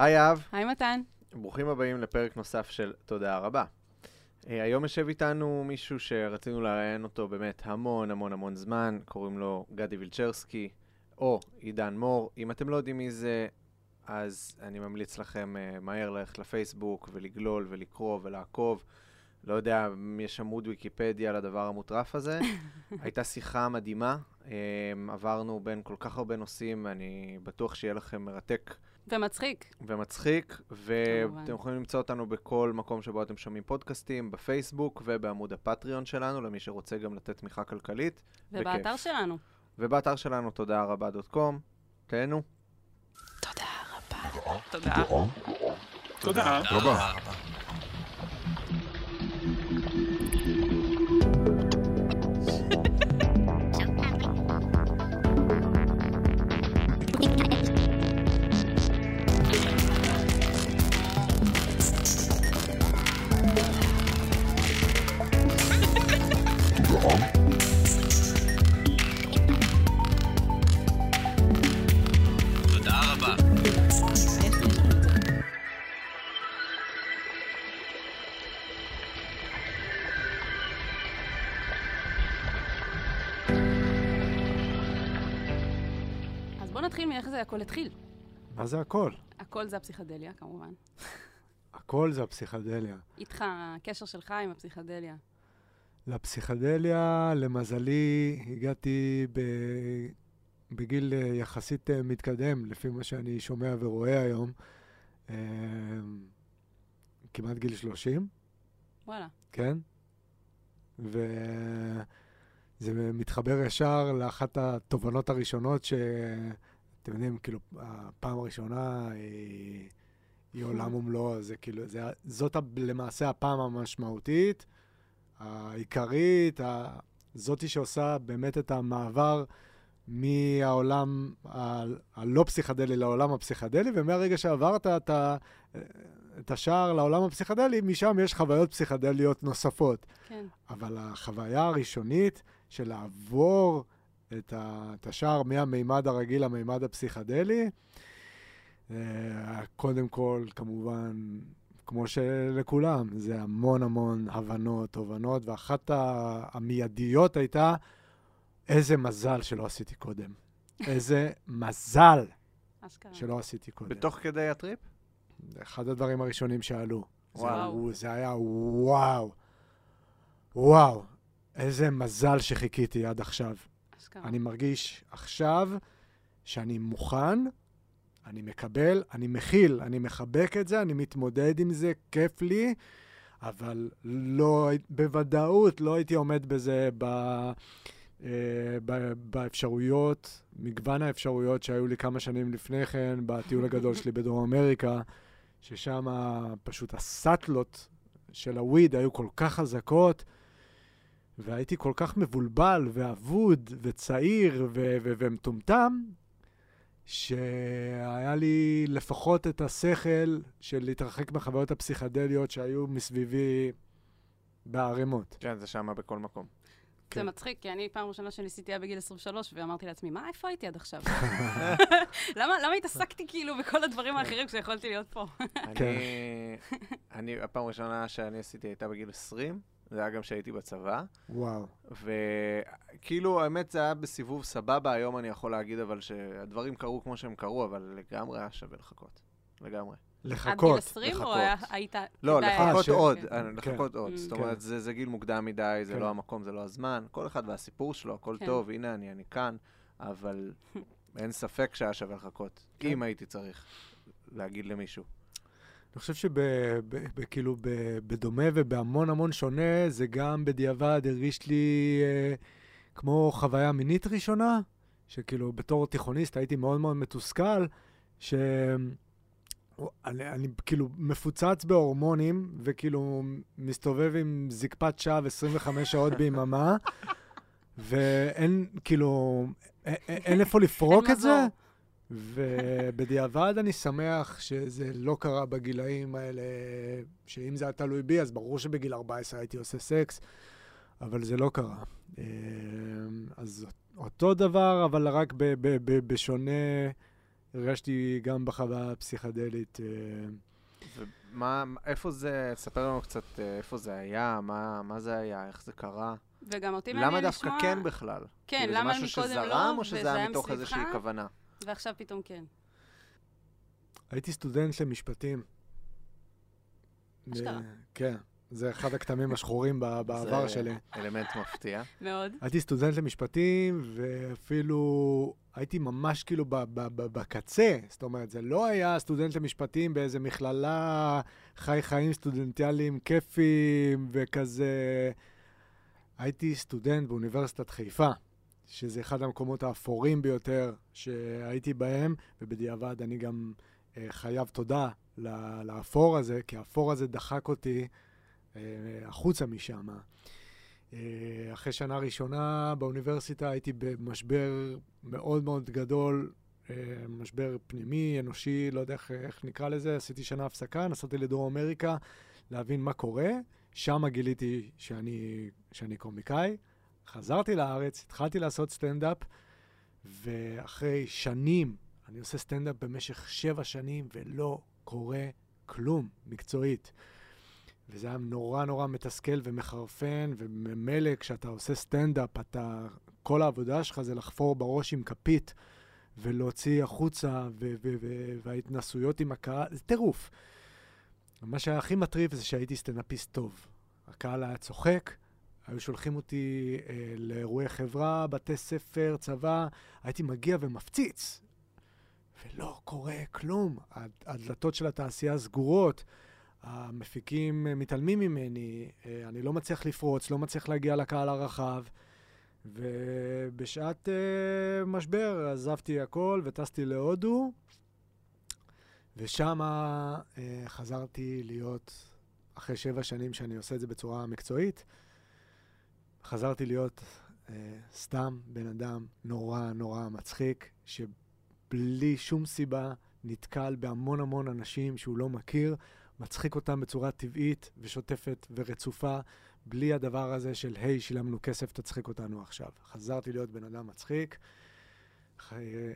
היי אהב, היי מתן. ברוכים הבאים לפרק נוסף של תודה רבה. אה, היום יושב איתנו מישהו שרצינו לראיין אותו באמת המון המון המון זמן, קוראים לו גדי וילצ'רסקי, או עידן מור. אם אתם לא יודעים מי זה, אז אני ממליץ לכם uh, מהר ללכת לפייסבוק ולגלול ולקרוא ולעקוב. לא יודע אם יש עמוד ויקיפדיה לדבר המוטרף הזה. הייתה שיחה מדהימה, um, עברנו בין כל כך הרבה נושאים, אני בטוח שיהיה לכם מרתק ומצחיק. ומצחיק, ואתם. יכולים למצוא אותנו בכל מקום שבו אתם שומעים פודקאסטים, בפייסבוק ובעמוד הפטריון שלנו, למי שרוצה גם לתת תמיכה כלכלית. ובאתר בכיף. שלנו. ובאתר שלנו, תודה רבה דוט קום. תהנו. תודה רבה. תודה. תודה רבה. זה הכל התחיל. מה זה הכל? הכל זה הפסיכדליה, כמובן. הכל זה הפסיכדליה. איתך, הקשר שלך עם הפסיכדליה. לפסיכדליה, למזלי, הגעתי ב... בגיל אה, יחסית אה, מתקדם, לפי מה שאני שומע ורואה היום. אה, כמעט גיל 30, וואלה. כן? וזה מתחבר ישר לאחת התובנות הראשונות שאתם יודעים, כאילו, הפעם הראשונה היא, היא עולם ומלואו, זה כאילו, זה, זאת למעשה הפעם המשמעותית, העיקרית, ה- זאתי שעושה באמת את המעבר מהעולם ה- הלא פסיכדלי לעולם הפסיכדלי, ומהרגע שעברת את, ה, את השער לעולם הפסיכדלי, משם יש חוויות פסיכדליות נוספות. כן. אבל החוויה הראשונית של לעבור את, ה, את השער מהמימד הרגיל למימד הפסיכדלי, אה, קודם כל, כמובן, כמו שלכולם, זה המון המון הבנות, תובנות, ואחת המיידיות הייתה, איזה מזל שלא עשיתי קודם. איזה מזל. שלא עשיתי קודם. בתוך כדי הטריפ? זה אחד הדברים הראשונים שעלו. זה, וואו. זה היה וואו. וואו, איזה מזל שחיכיתי עד עכשיו. אשכרה. אני מרגיש עכשיו שאני מוכן, אני מקבל, אני מכיל, אני מחבק את זה, אני מתמודד עם זה, כיף לי, אבל לא, בוודאות לא הייתי עומד בזה ב, אה, באפשרויות, מגוון האפשרויות שהיו לי כמה שנים לפני כן, בטיול הגדול שלי בדרום אמריקה, ששם פשוט הסאטלות של הוויד היו כל כך חזקות, והייתי כל כך מבולבל ואבוד וצעיר ו- ו- ומטומטם, שהיה לי לפחות את השכל של להתרחק מהחוויות הפסיכדליות שהיו מסביבי בערימות. כן, זה שמה בכל מקום. זה כן. מצחיק, כי אני פעם ראשונה שניסיתי היה בגיל 23, ואמרתי לעצמי, מה, איפה הייתי עד עכשיו? למה למה התעסקתי כאילו בכל הדברים האחרים כשיכולתי להיות פה? אני, אני, הפעם הראשונה שאני עשיתי הייתה בגיל 20, זה היה גם כשהייתי בצבא, וואו. וכאילו, האמת, זה היה בסיבוב סבבה, היום אני יכול להגיד אבל שהדברים קרו כמו שהם קרו, אבל לגמרי היה שווה לחכות. לגמרי. עד גיל לחכות. 20, או לחכות. היית... לא, לחכות ש- עוד, כן. אה, לחכות עוד. Mm. זאת כן. אומרת, זה זה גיל מוקדם מדי, זה כן. לא המקום, זה לא הזמן. כל אחד והסיפור שלו, הכל כן. טוב, הנה אני, אני כאן, אבל אין ספק שהיה שווה לחכות. כן. אם הייתי צריך להגיד למישהו. אני חושב שכאילו בדומה ובהמון המון שונה, זה גם בדיעבד הרגיש לי אה, כמו חוויה מינית ראשונה, שכאילו בתור תיכוניסט הייתי מאוד מאוד מתוסכל, ש... אני, אני כאילו מפוצץ בהורמונים, וכאילו מסתובב עם זקפת שווא 25 שעות ביממה, ואין, כאילו, אין, איפה לפרוק את זה. ובדיעבד אני שמח שזה לא קרה בגילאים האלה, שאם זה היה תלוי בי, אז ברור שבגיל 14 הייתי עושה סקס, אבל זה לא קרה. אה, אז אותו דבר, אבל רק ב- ב- ב- בשונה הרגשתי גם בחוויה הפסיכדלית. אה, ומה, איפה זה, ספר לנו קצת אה, איפה זה היה, מה, מה זה היה, איך זה קרה. וגם אותי מעניין למה לשמוע... דווקא כן בכלל? כן, כאילו, למה זה משהו שזרם, לא, או שזה וזה היה היה מתוך איזושהי מסביבך? כוונה? ועכשיו פתאום כן. הייתי סטודנט למשפטים. אשכרה. כן, זה אחד הכתמים השחורים בעבר זה שלי. אלמנט מפתיע. מאוד. הייתי סטודנט למשפטים, ואפילו הייתי ממש כאילו בקצה. זאת אומרת, זה לא היה סטודנט למשפטים באיזה מכללה, חי חיים סטודנטיאליים כיפיים וכזה. הייתי סטודנט באוניברסיטת חיפה, שזה אחד המקומות האפורים ביותר שהייתי בהם, ובדיעבד אני גם אה, חייב תודה לאפור הזה, כי האפור הזה דחק אותי אה, החוצה משם. אה, אחרי שנה ראשונה באוניברסיטה הייתי במשבר מאוד מאוד גדול, אה, משבר פנימי, אנושי, לא יודע איך, איך נקרא לזה, עשיתי שנה הפסקה, נסעתי לדרום אמריקה להבין מה קורה, שם גיליתי שאני, שאני קומיקאי, חזרתי לארץ, התחלתי לעשות סטנדאפ, ואחרי שנים, אני עושה סטנדאפ במשך שבע שנים ולא קורה כלום מקצועית. וזה היה נורא נורא מתסכל ומחרפן, וממילא כשאתה עושה סטנדאפ, אתה, כל העבודה שלך זה לחפור בראש עם כפית ולהוציא החוצה, ו- ו- ו- וההתנסויות עם הקהל, זה טירוף. מה שהיה הכי מטריף זה שהייתי סטנדאפיסט טוב. הקהל היה צוחק, היו שולחים אותי אה, לאירועי חברה, בתי ספר, צבא, הייתי מגיע ומפציץ. ולא קורה כלום. הד- הדלתות של התעשייה סגורות. המפיקים אה, מתעלמים ממני, אה, אני לא מצליח לפרוץ, לא מצליח להגיע לקהל הרחב, ובשעת אה, משבר עזבתי הכל וטסתי להודו, ושם אה, חזרתי להיות, אחרי שבע שנים שאני עושה את זה בצורה מקצועית, חזרתי להיות אה, סתם בן אדם נורא נורא מצחיק, שבלי שום סיבה נתקל בהמון המון אנשים שהוא לא מכיר, מצחיק אותם בצורה טבעית ושוטפת ורצופה, בלי הדבר הזה של, היי, שילמנו כסף, תצחיק אותנו עכשיו. חזרתי להיות בן אדם מצחיק,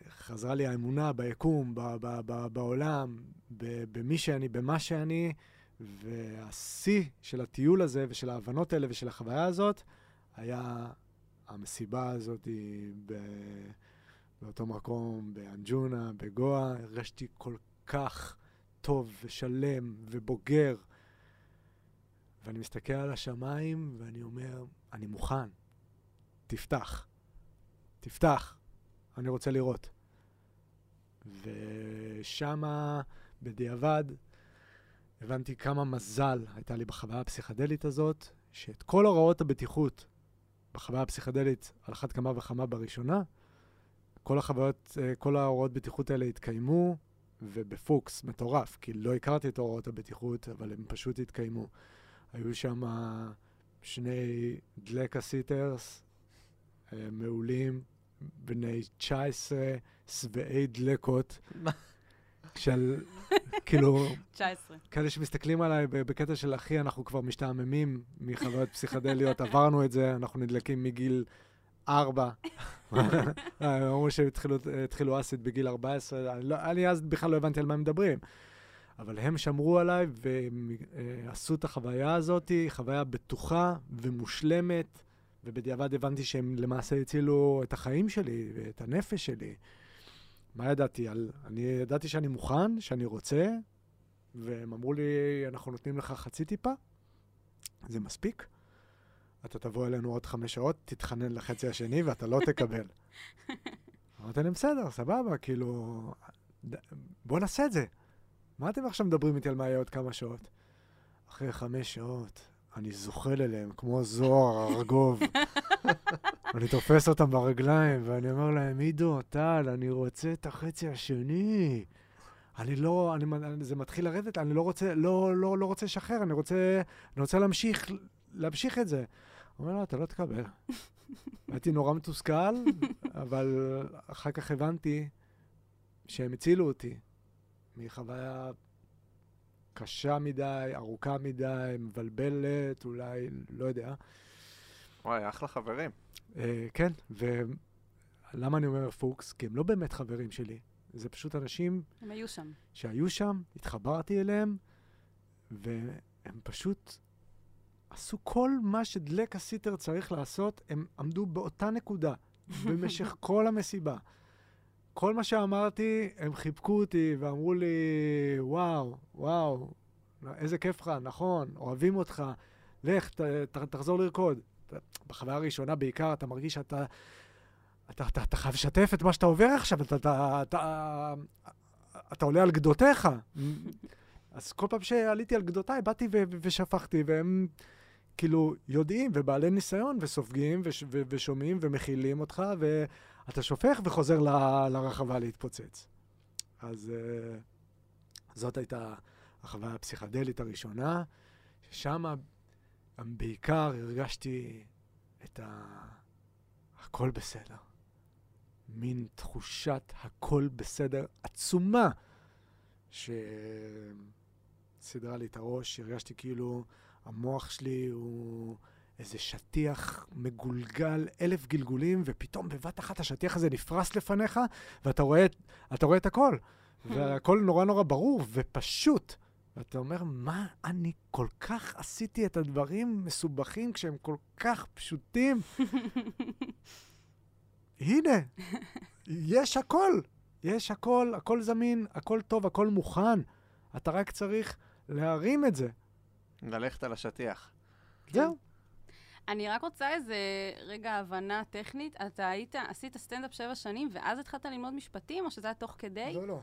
חזרה לי האמונה ביקום, ב- ב- ב- בעולם, ב- במי שאני, במה שאני, והשיא של הטיול הזה ושל ההבנות האלה ושל החוויה הזאת, היה המסיבה הזאת ב- באותו מקום, באנג'ונה, בגואה. הרגשתי כל כך טוב ושלם ובוגר. ואני מסתכל על השמיים ואני אומר, אני מוכן. תפתח. תפתח. אני רוצה לראות. ושמה, בדיעבד, הבנתי כמה מזל הייתה לי בחוויה הפסיכדלית הזאת, שאת כל הוראות הבטיחות בחוויה הפסיכדלית, על אחת כמה וכמה בראשונה, כל החוויות, אה, כל ההוראות בטיחות האלה התקיימו, ובפוקס מטורף, כי לא הכרתי את הוראות הבטיחות, אבל הם פשוט התקיימו. היו שם שני דלקה סיטרס אה, מעולים, בני 19, שבעי דלקות? של, כאילו, 19. כאלה שמסתכלים עליי בקטע של אחי, אנחנו כבר משתעממים מחוויות פסיכדליות, עברנו את זה, אנחנו נדלקים מגיל ארבע. אה, אמרו שהתחילו התחילו אסיד בגיל 14, אני, לא, אני אז בכלל לא הבנתי על מה הם מדברים. אבל הם שמרו עליי ועשו את החוויה הזאת, חוויה בטוחה ומושלמת, ובדיעבד הבנתי שהם למעשה הצילו את החיים שלי ואת הנפש שלי. מה ידעתי? על, אני ידעתי שאני מוכן, שאני רוצה, והם אמרו לי, אנחנו נותנים לך חצי טיפה, זה מספיק. אתה תבוא אלינו עוד חמש שעות, תתחנן לחצי השני ואתה לא תקבל. אמרתי להם, בסדר, סבבה, כאילו, בוא נעשה את זה. מה אתם עכשיו מדברים איתי על מה יהיה עוד כמה שעות? אחרי חמש שעות, אני זוחל אליהם כמו זוהר ארגוב. אני תופס אותם ברגליים, ואני אומר להם, עידו, טל, אני רוצה את החצי השני. אני לא, אני, זה מתחיל לרדת, אני לא רוצה, לא, לא, לא רוצה לשחרר, אני רוצה, אני רוצה להמשיך, להמשיך את זה. הוא אומר, לא, אתה לא תקבל. הייתי נורא מתוסכל, אבל אחר כך הבנתי שהם הצילו אותי מחוויה קשה מדי, ארוכה מדי, מבלבלת, אולי, לא יודע. וואי, אחלה חברים. אה, כן, ולמה אני אומר פוקס? כי הם לא באמת חברים שלי. זה פשוט אנשים הם היו שם. שהיו שם, התחברתי אליהם, והם פשוט עשו כל מה שדלק הסיטר צריך לעשות, הם עמדו באותה נקודה במשך כל המסיבה. כל מה שאמרתי, הם חיבקו אותי ואמרו לי, וואו, וואו, איזה כיף לך, נכון, אוהבים אותך, לך, ת, ת, תחזור לרקוד. בחוויה הראשונה בעיקר אתה מרגיש שאתה... אתה, אתה, אתה חייב לשתף את מה שאתה עובר עכשיו, אתה, אתה, אתה, אתה עולה על גדותיך. אז כל פעם שעליתי על גדותיי, באתי ו- ושפכתי, והם כאילו יודעים ובעלי ניסיון וסופגים וש- ו- ושומעים ומכילים אותך, ואתה שופך וחוזר ל- לרחבה להתפוצץ. אז uh, זאת הייתה החוויה הפסיכדלית הראשונה, ששם בעיקר הרגשתי את ה... הכל בסדר. מין תחושת הכל בסדר עצומה, שסידרה לי את הראש, הרגשתי כאילו המוח שלי הוא איזה שטיח מגולגל, אלף גלגולים, ופתאום בבת אחת השטיח הזה נפרס לפניך, ואתה רואה, רואה את הכל. והכל נורא נורא ברור ופשוט. ואתה אומר, מה אני כל כך עשיתי את הדברים מסובכים כשהם כל כך פשוטים? הנה, יש הכל. יש הכל, הכל זמין, הכל טוב, הכל מוכן. אתה רק צריך להרים את זה. ללכת על השטיח. זהו. אני רק רוצה איזה רגע הבנה טכנית. אתה היית, עשית סטנדאפ שבע שנים, ואז התחלת ללמוד משפטים, או שזה היה תוך כדי? לא, לא.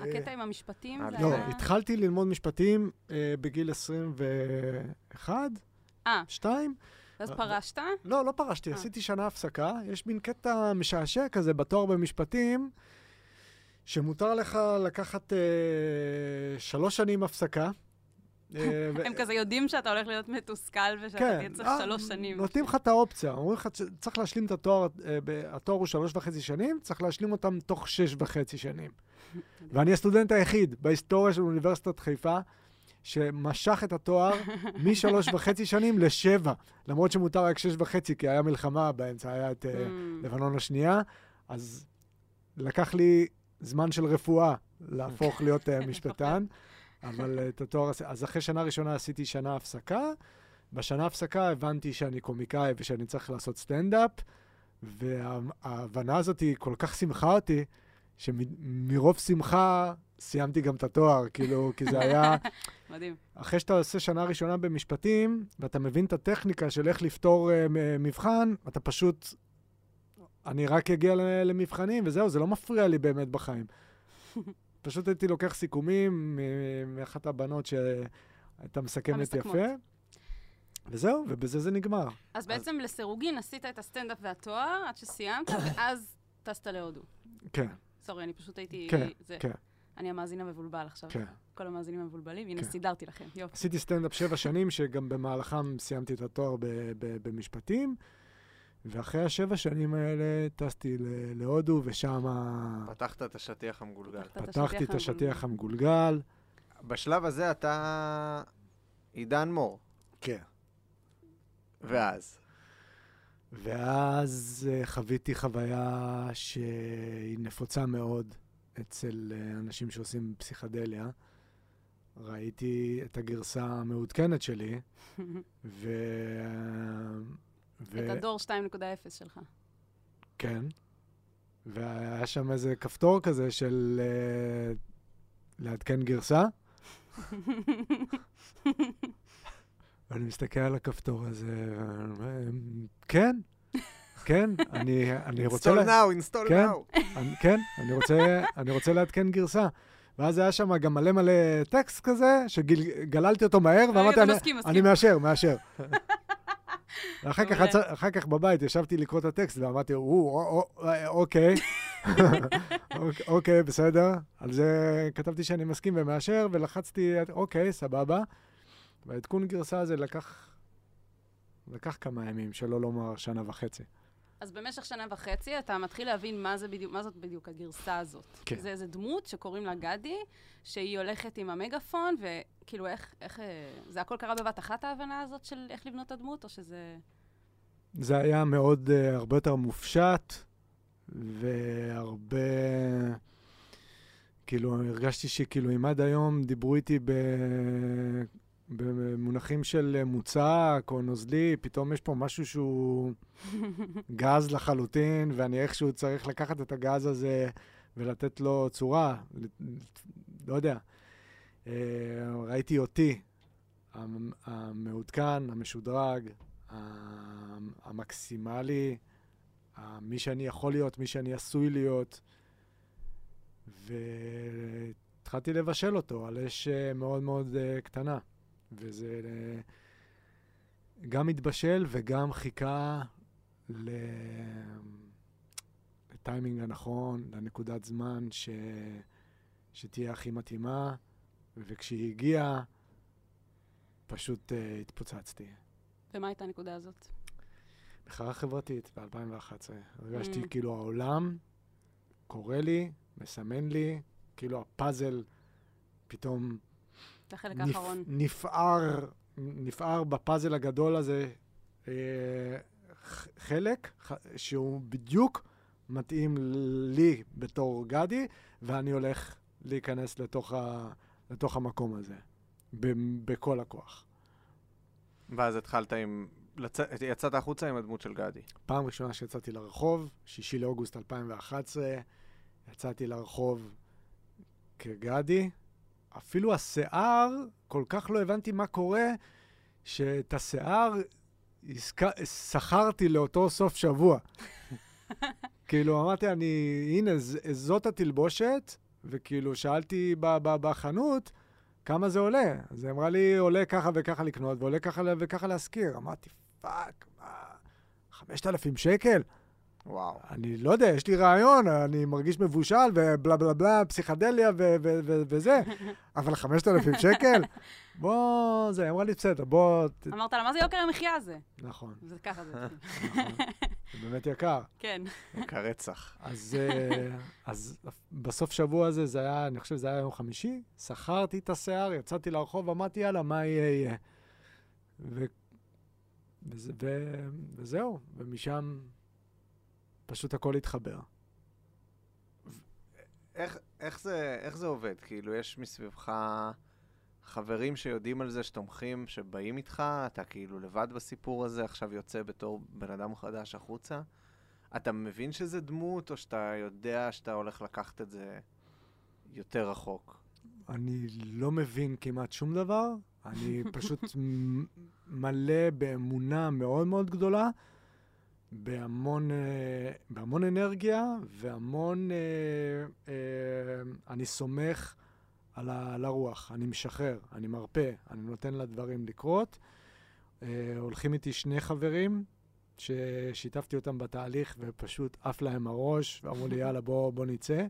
הקטע עם המשפטים אה, לא. התחלתי ללמוד משפטים אה, בגיל 21, אה, 2. ואז אה, פרשת? לא, לא פרשתי. עשיתי שנה הפסקה. יש מין קטע משעשע כזה בתואר במשפטים, שמותר לך לקחת שלוש שנים הפסקה. הם כזה יודעים שאתה הולך להיות מתוסכל ושאתה כן, תהיה צריך שלוש שנים. נותנים לך את האופציה, אומרים לך, צריך להשלים את התואר, התואר הוא שלוש וחצי שנים, צריך להשלים אותם תוך שש וחצי שנים. ואני הסטודנט היחיד בהיסטוריה של אוניברסיטת חיפה, שמשך את התואר משלוש וחצי שנים לשבע, למרות שמותר רק שש וחצי, כי היה מלחמה באמצע, היה את Mm. לבנון השנייה, אז לקח לי זמן של רפואה להפוך להיות אה, משפטן, אבל אה, את התואר, עשי- אז אחרי שנה ראשונה עשיתי שנה הפסקה. בשנה הפסקה הבנתי שאני קומיקאי ושאני צריך לעשות סטנדאפ, וההבנה הזאת היא כל כך שימחה אותי, שמרוב שמחה סיימתי גם את התואר, כאילו, כי זה היה... מדהים. אחרי שאתה עושה שנה ראשונה במשפטים, ואתה מבין את הטכניקה של איך לפתור uh, מבחן, אתה פשוט... אני רק אגיע למבחנים, וזהו, זה לא מפריע לי באמת בחיים. פשוט הייתי לוקח סיכומים מאחת הבנות שהייתה מסכמת. יפה, וזהו, ובזה זה נגמר. אז בעצם לסירוגין עשית את הסטנדאפ והתואר עד שסיימת, ואז טסת להודו. כן, סורי, אני פשוט הייתי... כן, זה- כן, אני המאזין המבולבל עכשיו. כן. כל המאזינים המבולבלים. הנה, כן. סידרתי לכם. יופי. עשיתי סטנדאפ שבע שנים, שגם במהלכם סיימתי את התואר ב- ב- במשפטים, ואחרי השבע שנים האלה טסתי ל- להודו, ושם פתחת את השטיח המגולגל. פתחתי את השטיח השטיח המגולגל. בשלב הזה אתה עידן מור, כן. ואז. ואז אה, חוויתי חוויה שהיא נפוצה מאוד אצל אה, אנשים שעושים פסיכדליה. ראיתי את הגרסה המעודכנת שלי, ו... ו... את הדור 2.0 שלך. כן. והיה שם איזה כפתור כזה של אה, לעדכן גרסה, ואני מסתכל על הכפתור הזה, כן, כן, אני, אני רוצה... install now, install כן. now. אני, כן, אני רוצה, אני רוצה לעדכן גרסה. ואז היה שם גם מלא מלא טקסט כזה, שגללתי אותו מהר, ואמרתי, אתה אני, מסכים, מסכים. אני מאשר, מאשר. ואחר כך, אחר כך בבית ישבתי לקרוא את הטקסט ואמרתי, או, או, או, אוקיי, אוקיי, אוקיי, בסדר. על זה כתבתי שאני מסכים ומאשר, ולחצתי, אוקיי, סבבה. והעדכון גרסה הזה לקח, לקח כמה ימים, שלא לומר שנה וחצי. אז במשך שנה וחצי אתה מתחיל להבין מה, זה בדיוק, מה זאת בדיוק הגרסה הזאת. כן. זה איזה דמות שקוראים לה גדי, שהיא הולכת עם המגפון, וכאילו איך, איך, אה, זה הכל קרה בבת אחת ההבנה הזאת של איך לבנות את הדמות, או שזה... זה היה מאוד, uh, הרבה יותר מופשט, והרבה... כאילו, הרגשתי שכאילו, אם עד היום דיברו איתי ב... במונחים של מוצק או נוזלי, פתאום יש פה משהו שהוא גז לחלוטין, ואני איכשהו צריך לקחת את הגז הזה ולתת לו צורה. לא יודע. אה, ראיתי אותי, המ- המעודכן, המשודרג, המ- המקסימלי, מי שאני יכול להיות, מי שאני עשוי להיות, והתחלתי לבשל אותו על אש אה, מאוד מאוד אה, קטנה. וזה גם התבשל וגם חיכה ל... לטיימינג הנכון, לנקודת זמן ש... שתהיה הכי מתאימה, וכשהיא הגיעה, פשוט uh, התפוצצתי. ומה הייתה הנקודה הזאת? מחאה חברתית ב-2011. הרגשתי Mm. כאילו העולם קורא לי, מסמן לי, כאילו הפאזל פתאום זה החלק נפ- האחרון. נפער, נפער בפאזל הגדול הזה אה, חלק ח- שהוא בדיוק מתאים לי בתור גדי, ואני הולך להיכנס לתוך, ה, לתוך המקום הזה, ב- בכל הכוח. ואז התחלת עם... לצ... יצאת החוצה עם הדמות של גדי. פעם ראשונה שיצאתי לרחוב, 6 לאוגוסט 2011, יצאתי לרחוב כגדי. אפילו השיער, כל כך לא הבנתי מה קורה, שאת השיער שכרתי לאותו סוף שבוע. כאילו, אמרתי, אני, הנה, ז- זאת התלבושת, וכאילו, שאלתי ב- ב- בחנות, כמה זה עולה? אז היא אמרה לי, עולה ככה וככה לקנות, ועולה ככה וככה להשכיר. אמרתי, fuck, מה, 5,000 שקל? וואו. אני לא יודע, יש לי רעיון, אני מרגיש מבושל ובלה בלה בלה, פסיכדליה ו- ו- ו- וזה, אבל 5,000 שקל? בוא, זה, אמרה לי, בסדר, בוא... ת- אמרת לה, מה זה יוקר המחיה הזה? נכון, זה ככה זה. נכון, זה באמת יקר. כן. כרצח. אז, אה, אז בסוף שבוע הזה, זה היה, אני חושב שזה היה יום חמישי, שכרתי את השיער, יצאתי לרחוב, אמרתי, יאללה, מה יהיה, יהיה. ו... וזה, ו... וזהו, ומשם פשוט הכל התחבר. איך, איך, זה, איך זה עובד? כאילו, יש מסביבך חברים שיודעים על זה, שתומכים, שבאים איתך, אתה כאילו לבד בסיפור הזה, עכשיו יוצא בתור בן אדם חדש החוצה? אתה מבין שזה דמות, או שאתה יודע שאתה הולך לקחת את זה יותר רחוק? אני לא מבין כמעט שום דבר, אני פשוט מלא באמונה מאוד מאוד גדולה, בהמון, אה, בהמון אנרגיה והמון... אה, אה, אני סומך על, ה, על הרוח, אני משחרר, אני מרפא, אני נותן לדברים לקרות. הולכים איתי שני חברים ששיתפתי אותם בתהליך ופשוט עף להם הראש, ואמרו לי, יאללה, בוא, בוא נצא.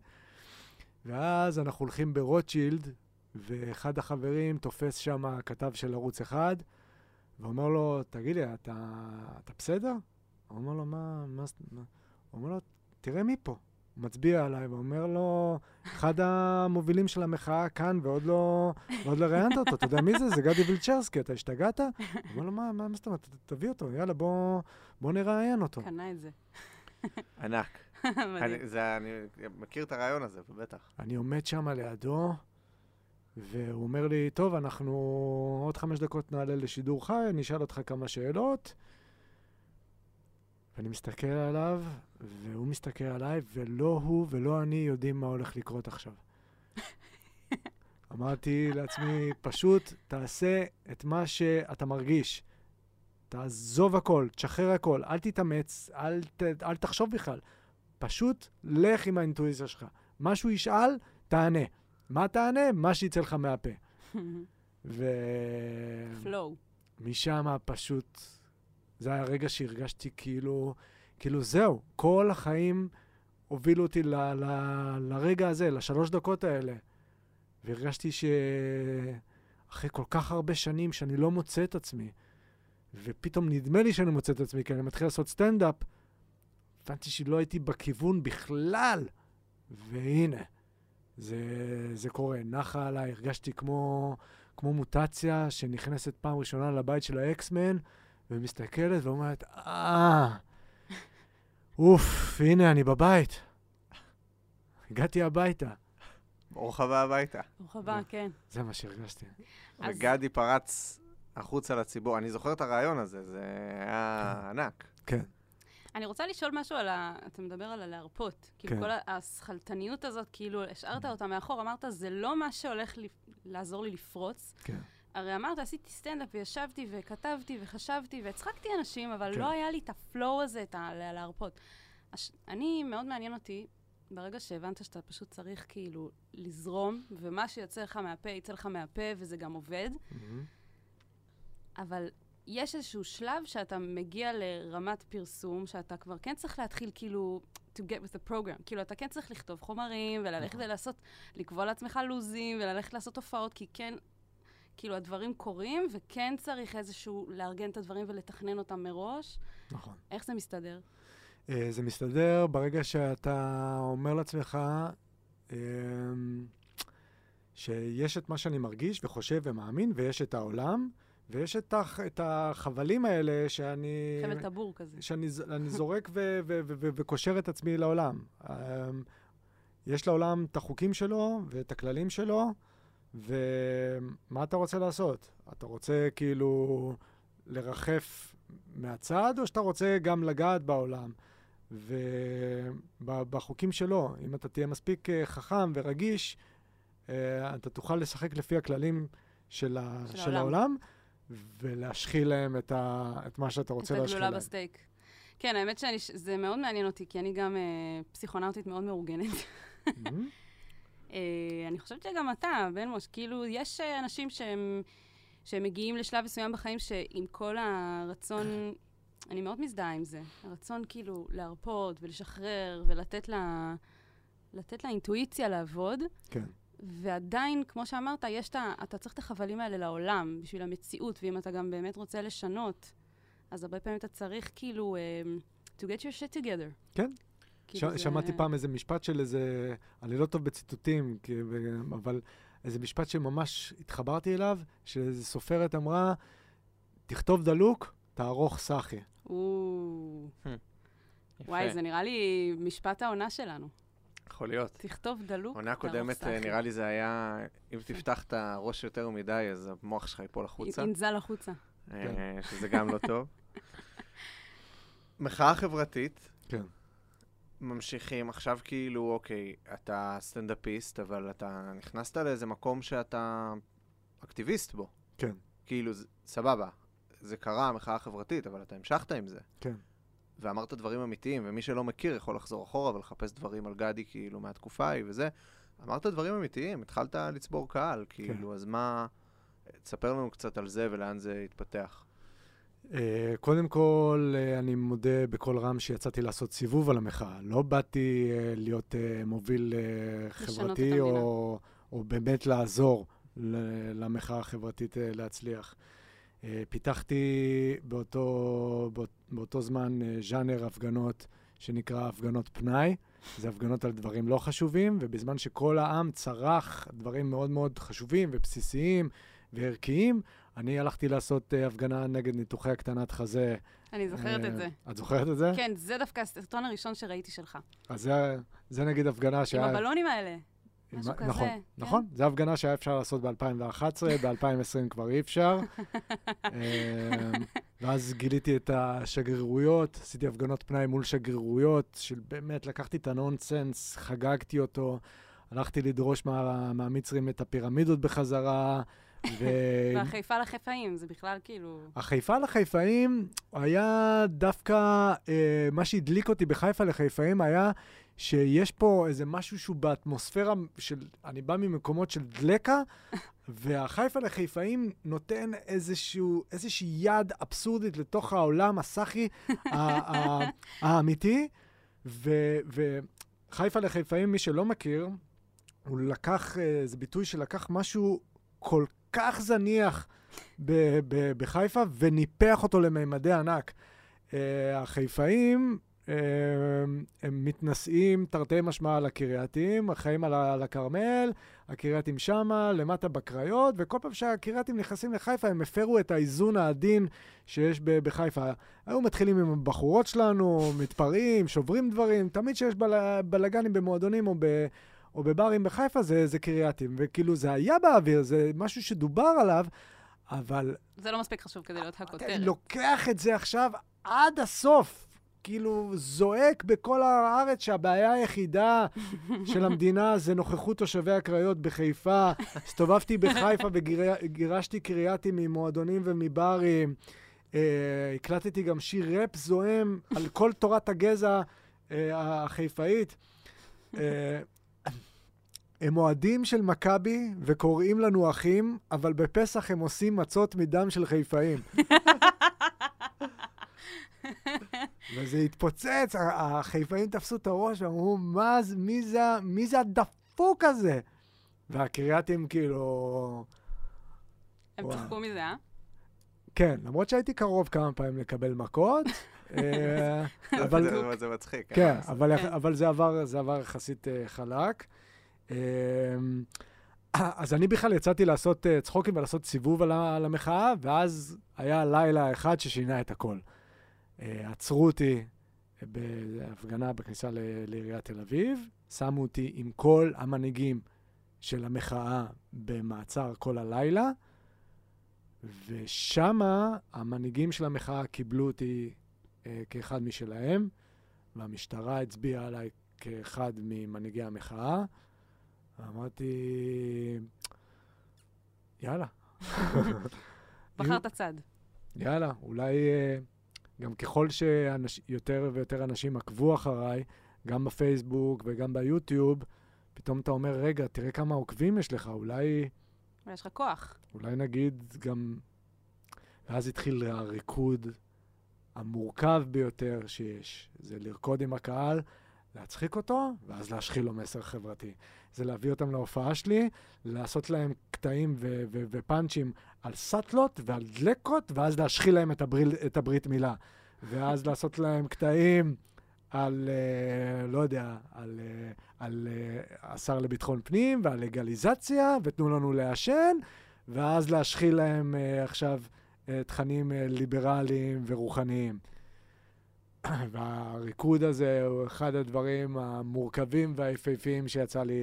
ואז אנחנו הולכים ברוטשילד, ואחד החברים תופס שם כתב של ערוץ אחד, ואומר לו, תגיד לי, אתה, אתה בסדר? הוא אומר לו, מה, מה, מה? הוא אומר לו, תראה מי פה. הוא מצביע עליי ואומר לו, אחד המובילים של המחאה כאן, ועוד לא, ועוד לא ראיינת אותו, אתה יודע מי זה? זה גדי וילצ'רסקי, אתה השתגעת? הוא אומר לו, מה, מה, מה זאת אומרת? תביא אותו, יאללה, בוא, בוא נראיין אותו. קנה את זה. ענק. אני, זה, אני מכיר את הרעיון הזה, בטח. אני עומד שם לידו, והוא אומר לי, טוב, אנחנו עוד חמש דקות נעלה לשידור חי, אני אשאל אותך כמה שאלות. ואני מסתכל עליו, והוא מסתכל עליי, ולא הוא ולא אני יודעים מה הולך לקרות עכשיו. אמרתי לעצמי, פשוט תעשה את מה שאתה מרגיש. תעזוב הכל, תשחרר הכל, אל תתאמץ, אל, ת, אל תחשוב בכלל. פשוט לך עם האינטואיציה שלך. מה שהוא ישאל, תענה. מה תענה? מה שיצא לך מהפה. פלואו. ומשם פשוט, זה היה הרגע שהרגשתי כאילו, כאילו זהו, כל החיים הובילו אותי ל, ל, לרגע הזה, לשלוש דקות האלה. והרגשתי שאחרי כל כך הרבה שנים שאני לא מוצא את עצמי, ופתאום נדמה לי שאני מוצא את עצמי, כי אני מתחיל לעשות סטנדאפ, הבנתי שלא הייתי בכיוון בכלל. והנה, זה, זה קורה. נחה עליי, הרגשתי כמו, כמו מוטציה שנכנסת פעם ראשונה לבית של האקסמן, ומסתכלת ואומרת, אה, אוף, הנה, אני בבית. הגעתי הביתה. ברוך הבא הביתה. ברוך הבא, כן. זה מה שהרגשתי. וגדי פרץ החוצה לציבור. אני זוכר את הרעיון הזה, זה היה ענק. כן. אני רוצה לשאול משהו על ה... אתה מדבר על הלהרפות. כאילו, כן. כל השכלתניות הזאת, כאילו, השארת אותה מאחור, אמרת, זה לא מה שהולך לי- לעזור לי לפרוץ. כן. הרי אמרת, עשיתי סטנדאפ וישבתי וכתבתי וחשבתי והצחקתי אנשים, אבל כן. לא היה לי את ה flow הזה, את ה... לה- להרפות. הש... אני, מאוד מעניין אותי, ברגע שהבנת שאתה פשוט צריך כאילו לזרום, ומה שיוצא לך מהפה יצא לך מהפה, וזה גם עובד, מהמם. אבל יש איזשהו שלב שאתה מגיע לרמת פרסום, שאתה כבר כן צריך להתחיל כאילו to get with the program. כאילו, אתה כן צריך לכתוב חומרים, וללכת נכון. ולעשות, לקבוע לעצמך לוזים, וללכת לעשות הופעות, כי כן, כאילו, הדברים קורים, וכן צריך איזשהו לארגן את הדברים ולתכנן אותם מראש. נכון. איך זה מסתדר? אה, זה מסתדר ברגע שאתה אומר לעצמך אמ, שיש את מה שאני מרגיש וחושב ומאמין, ויש את העולם, ויש את, הח, את החבלים האלה שאני... חבל טבור כזה. שאני זורק ו- ו- ו- ו- וקושר את עצמי לעולם. אמ, יש לעולם את החוקים שלו ואת הכללים שלו, ומה אתה רוצה לעשות? אתה רוצה כאילו לרחף מהצד, או שאתה רוצה גם לגעת בעולם? ובחוקים שלו, אם אתה תהיה מספיק אה, חכם ורגיש, אה, אתה תוכל לשחק לפי הכללים של, ה- של של העולם. ולהשחיל להם את, ה- את מה שאתה רוצה את להשחיל הגלולה להם. בסטייק. כן, האמת שזה מאוד מעניין אותי, כי אני גם אה, פסיכונאוטית מאוד מאורגנת. אה, אני חושבת שגם אתה, בן מוש, כאילו, יש אה, אנשים שהם, שהם מגיעים לשלב מסוים בחיים שעם כל הרצון, אני מאוד מזדהה עם זה, הרצון כאילו להרפות ולשחרר ולתת לה, לתת לאינטואיציה לעבוד, כן. ועדיין, כמו שאמרת, יש את ה... אתה צריך את החבלים האלה לעולם, בשביל המציאות, ואם אתה גם באמת רוצה לשנות, אז הרבה פעמים אתה צריך כאילו um, to get your shit together. כן. כאילו ש- זה- שמעתי פעם איזה משפט של איזה, אני לא טוב בציטוטים, כי- ו- אבל איזה משפט שממש התחברתי אליו, שאיזה סופרת אמרה, תכתוב דלוק, תערוך סאחי. יפה. וואי, זה נראה לי משפט העונה שלנו. יכול להיות. תכתוב דלוק, עונה תערוך קודמת, סאחי. אה, נראה לי זה היה, אם תפתח את הראש יותר מדי, אז המוח שלך ייפול החוצה, ינזל החוצה. אה, שזה גם לא טוב. מחאה חברתית, כן. ממשיכים, עכשיו כאילו, אוקיי, אתה סטנדאפיסט, אבל אתה נכנסת לאיזה מקום שאתה אקטיביסט בו. כן. כאילו, סבבה, זה קרה, המחאה החברתית, אבל אתה המשכת עם זה. כן. ואמרת דברים אמיתיים, ומי שלא מכיר יכול לחזור אחורה ולחפש דברים על גדי, כאילו, מהתקופה ההיא וזה. אמרת דברים אמיתיים, התחלת לצבור קהל, כאילו, אז מה... תספר לנו קצת על זה ולאן זה התפתח. אה, קודם כל, אה, אני מודה בקול רם שיצאתי לעשות סיבוב על המחאה. לא באתי אה, להיות אה, מוביל את חברתי. או, או באמת לעזור למחאה החברתית אה, להצליח. אה, פיתחתי באותו, באות- באותו זמן אה, ז'אנר הפגנות שנקרא הפגנות פנאי. זה הפגנות על דברים לא חשובים, ובזמן שכל העם צרח דברים מאוד מאוד חשובים ובסיסיים וערכיים, אני הלכתי לעשות uh, הפגנה נגד ניתוחי הקטנת חזה. אני זוכרת אה, את זה. את זוכרת את זה? כן, זה דווקא הסרטון הראשון שראיתי שלך. אז זה, זה נגיד הפגנה עם שהיה... הבלונים האלה. עם- משהו כזה, נכון, כן. נכון. זו הפגנה שהיה אפשר לעשות ב-2011, ב-2020 כבר אי אפשר. אמ, ואז גיליתי את השגרירויות, עשיתי הפגנות פנאי מול שגרירויות, של באמת לקחתי את הנונסנס, חגגתי אותו, הלכתי לדרוש מה, מהמצרים את הפירמידות בחזרה, ו... והחיפה לחיפאים, זה בכלל כאילו... החיפה לחיפאים היה דווקא, אה, מה שהדליק אותי בחיפה לחיפאים היה שיש פה איזה משהו שהוא באטמוספירה של, אני בא ממקומות של דלקה, והחיפה לחיפאים נותן איזשהו, איזושהי יד אבסורדית לתוך העולם הסאחי האמיתי, ו- וחיפה לחיפאים, מי שלא מכיר, הוא לקח, אה, זה ביטוי שלקח משהו כל כך זניח ב- ב- בחיפה וניפח אותו לממדי ענק. Uh, החיפאים, uh, הם מתנשאים תרתי משמע על הקרייתים, החיים על הכרמל, הקרייתים שמה, למטה בקריות, וכל פעם שהקרייתים נכנסים לחיפה הם הפרו את האיזון העדין שיש ב- בחיפה. היו מתחילים עם הבחורות שלנו, מתפרעים, שוברים דברים, תמיד שיש בל- בלאגנים במועדונים או, ב- או בברים בחיפה, זה, זה קרייתים. וכאילו, זה היה באוויר, זה משהו שדובר עליו, אבל זה לא מספיק חשוב כדי להיות הכותרת. לוקח את זה עכשיו עד הסוף. כאילו, זועק בכל הארץ שהבעיה היחידה של המדינה זה נוכחות תושבי הקריות בחיפה. הסתובבתי בחיפה וגירשתי קרייתים ממועדונים ומברים. אה, הקלטתי גם שיר ראפ זועם על כל תורת הגזע אה, החיפאית. אה, הם אוהדים של מכבי וקוראים לנו אחים, אבל בפסח הם עושים מצות מדם של חיפאים. וזה התפוצץ, החיפאים תפסו את הראש ואמרו, מה זה, מי זה, מי זה הדפוק הזה? והקרייתים כאילו... הם וואו. צחקו מזה, אה? כן, למרות שהייתי קרוב כמה פעמים לקבל מכות, אה, אבל... זה- זה מצחיק. כן, אה? אבל, כן. אבל זה עבר, זה עבר יחסית אה, חלק. אה, אז אני בכלל יצאתי לעשות אה, צחוקים ולעשות סיבוב על, המחאה, ואז היה לילה אחד ששינה את הכל. אה, עצרו אותי בהפגנה בכניסה לעיריית תל אביב, שמו אותי עם כל המנהיגים של המחאה במעצר כל הלילה, ושמה המנהיגים של המחאה קיבלו אותי כאחד משלהם, והמשטרה הצביעה עליי כאחד ממנהיגי המחאה. ואמרתי, יאללה. בחרת צד. יאללה, אולי אה, גם ככל שיותר ויותר אנשים עקבו אחריי, גם בפייסבוק וגם ביוטיוב, פתאום אתה אומר, רגע, תראה כמה עוקבים יש לך, אולי, ויש לך כוח. אולי נגיד גם... ואז התחיל הריקוד המורכב ביותר שיש. זה לרקוד עם הקהל, להצחיק אותו, ואז להשחיל לו מסר חברתי. זה להביא אותם להופעה שלי, לעשות להם קטעים ו- ו- ופאנצ'ים על סאטלות ועל דלקות, ואז להשחיל להם את, הבריל, את הברית מילה. ואז לעשות להם קטעים על, uh, לא יודע, על, uh, על uh, השר לביטחון פנים ועל לגליזציה, ותנו לנו לעשן, ואז להשחיל להם uh, עכשיו תכנים ליברליים ורוחניים. והריקוד הזה הוא אחד הדברים המורכבים והיפהפיים שיצא לי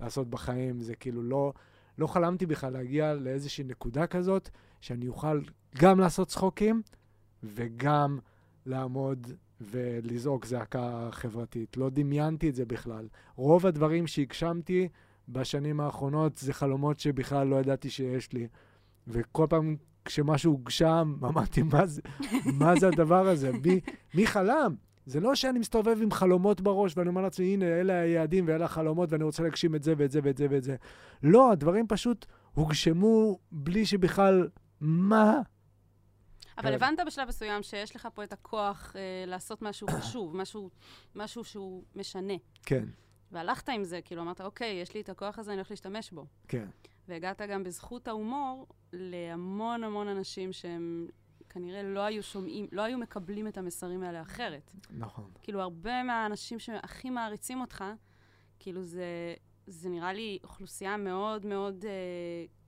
לעשות בחיים. זה כאילו לא, לא חלמתי בכלל להגיע לאיזושהי נקודה כזאת, שאני אוכל גם לעשות צחוקים וגם לעמוד ולזעוק זעקה חברתית. לא דמיינתי את זה בכלל. רוב הדברים שהגשמתי בשנים האחרונות זה חלומות שבכלל לא ידעתי שיש לי. וכל פעם כשמשהו הוגשם, אמרתי, מה זה, מה זה הדבר הזה? מי, מי חלם? זה לא שאני מסתובב עם חלומות בראש ואני אומר לעצמי, הנה, אלה היעדים ואלה החלומות ואני רוצה להגשים את זה ואת זה ואת זה ואת זה. לא, הדברים פשוט הוגשמו בלי שבכלל, מה? אבל כן. הבנת בשלב מסוים שיש לך פה את הכוח אה, לעשות משהו חשוב, משהו, משהו שהוא משנה. כן, והלכת עם זה, כאילו אמרת, אוקיי, יש לי את הכוח הזה, אני הולך להשתמש בו. כן. והגעת גם בזכות ההומור להמון המון אנשים שהם כנראה לא היו שומעים, לא היו מקבלים את המסרים האלה אחרת. נכון. כאילו, הרבה מהאנשים שהכי מעריצים אותך, כאילו, זה, זה נראה לי אוכלוסייה מאוד מאוד, אה,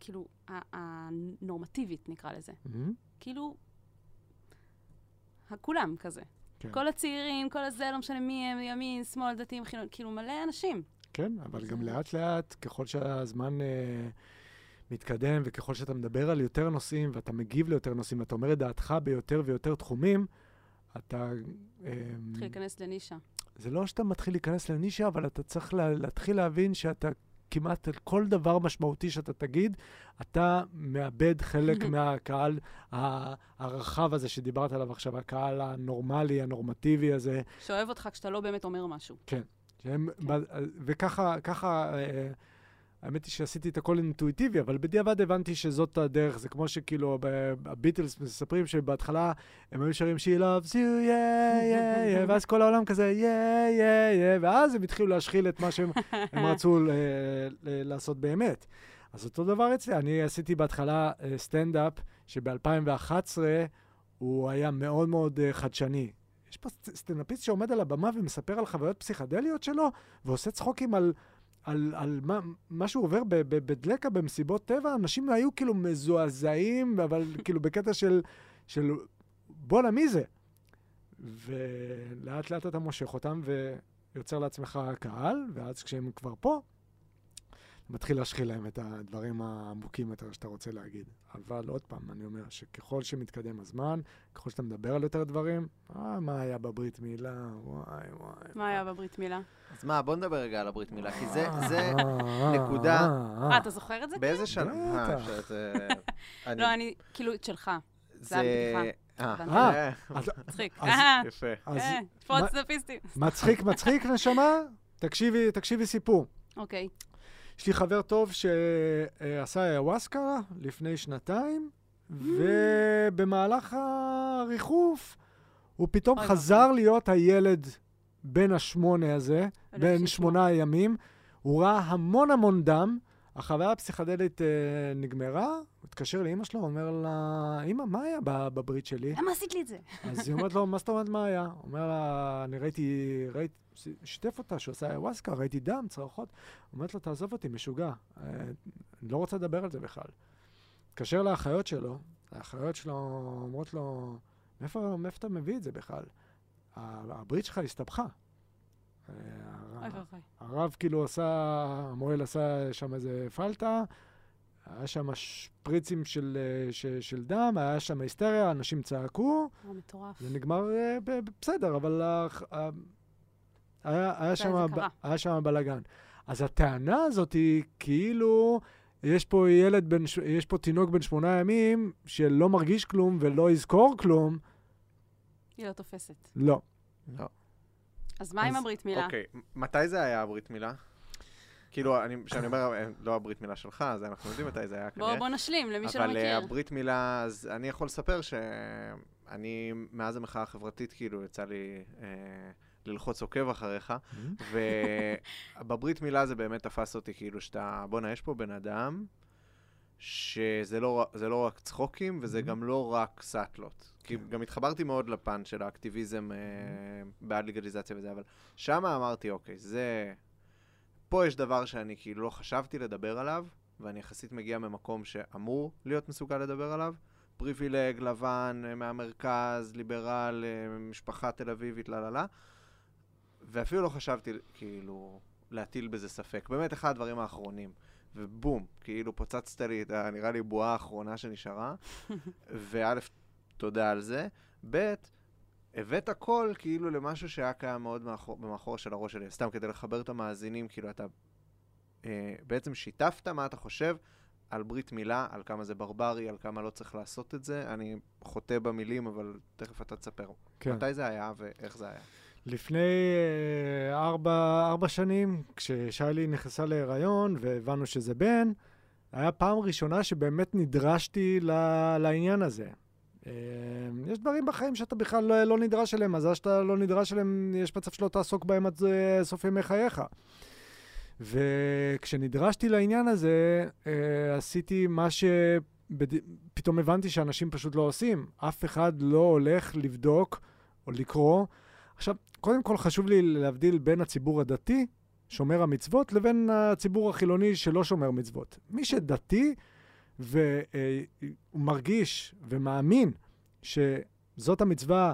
כאילו, הנורמטיבית, נקרא לזה. מהמם. כאילו, כולם כזה. כן. כל הצעירים, כל הזה, לא משנה מי הם, ימין, שמאל, דתיים, חילון, כאילו, מלא אנשים. כן, אבל גם זה- לאט לאט, ככל שהזמן אה, מתקדם, וככל שאתה מדבר על יותר נושאים, ואתה מגיב ליותר נושאים, ואתה אומר את דעתך ביותר ויותר תחומים, אתה... אה, התחיל להיכנס לנישה. זה לא שאתה מתחיל להיכנס לנישה, אבל אתה צריך לה, להתחיל להבין שאתה כמעט על כל דבר משמעותי שאתה תגיד, אתה מאבד חלק מהקהל הרחב הזה שדיברת עליו עכשיו, הקהל הנורמלי, הנורמטיבי הזה. שאוהב אותך כשאתה לא באמת אומר משהו. שהם, ב- וככה, ככה, אה, האמת היא שעשיתי את הכל אינטואיטיבי, אבל בדיעבד הבנתי שזאת הדרך. זה כמו שכאילו הביטלס מספרים שבהתחלה הם היו שרים She loves you, yeah, yeah, yeah, ואז כל העולם כזה, yeah, yeah, yeah, ואז הם התחילו להשחיל את מה שהם הם רצו ל- לעשות באמת. אז אותו דבר אצלי, אני עשיתי בהתחלה אה, סטנדאפ שב-2011 הוא היה מאוד מאוד אה, חדשני. יש פה סט- סטנדאפיסט שעומד על הבמה ומספר על חוויות פסיכדליות שלו, ועושה צחוקים על, על, על מה, מה שהוא עובר בדלקה במסיבות טבע. אנשים היו כאילו מזועזעים, אבל כאילו בקטע של, של בואנה, מי זה? ולאט לאט אתה מושך אותם, ו, יוצר לעצמך קהל, ואז כשהם כבר פה, מתחיל להשחיל להם את הדברים העמוקים יותר שאתה רוצה להגיד. אבל עוד פעם, אני אומר שככל שמתקדם הזמן, ככל שאתה מדבר על יותר דברים, אה, מה היה בברית מילה, וואי וואי. מה היה בברית מילה? אז מה, בוא נדבר רגע על הברית מילה, כי זה, אה, זה, אה, נקודה. אה, אה, אתה זוכר את זה? באיזה שנה? אה, בטח. שזה... לא, אני, כאילו, את שלך. זה... אה. אה, אה, אז- מצחיק. אה, יפה. אה, תפוץ סטפיסטים. מצחיק, מצחיק, נשמה? תקשיבי, תקשיבי סיפור. אוקיי. יש לי חבר טוב שעשה איוואסקה לפני שנתיים, ובמהלך הריחוף הוא פתאום חזר להיות הילד בן השמונה הזה, בן. שמונה הימים. הוא ראה המון המון דם, החוויה הפסיכדלית אה, נגמרה, הוא התקשר לאימא שלו, אומר לה, אמא, מה היה בברית שלי? למה עשית לי את זה? אז היא אומרת לו, מה זאת אומרת מה היה? הוא אומר לה, אני ראיתי, ראיתי, שיתף אותה שהוא עושה איוואסקה, ראיתי דם, צרחות. אומרת לו, תעזוב אותי, משוגע. אה, אני לא רוצה לדבר על זה בכלל. התקשר לאחיות שלו, האחיות שלו אומרות לו, מאיפה, מאיפה אתה מביא את זה בכלל? הברית שלך הסתבכה. אה. הרב כאילו עשה, המוהל עשה שם איזה פלטה, היה שם שפריצים של, אה, ש, של דם, היה שם היסטריה, אנשים צעקו, מטורף. זה נגמר בסדר, אבל היה, היה, שם, היה בלאגן. אז הטענה הזאת היא כאילו, יש פה ילד בן, יש פה תינוק בן שמונה ימים שלא מרגיש כלום ולא יזכור כלום, היא לא תופסת. לא. לא. אז מה עם אז- הברית מילה? אוקיי, מתי זה היה הברית מילה? כאילו, אני- כשאני אומר, אה, לא הברית מילה שלך, אז אנחנו יודעים מתי זה היה בוא כנראה. בוא נשלים, למי שלא אבל אה, מכיר. הברית מילה, אז אני יכול לספר שאני, מאז המחאה החברתית, כאילו, יצא לי אה, ללחוץ עוקב אחריך, ובברית מילה זה באמת תפס אותי, כאילו, שאתה, בואנה, יש פה בן אדם, שזה לא, לא רק צחוקים, וזה Mhm. גם לא רק סאטלות. כי כן. גם התחברתי מאוד לפן של האקטיביזם אה, בעד לגליזציה וזה, אבל שמה אמרתי, אוקיי, זה... פה יש דבר שאני כאילו לא חשבתי לדבר עליו, ואני יחסית מגיע ממקום שאמור להיות מסוגל לדבר עליו. פריבילג, לבן, אה, מהמרכז, ליברל, אה, משפחה תל אביבית, לה לה לה. ואפילו לא חשבתי, כאילו, להטיל בזה ספק. באמת, אחד הדברים האחרונים. ובום, כאילו פוצצת לי את, ה- נראה לי, בועה האחרונה שנשארה. וא', תודה על זה. ב', הבאת הכל כאילו למשהו שהיה קיים מאוד מאחור, במאחור של הראש שלי. סתם כדי לחבר את המאזינים, כאילו אתה אה, בעצם שיתפת מה אתה חושב על ברית מילה, על כמה זה ברברי, על כמה לא צריך לעשות את זה. אני חוטא במילים, אבל תכף אתה תספר. כן. מתי זה היה ואיך זה היה? לפני אה, ארבע, ארבע שנים, כששיילי נכנסה להיריון והבנו שזה בן, היה פעם ראשונה שבאמת נדרשתי לעניין הזה. אה, יש דברים בחיים שאתה בכלל לא, לא נדרש אליהם, אז זה שאתה לא נדרש אליהם, יש מצב שלא תעסוק בהם עד אה, סוף ימי חייך. וכשנדרשתי לעניין הזה, עשיתי מה שפתאום הבנתי שאנשים פשוט לא עושים. אף אחד לא הולך לבדוק או לקרוא. עכשיו, קודם כל חשוב לי להבדיל בין הציבור הדתי, שומר המצוות, לבין הציבור החילוני שלא שומר מצוות. מי שדתי והוא מרגיש ומאמין שזאת המצווה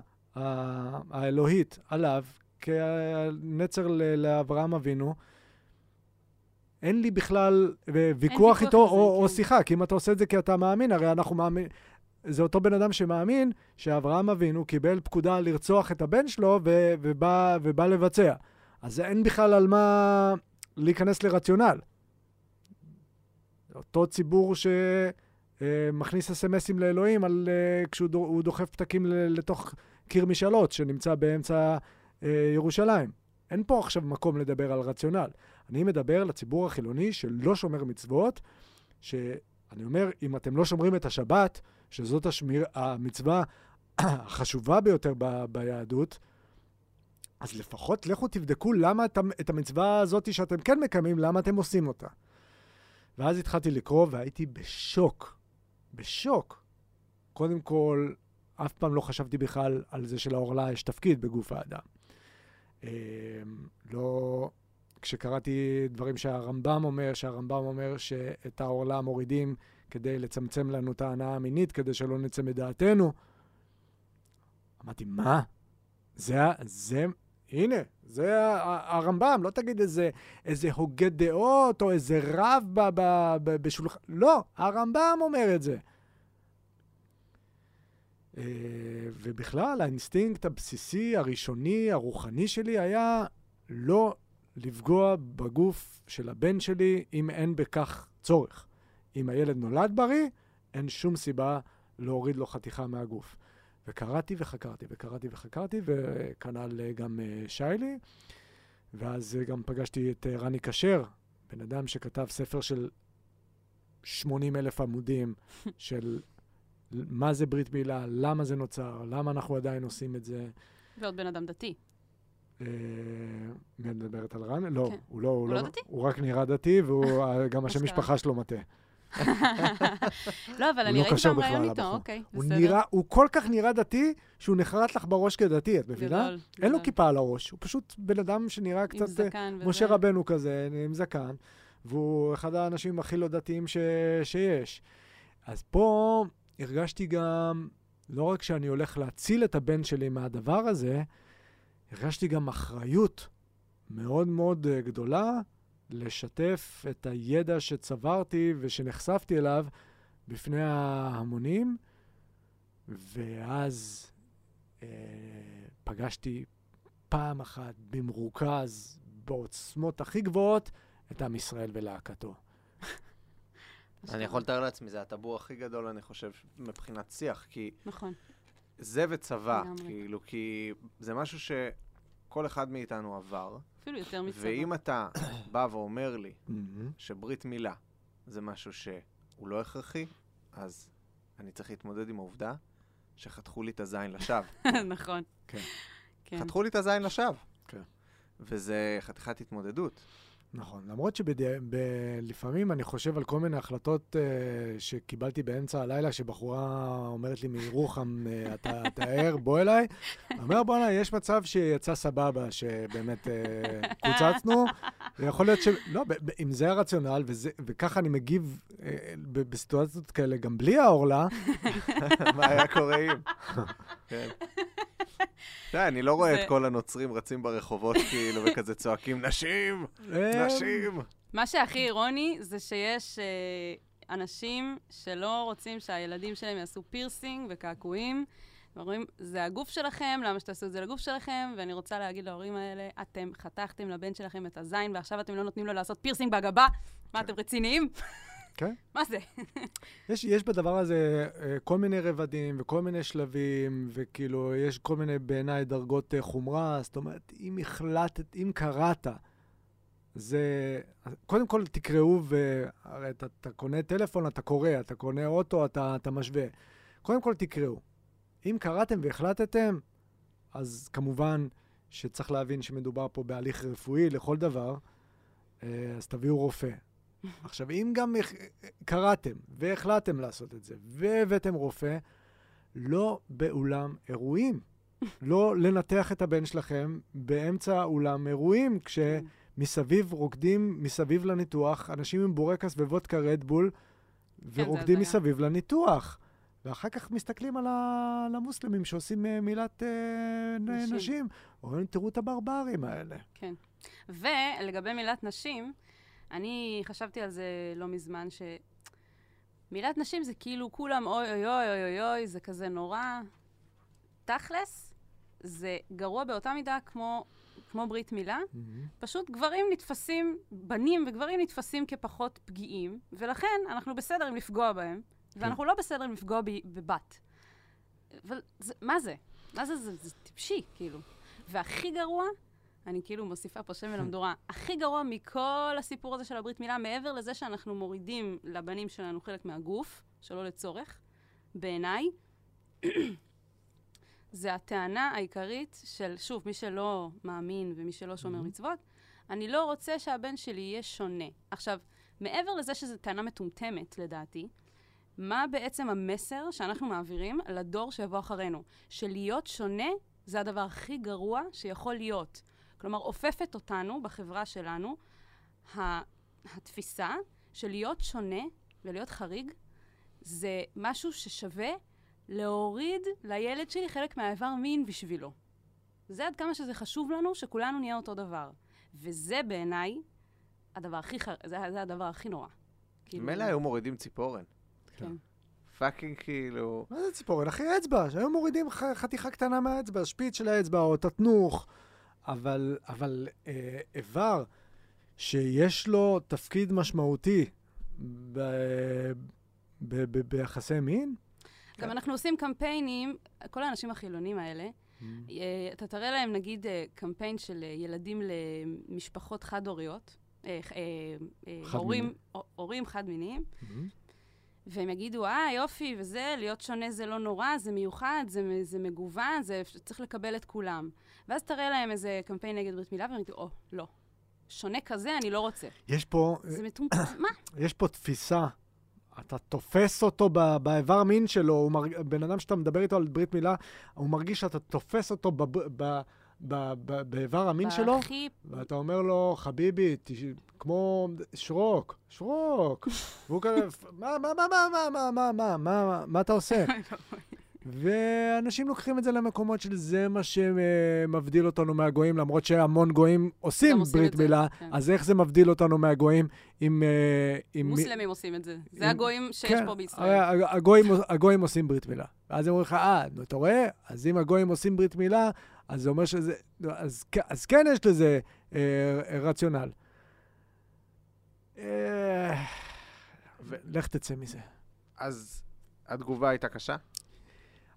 האלוהית עליו, כנצר לאברהם אבינו, אין לי בכלל אה, ויכוח איתו, או, או כן. שיחה, כי אם אתה עושה את זה כי אתה מאמין, הרי אנחנו מאמין... זה אותו בן אדם שמאמין שאברהם אבינו קיבל פקודה לרצוח את הבן שלו ו- ובא, ובא לבצע. אז אין בכלל על מה להיכנס לרציונל. אותו ציבור שמכניס אס.אם.אסים לאלוהים על, אה, כשהוא דו- הוא דוחף פתקים לתוך קיר משאלות שנמצא באמצע אה, ירושלים. אין פה עכשיו מקום לדבר על רציונל. אני מדבר לציבור החילוני שלא שומר מצוות, שאני אומר, אם אתם לא שומרים את השבת, שזאת השמיר, המצווה החשובה ביותר ב, ביהדות, אז לפחות לכו תבדקו למה את, את המצווה הזאת שאתם כן מקיימים, למה אתם עושים אותה. ואז התחלתי לקרוא והייתי בשוק. בשוק. קודם כל, אף פעם לא חשבתי בכלל על זה שלעורלה יש תפקיד בגוף האדם. אמ, לא... כשקראתי דברים שהרמב"ם אומר, שהרמב"ם אומר שאת העורלה מורידים כדי לצמצם לנו את ההנאה המינית, כדי שלא נצא מדעתנו. אמרתי, מה? זה, זה, הנה, זה הרמב"ם, לא תגיד איזה, איזה הוגה דעות או איזה רב ב- ב- ב- בשולחן, לא, הרמב"ם אומר את זה. אה, ובכלל, האינסטינקט הבסיסי, הראשוני, הרוחני שלי היה לא לפגוע בגוף של הבן שלי אם אין בכך צורך. אם הילד נולד בריא, אין שום סיבה להוריד לו חתיכה מהגוף. וקראתי וחקרתי, וקראתי וחקרתי, וכנ"ל אה, גם אה, שיילי. ואז אה, גם פגשתי את רני כשר, בן אדם שכתב ספר של 80 אלף עמודים, של מה זה ברית מילה, למה זה נוצר, למה אנחנו עדיין עושים את זה. ועוד בן אדם דתי. מי מדברת על רן? לא, כן. הוא לא, הוא לא לא, דתי? הוא רק נראה דתי, וגם השם אשכרה. משפחה שלו מטעה. לא, אבל הוא אני לא ראיתי פעם ראיון איתו. אוקיי, הוא בסדר. נראה, הוא כל כך נראה דתי, שהוא נחרט לך בראש כדתי, את מבינה? אין לו. כיפה על הראש, הוא פשוט בן אדם שנראה עם קצת... אה, זקן וזה. משה רבנו כזה, עם זקן, והוא אחד האנשים הכי לא דתיים. שיש. אז פה הרגשתי גם, לא רק שאני הולך להציל את הבן שלי מהדבר הזה, הרגשתי גם אחריות מאוד מאוד אה, גדולה לשתף את הידע שצברתי ושנחשפתי אליו בפני ההמונים, ואז אה, פגשתי פעם אחת במרוכז, בעוצמות הכי גבוהות, את עם ישראל ולהקתו. אני יכול לתאר לעצמי, זה הטבור הכי גדול, אני חושב, מבחינת שיח, כי נכון. זה וצבא. כאילו, כי זה משהו שכל אחד מאיתנו עבר, אפילו יותר מצבא. ואם אתה בא ואומר לי שברית מילה זה משהו שהוא לא הכרחי, אז אני צריך להתמודד עם העובדה שחתכו לי את הזין לשווא. נכון. כן. כן. חתכו לי את הזין לשווא. כן. וזה חתיכת התמודדות. נכון, למרות שלפעמים אני חושב על כל מיני החלטות uh, שקיבלתי באמצע הלילה, שבחורה אומרת לי מירוחם, uh, אתה אתה בוא אליי. אומר, בואנה, יש מצב שיצא סבבה, שבאמת uh, קוצצנו, ויכול להיות ש... לא, אם זה הרציונל, וזה, וככה אני מגיב uh, בסיטואציות כאלה, גם בלי העורלה, מה היה קורה אם? כן. תראה, אני לא רואה את כל הנוצרים רצים ברחובות כאילו וכזה צועקים, נשים! אה, נשים! מה שהכי אירוני זה שיש אה, אנשים שלא רוצים שהילדים שלהם יעשו פירסינג וקעקועים. ואומרים, זה הגוף שלכם, למה שתעשו את זה לגוף שלכם? ואני רוצה להגיד להורים האלה, אתם חתכתם לבן שלכם את הזין, ועכשיו אתם לא נותנים לו לעשות פירסינג בגבה? מה, אתם רציניים? כן. מה זה? יש, יש בדבר הזה אה, כל מיני רבדים וכל מיני שלבים, וכאילו, יש כל מיני בעיניי דרגות אה, חומרה. זאת אומרת, אם החלטת, אם קראת, זה... קודם כל תקראו, והרי אתה, אתה קונה טלפון, אתה קורא, אתה קונה אוטו, אתה, אתה משווה. קודם כל תקראו. אם קראתם והחלטתם, אז כמובן שצריך להבין שמדובר פה בהליך רפואי לכל דבר, אה, אז תביאו רופא. עכשיו, אם גם קראתם והחלטתם לעשות את זה והבאתם רופא, לא באולם אירועים. לא לנתח את הבן שלכם באמצע אולם אירועים, כשמסביב רוקדים, מסביב לניתוח, אנשים עם בורקס ווודקה רדבול, ורוקדים הזיה. מסביב לניתוח. ואחר כך מסתכלים על, ה... על המוסלמים שעושים אה, מילת אה. נשים. אומרים, תראו את הברברים האלה. כן. ולגבי מילת נשים, אני חשבתי על זה לא מזמן, ש... מילת נשים זה כאילו כולם אוי אוי אוי אוי אוי אוי, זה כזה נורא. תכלס, זה גרוע באותה מידה כמו, כמו ברית מילה. פשוט גברים נתפסים, בנים וגברים נתפסים כפחות פגיעים, ולכן אנחנו בסדר עם לפגוע בהם, ואנחנו לא בסדר עם לפגוע ב- בבת. אבל זה, מה זה? מה זה? זה, זה טיפשי, כאילו. והכי גרוע, אני כאילו מוסיפה פה שמן למדורה, הכי גרוע מכל הסיפור הזה של הברית מילה, מעבר לזה שאנחנו מורידים לבנים שלנו חלק מהגוף, שלא לצורך, בעיניי, זה הטענה העיקרית של, שוב, מי שלא מאמין ומי שלא שומר מצוות, אני לא רוצה שהבן שלי יהיה שונה. עכשיו, מעבר לזה שזו טענה מטומטמת, לדעתי, מה בעצם המסר שאנחנו מעבירים לדור שיבוא אחרינו? שלהיות שונה זה הדבר הכי גרוע שיכול להיות. כלומר, אופפת אותנו בחברה שלנו התפיסה של להיות שונה ולהיות חריג זה משהו ששווה להוריד לילד שלי חלק מהאיבר מין בשבילו. זה עד כמה שזה חשוב לנו שכולנו נהיה אותו דבר. וזה בעיניי הדבר הכי, ח... זה, זה הדבר הכי נורא. כאילו, מילא היו מורידים ציפורן. כן. fucking כאילו... מה זה ציפורן? אחי, אצבע, שהיו מורידים ח- חתיכה קטנה מהאצבע, שפיץ של האצבע או תתנוך, אבל, אבל אה, איבר שיש לו תפקיד משמעותי ב, ב, ב, ביחסי מין, גם אנחנו עושים קמפיינים, כל האנשים החילונים האלה, Mm. אה, אתה תראה להם נגיד אה, קמפיין של אה, ילדים למשפחות חד-הוריות. הורים, הו- הורים חד-מיניים, והם יגידו, אה, יופי, וזה, להיות שונה זה לא נורא, זה מיוחד, זה, זה מגוון, זה צריך לקבל את כולם. ואז תראה להם איזה קמפיין נגד ברית מילה, והם יגידו, או, לא. שונה כזה, אני לא רוצה. יש פה, זה מטומטם, מה? יש פה תפיסה. אתה תופס אותו באיבר מין שלו, מרג... בן אדם שאתה מדבר איתו על ברית מילה, הוא מרגיש שאתה תופס אותו בב... ב... ב... ב... באיבר המין שלו, הכי... ואתה אומר לו, חביבי, תש... כמו שרוק, שרוק. והוא כזה, מה, מה, מה, מה, מה, מה, מה, מה, מה, מה אתה עושה? ואנשים לוקחים את זה למקומות של זה מה שמבדיל אותנו מהגויים, למרות שהמון גויים עושים ברית מילה, כן. אז איך זה מבדיל אותנו מהגויים אם... אה, אם מוסלמים עושים את זה. זה אם- הגויים שיש כן, פה בישראל. הרי הגויים, הגויים עושים ברית מילה. ואז הם אומרים לך, אה, אתה רואה? אז אם הגויים עושים ברית מילה, אז זה אומר שזה... נו, אז, אז כן יש לזה אה, רציונל. אה, לך תצא מזה. אז התגובה הייתה קשה?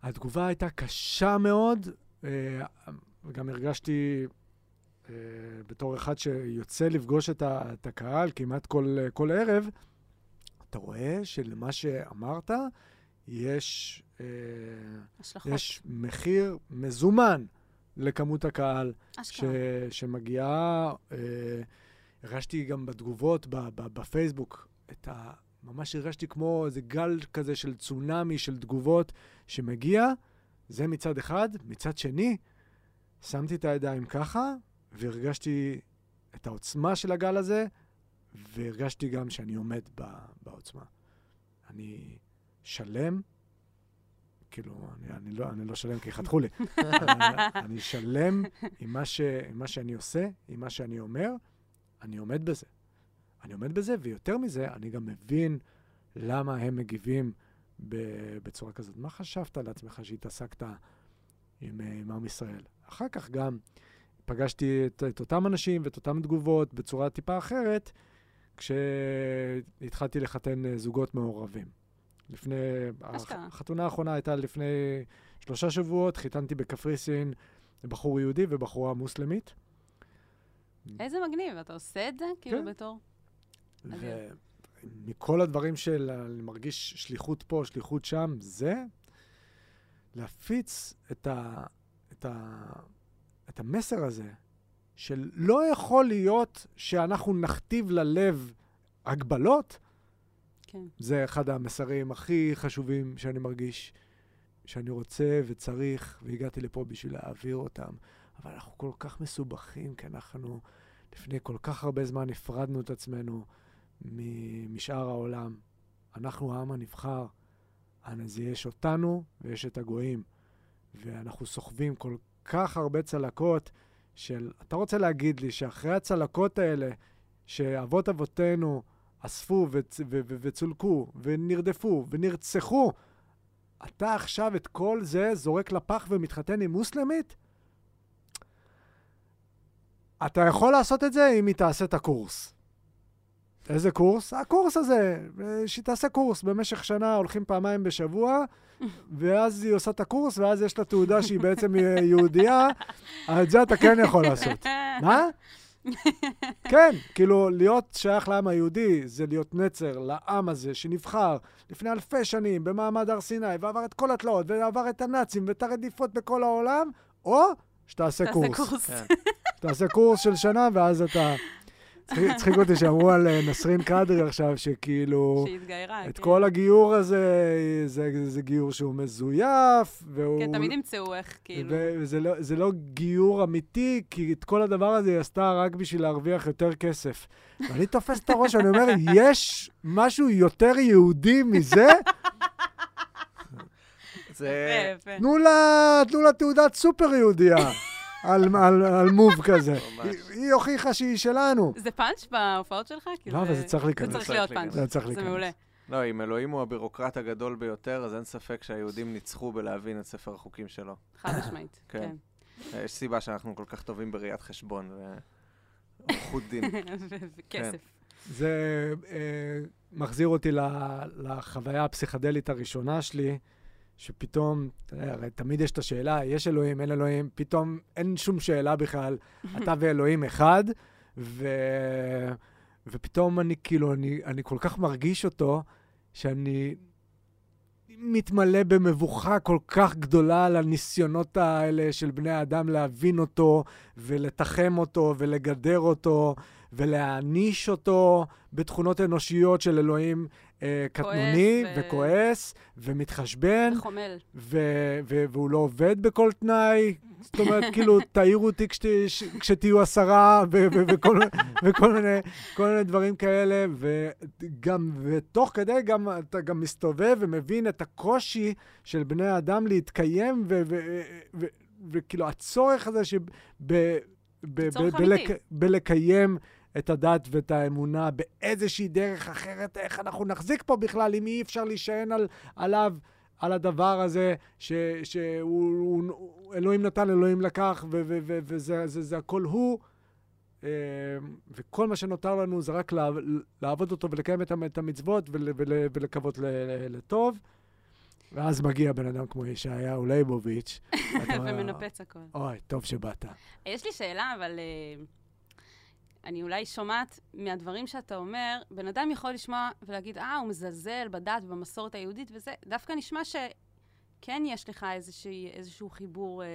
התגובה הייתה קשה מאוד, אה, וגם הרגשתי אה, בתור אחד שיוצא לפגוש את, הקהל כמעט כל, כל ערב, אתה רואה שלמה שאמרת יש, אה, השלכות. יש מחיר מזומן לכמות הקהל ש. שמגיעה. הרגשתי גם בתגובות בפייסבוק את ה... ממש הרגשתי כמו איזה גל כזה של צונאמי של תגובות שמגיע, זה מצד אחד. מצד שני, שמתי את הידיים ככה, והרגשתי את העוצמה של הגל הזה, והרגשתי גם שאני עומד בעוצמה. אני שלם, כאילו, אני, אני, לא, אני לא שלם כי חתכו לי. אני- אני שלם עם מה, ש, עם מה שאני עושה, עם מה שאני אומר, אני עומד בזה. אני עומד בזה, ויותר מזה, אני גם מבין למה הם מגיבים בצורה כזאת. מה חשבת על עצמך שהתעסקת עם, אה, עם עם ישראל? אחר כך גם פגשתי את, את אותם אנשים ואת אותן תגובות בצורה טיפה אחרת, כשהתחלתי לחתן אה, זוגות מעורבים. לפני... החתונה האחרונה הייתה לפני שלושה שבועות, חיתנתי בקפריסין בחור יהודי ובחורה מוסלמית. איזה מגניב, אתה עושה את זה? כאילו כן. בתור... אדיר. ומכל הדברים של אני מרגיש שליחות פה, שליחות שם, זה להפיץ את, ה, את, ה, את המסר הזה, של לא יכול להיות שאנחנו נכתיב ללב הגבלות, כן. זה אחד המסרים הכי חשובים שאני מרגיש, שאני רוצה וצריך, והגעתי לפה בשביל להעביר אותם. אבל אנחנו כל כך מסובכים, כי אנחנו לפני כל כך הרבה זמן הפרדנו את עצמנו משאר העולם. אנחנו העם הנבחר, אז יש אותנו ויש את הגויים. ואנחנו סוחבים כל כך הרבה צלקות של... אתה רוצה להגיד לי שאחרי הצלקות האלה, שאבות אבותינו אספו וצ... ו... ו... וצולקו ונרדפו ונרצחו, אתה עכשיו את כל זה זורק לפח ומתחתן עם מוסלמית? אתה יכול לעשות את זה אם היא תעשה את הקורס. איזה קורס? הקורס הזה, אה, שהיא תעשה קורס במשך שנה, הולכים פעמיים בשבוע, ואז היא עושה את הקורס, ואז יש לה תעודה שהיא בעצם אה, יהודייה, את זה אתה כן יכול לעשות. מה? כן, כאילו, להיות שייך לעם היהודי זה להיות נצר לעם הזה שנבחר לפני אלפי שנים במעמד הר סיני, ועבר את כל התלאות, ועבר את הנאצים ואת הרדיפות בכל העולם, או שתעשה תעשה קורס. קורס. כן. תעשה קורס של שנה, ואז אתה... צחיק- הצחיק אותי שאמרו על אה, נסרין קדרי עכשיו, שכאילו... שהתגיירה. את כן. כל הגיור הזה, זה, זה גיור שהוא מזויף, והוא... כן, תמיד ימצאו איך, כאילו. וזה לא, זה לא גיור אמיתי, כי את כל הדבר הזה היא עשתה רק בשביל להרוויח יותר כסף. ואני תופס את הראש, ואני אומר, יש משהו יותר יהודי מזה? זה... תנו לה תעודת סופר יהודייה. על, על, על מוב כזה. ממש. היא, היא הוכיחה שהיא שלנו. זה פאנץ' בהופעות שלך? כי לא, אבל זה צריך זה להיכנס. צריך צריך להיות. פאנץ'. זה צריך זה להיכנס. מעולה. לא, אם אלוהים הוא הבירוקרט הגדול ביותר, אז אין ספק שהיהודים ניצחו בלהבין את ספר החוקים שלו. חד משמעית. כן. כן. יש סיבה שאנחנו כל כך טובים בראיית חשבון ועורכות דין. וכסף. זה אה, מחזיר אותי ל- לחוויה הפסיכדלית הראשונה שלי, שפתאום, הרי תמיד יש את השאלה, יש אלוהים, אין אלוהים, פתאום אין שום שאלה בכלל, אתה ואלוהים אחד, ו... ופתאום אני כאילו, אני, אני כל כך מרגיש אותו, שאני מתמלא במבוכה כל כך גדולה על הניסיונות האלה של בני האדם להבין אותו, ולתחם אותו, ולגדר אותו, ולהעניש אותו בתכונות אנושיות של אלוהים אה, קטנוני, ו- וכועס, ומתחשבן, חומל. ו- ו- והוא לא עובד בכל תנאי. זאת אומרת, כאילו, תעירו אותי כשת- ש- כשתהיו עשרה, ו- ו- וכל, וכל מיני, כל מיני דברים כאלה, וגם, ותוך כדי גם אתה גם מסתובב ומבין את הקושי של בני האדם להתקיים, ו- ו- ו- וכאילו, הצורך הזה שב... ב- ב- ב- בלק-. בלקיים את הדת ואת האמונה באיזושהי דרך אחרת, איך אנחנו נחזיק פה בכלל, אם אי אפשר להישען על, עליו, על הדבר הזה, ש, שהוא הוא, הוא, אלוהים נתן, אלוהים לקח, ו, ו, ו, וזה זה, זה הכל הוא. אה, וכל מה שנותר לנו זה רק לעב- לעבוד אותו ולקיים את המ- את המצוות ול, ול, ולקוות ל, ל, לטוב. ואז מגיע בן אדם כמו ישעיהו ליבוביץ'. ומנפץ הכל. אוי, טוב שבאת. יש לי שאלה, אבל אה, אני אולי שומעת מהדברים שאתה אומר, בן אדם יכול לשמוע ולהגיד, אה, הוא מזלזל בדת ובמסורת היהודית וזה, דווקא נשמע שכן יש לך איזושהי, איזשהו חיבור, אה,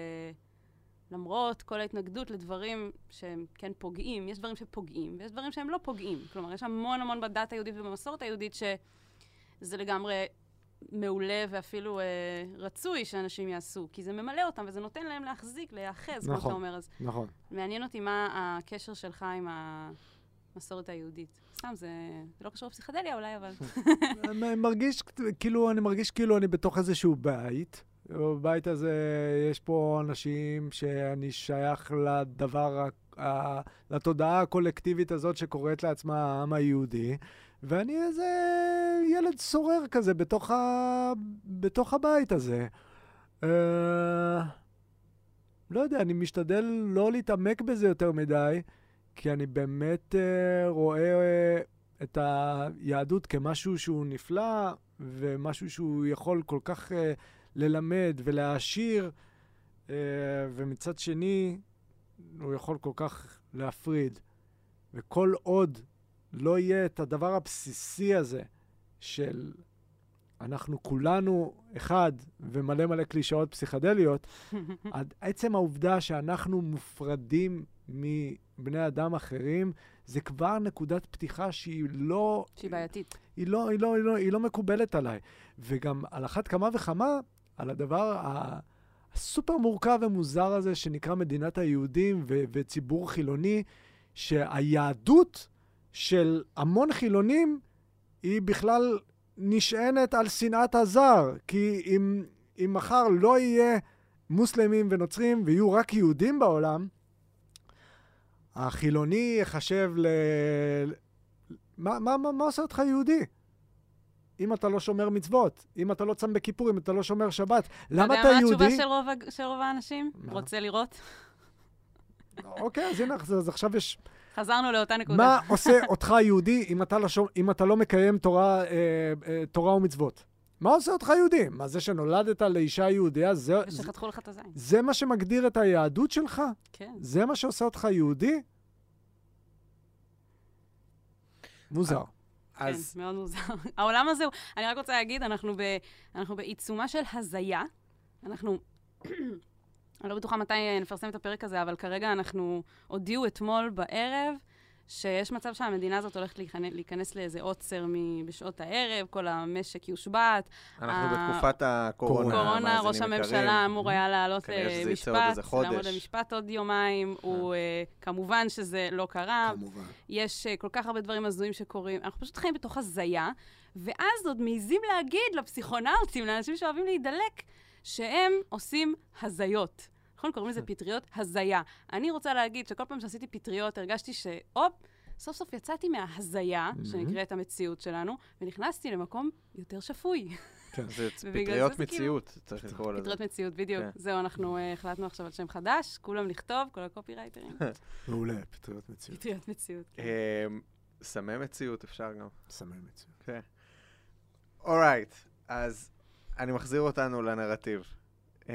למרות כל ההתנגדות לדברים שהם כן פוגעים, יש דברים שפוגעים ויש דברים שהם לא פוגעים. כלומר, יש המון המון בדת היהודית ובמסורת היהודית שזה לגמרי מעולה ואפילו אה, רצוי שאנשים יעשו, כי זה ממלא אותם וזה נותן להם להחזיק, להיאחז, כמו נכון. שאתה אומר. אז נכון. מעניין אותי מה הקשר שלך עם המסורת היהודית. סתם, זה, זה לא קשור לפסיכדליה אולי, אבל... אני מרגיש, כאילו, אני מרגיש כאילו אני בתוך איזשהו בית. בבית הזה יש פה אנשים שאני שייך לדבר, לתודעה הקולקטיבית הזאת שקוראת לעצמה העם היהודי, ואני איזה ילד סורר כזה בתוך, ה... בתוך הבית הזה. אה... לא יודע, אני משתדל לא להתעמק בזה יותר מדי, כי אני באמת אה, רואה אה, את היהדות כמשהו שהוא נפלא, ומשהו שהוא יכול כל כך אה, ללמד ולהעשיר, אה, ומצד שני, הוא יכול כל כך להפריד. וכל עוד לא יהיה את הדבר הבסיסי הזה של אנחנו כולנו אחד ומלא מלא קלישאות פסיכדליות, עד עצם העובדה שאנחנו מופרדים מבני אדם אחרים, זה כבר נקודת פתיחה שהיא לא... שהיא בעייתית. היא לא, היא, לא, היא, לא, היא לא מקובלת עליי. וגם על אחת כמה וכמה, על הדבר ה- הסופר מורכב ומוזר הזה שנקרא מדינת היהודים ו- וציבור חילוני, שהיהדות של המון חילונים היא בכלל נשענת על שנאת הזר. כי אם, אם מחר לא יהיה מוסלמים ונוצרים ויהיו רק יהודים בעולם, החילוני יחשב ל... מה, מה, מה, מה עושה אותך יהודי? אם אתה לא שומר מצוות, אם אתה לא צם בכיפור, אם אתה לא שומר שבת, למה אתה אתה יודע מה יהודי? התשובה של רוב, של רוב האנשים? מה? רוצה לראות? אוקיי, אז הנה, אז עכשיו יש... חזרנו לאותה נקודה. מה עושה אותך יהודי אם אתה לא, שומ... אם אתה לא מקיים תורה, אה, אה, תורה ומצוות? מה עושה אותך יהודי? מה, זה שנולדת לאישה יהודייה, זה, זה, ושחתכו לך את הזין. זה מה שמגדיר את היהדות שלך? כן. זה מה שעושה אותך יהודי? מוזר. אז כן, מאוד מוזר. העולם הזה, הוא- אני רק רוצה להגיד, אנחנו, ב, אנחנו בעיצומה של הזיה. אנחנו, אני לא בטוחה מתי אה, נפרסם את הפרק הזה, אבל כרגע אנחנו הודיעו אתמול בערב שיש מצב שהמדינה הזאת הולכת להיכנס, להיכנס לאיזה עוצר בשעות הערב, כל המשק יושבת. אנחנו ה- בתקופת הקורונה, קורונה, ראש הממשלה. אמור היה לעלות למשפט, חודש. לעמוד למשפט עוד יומיים. הוא, אה, כמובן שזה לא קרה, כמובן. יש uh, כל כך הרבה דברים הזויים שקורים. אנחנו פשוט חיים בתוך הזיה, ואז עוד מעיזים להגיד לפסיכונאוטים, לאנשים שאוהבים להידלק, שהם עושים הזיות. נכון? קוראים לזה פטריות הזיה. אני רוצה להגיד שכל פעם שעשיתי פטריות, הרגשתי שהופ, סוף סוף יצאתי מההזיה. שנקראת המציאות שלנו, ונכנסתי למקום יותר שפוי. כן. זה פטריות כאילו- מציאות, צריך לקרוא לזה. פטריות מציאות, בדיוק. כן. זהו, אנחנו אה, החלטנו עכשיו על שם חדש, כולם לכתוב, כל הקופירייטרים. מעולה, פטריות מציאות. פטריות מציאות. כן. אמ, סמי מציאות אפשר גם. סמל מציאות. כן. אורייט, אז אני מחזיר אותנו לנרטיב. אמ,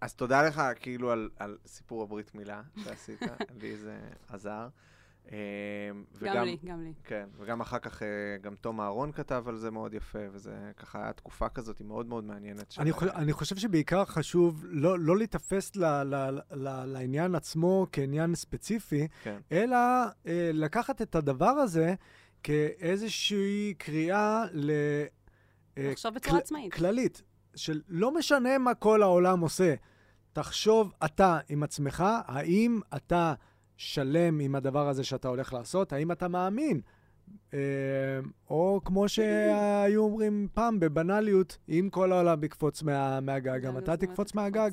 אז תודה לך כאילו על, על סיפור הברית מילה שעשית, לי זה עזר. אמ, גם לי, גם לי. כן, וגם אחר כך אה, גם תום אהרון כתב על זה מאוד יפה, וזה ככה היה תקופה כזאת היא מאוד מאוד מעניינת. של- אני, חושב, אני חושב שבעיקר חשוב לא, לא להיתפס ל, ל, ל, לעניין עצמו כעניין ספציפי, כן. אלא אה, לקחת את הדבר הזה כאיזושהי קריאה ל... אה, לחשוב בצורה כל- עצמאית. כללית, של לא משנה מה כל העולם עושה, תחשוב אתה עם עצמך, האם אתה שלם עם הדבר הזה שאתה הולך לעשות, האם אתה מאמין. אה, או כמו שהיו אומרים פעם, בבנאליות, אם כל העולם יקפוץ מה, מהגג, גם אתה תקפוץ מהגג.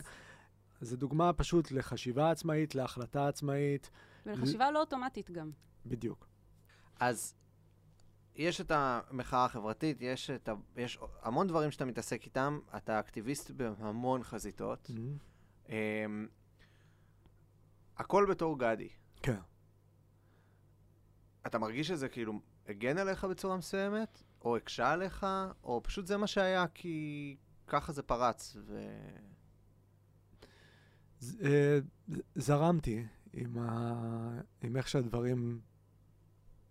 זו דוגמה פשוט לחשיבה עצמאית, להחלטה עצמאית, ולחשיבה לא אוטומטית גם. בדיוק. אז יש את המחאה החברתית, יש, את ה... יש המון דברים שאתה מתעסק איתם, אתה אקטיביסט בהמון חזיתות. Mm-hmm. אמ, הכל בתור גדי. כן. אתה מרגיש שזה כאילו הגן עליך בצורה מסוימת, או הקשה עליך, או פשוט זה מה שהיה כי ככה זה פרץ, ו... אה, ז- זרמתי עם, ה... עם איך שהדברים,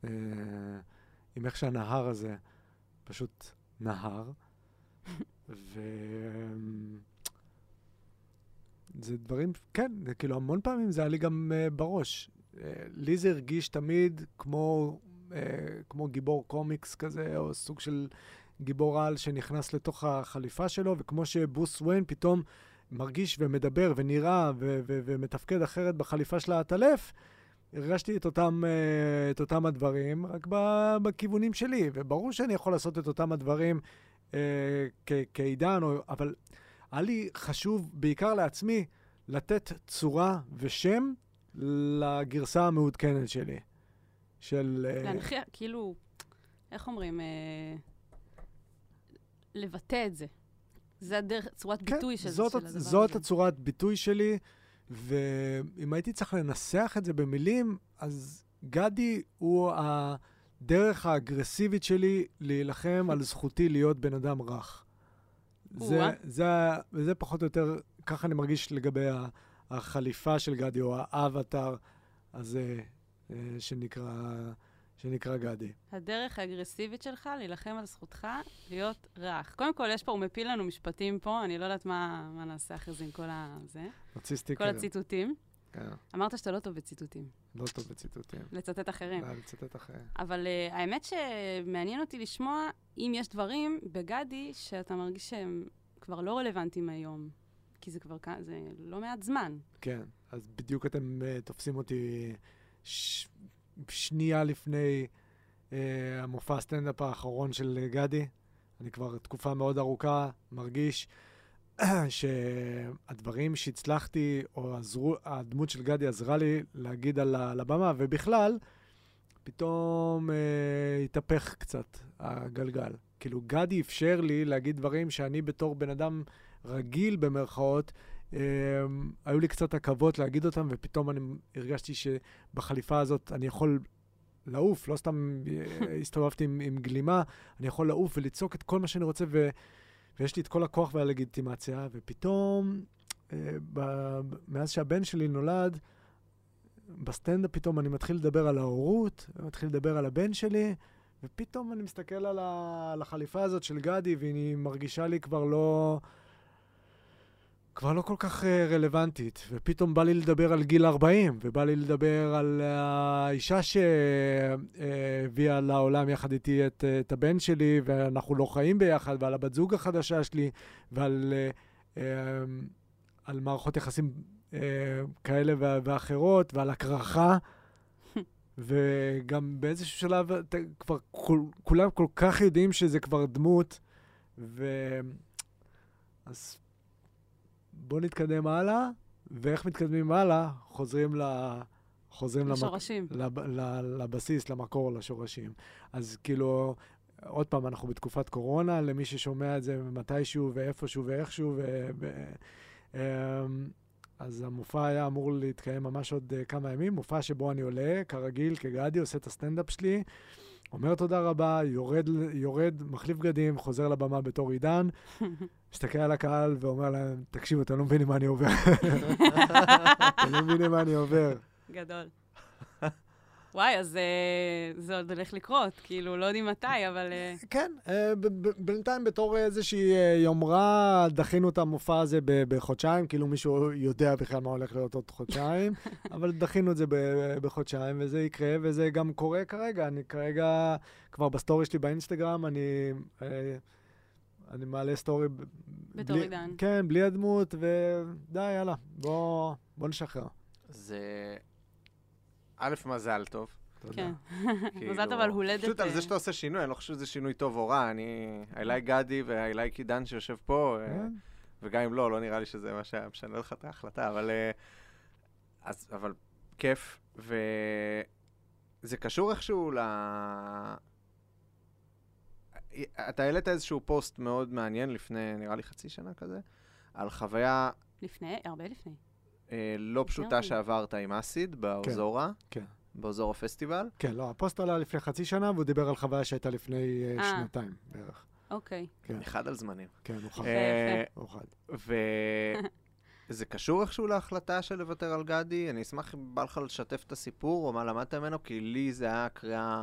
אה, עם איך שהנהר הזה פשוט נהר. ו... זה דברים, כן, זה כאילו המון פעמים זה היה לי גם uh, בראש. Uh, לי זה הרגיש תמיד כמו, uh, כמו גיבור קומיקס כזה, או סוג של גיבור על שנכנס לתוך החליפה שלו, וכמו שברוס וויין פתאום מרגיש ומדבר ונראה ו- ו- ומתפקד אחרת בחליפה של העטלף, הרגשתי את אותם, uh, את אותם הדברים, רק בכיוונים שלי, וברור שאני יכול לעשות את אותם הדברים כ- כעידן, אבל היה לי חשוב, בעיקר לעצמי, לתת צורה ושם לגרסה המעודכנת שלי. של... אה, להנכיח, כאילו, איך אומרים? אה, לבטא את זה. זה הדרך, צורת כן, ביטוי של זאת, של הדבר זאת הזה. הצורת ביטוי שלי, ואם הייתי צריך לנסח את זה במילים, אז גדי הוא הדרך האגרסיבית שלי להילחם על זכותי להיות בן אדם רך. זה. זה, זה פחות או יותר, ככה אני מרגיש לגבי החליפה של גדי, או האבטר הזה אה, שנקרא, שנקרא גדי. הדרך האגרסיבית שלך להילחם על זכותך להיות רך. קודם כל, יש פה, הוא מפיל לנו משפטים פה, אני לא יודעת מה, מה נעשה אחרי זה עם כל ה... זה, נרציסטי כל הציטוטים. כן, אמרת שאתה לא טוב בציטוטים, לא טוב בציטוטים. לצטט אחרים. לא, לצטט אחרי. אבל uh, האמת שמעניין אותי לשמוע אם יש דברים בגדי שאתה מרגיש שהם כבר לא רלוונטיים היום. כי זה כבר זה לא מעט זמן. כן, אז בדיוק אתם uh, תופסים אותי ש... שנייה לפני uh, המופע הסטנדאפ האחרון של uh, גדי. אני כבר תקופה מאוד ארוכה מרגיש שהדברים שהצלחתי, או עזרו, הדמות של גדי עזרה לי להגיד על, על הבמה, ובכלל, פתאום uh, התהפך קצת הגלגל. כאילו, גדי אפשר לי להגיד דברים שאני בתור בן אדם רגיל במרכאות, Um, היו לי קצת עכבות להגיד אותם, ופתאום אני הרגשתי שבחליפה הזאת אני יכול לעוף, לא סתם אה, הסתובבתי עם, עם גלימה, אני יכול לעוף ולצעוק את כל מה שאני רוצה, ו, ויש לי את כל הכוח והלגיטימציה, ופתאום, uh, ב, מאז שהבן שלי נולד, בסטנדאפ פתאום אני מתחיל לדבר על ההורות, מתחיל לדבר על הבן שלי, ופתאום אני מסתכל על, ה, על החליפה הזאת של גדי, והיא מרגישה לי כבר לא... כבר לא כל כך uh, רלוונטית, ופתאום בא לי לדבר על גיל 40, ובא לי לדבר על uh, האישה שהביאה uh, לעולם יחד איתי את, את הבן שלי, ואנחנו לא חיים ביחד, ועל הבת זוג החדשה שלי, ועל uh, על מערכות יחסים כאלה ואחרות, ועל הקרחה. וגם באיזשהו שלב, כבר כול, כולם כל כך יודעים שזה כבר דמות, ו... אז בוא נתקדם הלאה, ואיך מתקדמים הלאה? חוזרים ל... חוזרים למק- לשורשים. לב, ל, לבסיס, למקור, לשורשים. אז כאילו, עוד פעם, אנחנו בתקופת קורונה, למי ששומע את זה מתישהו ואיפשהו ואיכשהו, ו, ו, אמ, אז המופע היה אמור להתקיים ממש עוד אה, כמה ימים, מופע שבו אני עולה, כרגיל, כגדי, עושה את הסטנדאפ שלי, אומר תודה רבה, יורד, יורד, מחליף בגדים, חוזר לבמה בתור עידן, מסתכל על הקהל ואומר להם, תקשיבו, אתם לא מבינים מה אני עובר. אתם לא מבינים מה אני עובר. גדול. וואי, אז אה, זה עוד הולך לקרות, כאילו, לא יודעים מתי, אבל... אה, כן, אה, ב- ב- בינתיים בתור איזושהי יומרה, דחינו את המופע הזה ב- בחודשיים, כאילו מישהו יודע בכלל מה הולך להיות עוד חודשיים, אבל דחינו את זה ב- בחודשיים, וזה יקרה, וזה גם קורה כרגע. אני כרגע, כבר בסטורי שלי באינסטגרם, אני... אני מעלה סטורי... ב- בתור בלי- עידן. כן, בלי הדמות, ודי, יאללה, בוא, בוא נשחרר. זה... א', מזל טוב. תודה. כן. כאילו, מזל טוב על הולדת... פשוט על אה, זה שאתה עושה שינוי, אני לא חושב שזה שינוי טוב או רע. אני... I like גדי ו-I like עידן שיושב פה, אה, כן. וגם אם לא, לא נראה לי שזה מה שהיה משנה לך את ההחלטה, אבל... אה, אז, אבל כיף, וזה קשור איכשהו ל... אתה העלית איזשהו פוסט מאוד מעניין לפני, נראה לי חצי שנה כזה, על חוויה לפני, הרבה לפני. אה, לא פשוטה. שעברת עם אסיד באוזורה, כן. באוזור הפסטיבל. כן, לא, הפוסט עלה לפני חצי שנה, והוא דיבר על חוויה שהייתה לפני אה, אה. שנתיים בערך. אוקיי. כן, אחד על זמנים. כן, הוא חד. הוא חד. וזה קשור איכשהו להחלטה של לוותר על גדי? אני אשמח אם בא לך לשתף את הסיפור, או מה למדת ממנו, כי לי זה היה קריאה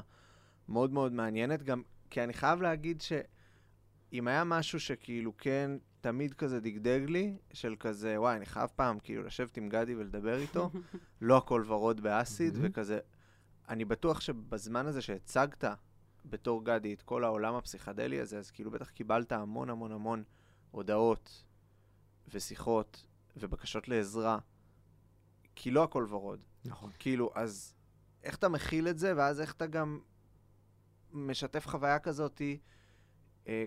מאוד מאוד מעניינת, גם כי אני חייב להגיד שאם היה משהו שכאילו כן תמיד כזה דגדג לי, של כזה, וואי, אני חייב פעם כאילו לשבת עם גדי ולדבר איתו, לא הכל ורוד באסיד. וכזה, אני בטוח שבזמן הזה שהצגת בתור גדי את כל העולם הפסיכדלי הזה, אז כאילו בטח קיבלת המון המון המון הודעות ושיחות ובקשות לעזרה, כי לא הכל ורוד. נכון. כאילו, אז איך אתה מכיל את זה, ואז איך אתה גם משתף חוויה כזאתי, אה,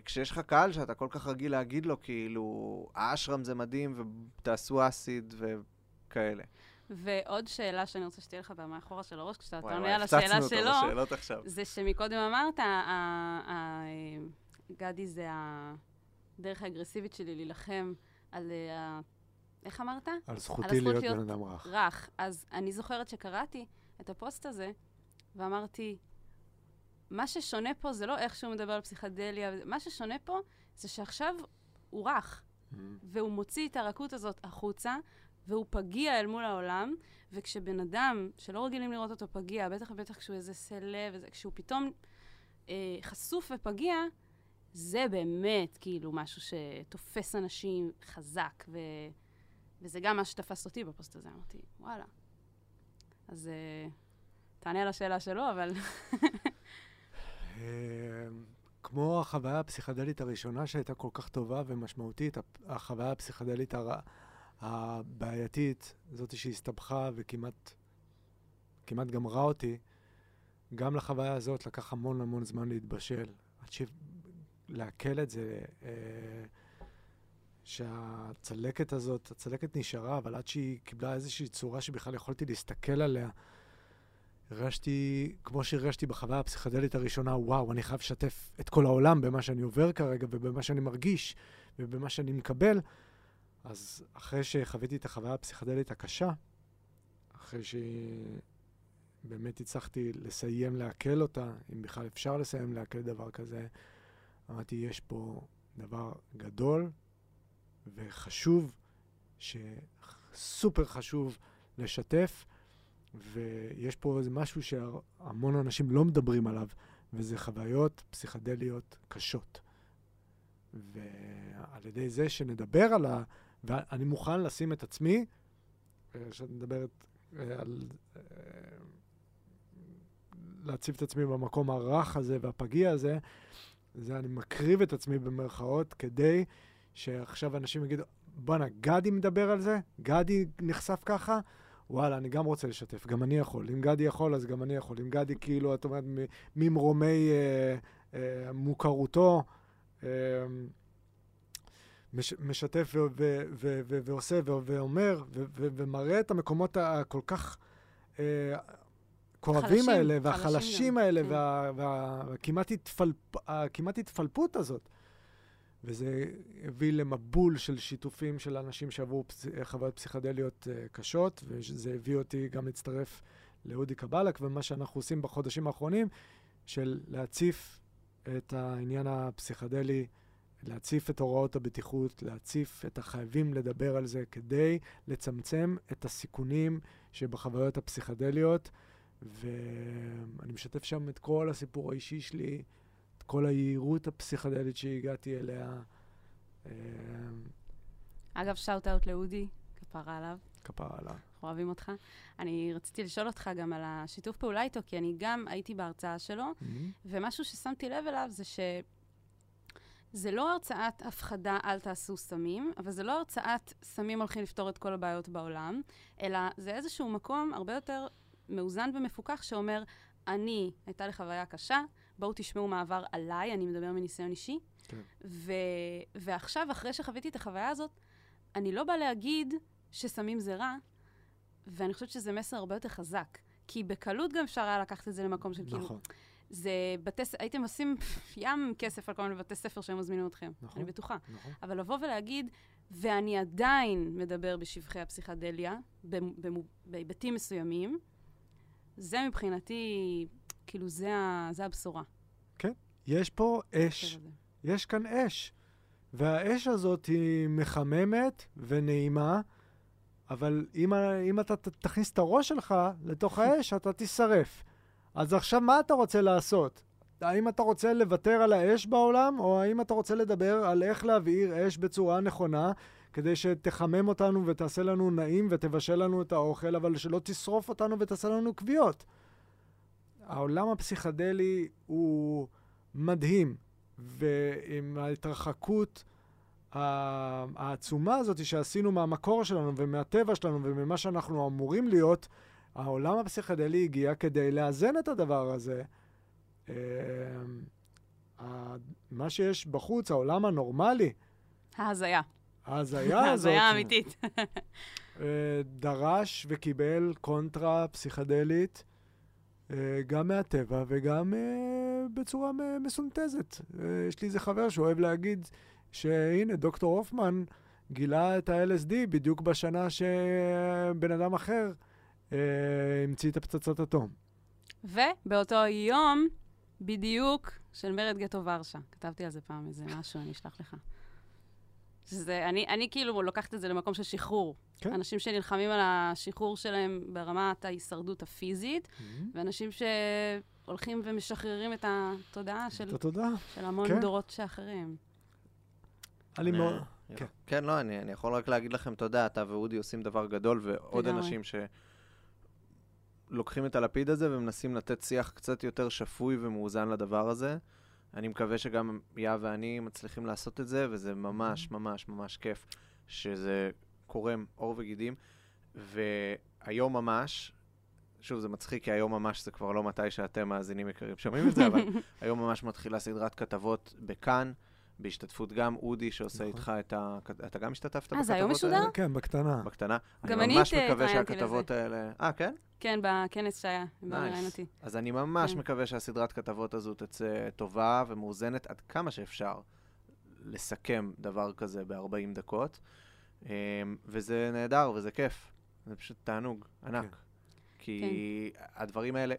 כשיש לך קהל שאתה כל כך רגיל להגיד לו, כאילו, האשרם זה מדהים, ותעשו אסיד וכאלה. ועוד שאלה שאני רוצה שתהיה לך במאחורה של הראש, כשאתה וואי, עונה וואי, על השאלה הפצצנו אותו שלו, בשאלות עכשיו. זה שמקודם אמרת, ה- ה- ה- גדי זה הדרך האגרסיבית שלי להילחם על אה, ה... איך אמרת? על על זכותי להיות להיות בן אדם רך. רך. אז אני זוכרת שקראתי את הפוסט הזה, ואמרתי, מה ששונה פה זה לא איך שהוא מדבר על פסיכדליה, מה ששונה פה זה שעכשיו הוא רך, והוא מוציא את הרכות הזאת החוצה, והוא פגיע אל מול העולם, וכשבן אדם שלא רגילים לראות אותו פגיע, בטח ובטח כשהוא איזה סלב, וזה, כשהוא פתאום אה, חשוף ופגיע, זה באמת כאילו משהו שתופס אנשים חזק, ו... וזה גם מה שתפס אותי בפוסט הזה. אמרתי, וואלה. אז אה, תענה על השאלה שלו, אבל... אה, כמו החוויה הפסיכדלית הראשונה שהייתה כל כך טובה ומשמעותית, החוויה הפסיכדלית הר... הבעייתית, זאת שהסתבכה וכמעט כמעט גמרה אותי, גם לחוויה הזאת לקח המון המון זמן להתבשל. עד ש... לעכל את זה, אה, שהצלקת הזאת, הצלקת נשארה, אבל עד שהיא קיבלה איזושהי צורה שבכלל יכולתי להסתכל עליה, הרגשתי, כמו שהרגשתי בחוויה הפסיכדלית הראשונה, וואו, אני חייב לשתף את כל העולם במה שאני עובר כרגע ובמה שאני מרגיש ובמה שאני מקבל. אז אחרי שחוויתי את החוויה הפסיכדלית הקשה, אחרי שבאמת הצלחתי לסיים לעכל אותה, אם בכלל אפשר לסיים לעכל דבר כזה, אמרתי, יש פה דבר גדול וחשוב, שסופר חשוב לשתף, ויש פה איזה משהו שהמון אנשים לא מדברים עליו, וזה חוויות פסיכדליות קשות. ועל ידי זה שנדבר על ה... ואני מוכן לשים את עצמי, אה, שאת מדברת אה, על... אה, להציב את עצמי במקום הרך הזה והפגיע הזה, זה אני מקריב את עצמי במרכאות כדי שעכשיו אנשים יגידו, בואנה, גדי מדבר על זה? גדי נחשף ככה? וואלה, אני גם רוצה לשתף, גם אני יכול. אם גדי יכול, אז גם אני יכול. אם גדי, כאילו, את אומרת, ממרומי אה, אה, מוכרותו, אה, מש, משתף ו, ו, ו, ו, ועושה ו, ואומר ו, ו, ומראה את המקומות הכל כך אה, כואבים האלה, חלשים והחלשים האלה, כן. וה- וה- והכמעט התפלפ, הכמעט התפלפות הזאת. וזה הביא למבול של שיתופים של אנשים שעברו פס, חוויות פסיכדליות אה, קשות, וזה הביא אותי גם להצטרף לאודי קבלק, ומה שאנחנו עושים בחודשים האחרונים, של להציף את העניין הפסיכדלי, להציף את הוראות הבטיחות, להציף את החייבים לדבר על זה כדי לצמצם את הסיכונים שבחוויות הפסיכדליות, ואני משתף שם את כל הסיפור האישי שלי, כל היהירות הפסיכדלית שהגעתי אליה. אה, אגב, שאוט אאוט לאודי, כפרה עליו. כפרה עליו. אנחנו אוהבים אותך. אני רציתי לשאול אותך גם על השיתוף פעולה איתו, כי אני גם הייתי בהרצאה שלו, ומשהו ששמתי לב אליו זה ש... זה לא הרצאת הפחדה, אל תעשו סמים, אבל זה לא הרצאת סמים הולכים לפתור את כל הבעיות בעולם, אלא זה איזשהו מקום הרבה יותר מאוזן ומפוקח שאומר, אני, הייתה לי חוויה קשה, בואו תשמעו מה עבר עליי, אני מדבר מניסיון אישי. כן. ו... ועכשיו, אחרי שחוויתי את החוויה הזאת, אני לא באה להגיד שסמים זה רע, ואני חושבת שזה מסר הרבה יותר חזק. כי בקלות גם אפשר היה לקחת את זה למקום של כאילו, נכון. זה בתי, ס- הייתם עושים ים כסף על כל מיני בתי ספר שהם מזמינים אתכם, נכון. אני בטוחה. נכון. אבל לבוא ולהגיד, ואני עדיין מדבר בשבחי הפסיכדליה, בהיבטים מסוימים, זה מבחינתי, כאילו, זה, ה, זה הבשורה. יש פה אש. יש כאן אש. והאש הזאת היא מחממת ונעימה, אבל אם, אם אתה תכניס את הראש שלך לתוך האש, אתה תישרף. אז עכשיו מה אתה רוצה לעשות? האם אתה רוצה לוותר על האש בעולם, או האם אתה רוצה לדבר על איך להבעיר אש בצורה נכונה, כדי שתחמם אותנו ותעשה לנו נעים ותבשל לנו את האוכל, אבל שלא תשרוף אותנו ותעשה לנו כוויות. העולם הפסיכדלי הוא מדהים, ועם ההתרחקות העצומה הזאת שעשינו מהמקור שלנו ומהטבע שלנו וממה שאנחנו אמורים להיות, העולם הפסיכדלי הגיע כדי לאזן את הדבר הזה. אה, מה שיש בחוץ, העולם הנורמלי, ההזיה. ההזיה הזאת, ההזיה האמיתית. אה, דרש וקיבל קונטרה פסיכדלית, גם מהטבע וגם אה, בצורה מסונתזת. אה, יש לי איזה חבר שאוהב להגיד שהנה, דוקטור הופמן גילה את ה-LSD בדיוק בשנה שבן אדם אחר אה, המציא את הפצצות אטום. ובאותו יום, בדיוק, של מרד גטו ורשה. כתבתי על זה פעם איזה משהו, אני אשלח לך. שזה, אני, אני כאילו לוקחת את זה למקום של שחרור. כן. אנשים שנלחמים על השחרור שלהם ברמת ההישרדות הפיזית, ואנשים שהולכים ומשחררים את התודעה של, תודה. של המון כן. דורות שאחרים. אני מאוד... כן. כן. כן, לא, אני, אני יכול רק להגיד לכם תודה, אתה ואודי עושים דבר גדול, ועוד לגמרי. אנשים שלוקחים את הלפיד הזה ומנסים לתת שיח קצת יותר שפוי ומאוזן לדבר הזה. אני מקווה שגם יא ואני מצליחים לעשות את זה, וזה ממש ממש ממש כיף שזה קורם עור וגידים. והיום ממש, שוב, זה מצחיק, כי היום ממש זה כבר לא מתי שאתם מאזינים יקרים שומעים את זה, אבל היום ממש מתחילה סדרת כתבות בכאן, בהשתתפות גם אודי, שעושה נכון. איתך את ה... אתה גם השתתפת אה, זה היום בכתבות משודר? האלה? כן, בקטנה. בקטנה. גם אני ממש הת- מקווה שהכתבות האלה... אה, כן? כן, בכנס שהיה. לראיין אותי. אז אני ממש כן. מקווה שהסדרת כתבות הזו תצא טובה ומאוזנת עד כמה שאפשר לסכם דבר כזה ב-40 דקות. אמ, וזה נהדר וזה כיף. זה פשוט תענוג ענק. כן. כי הדברים האלה,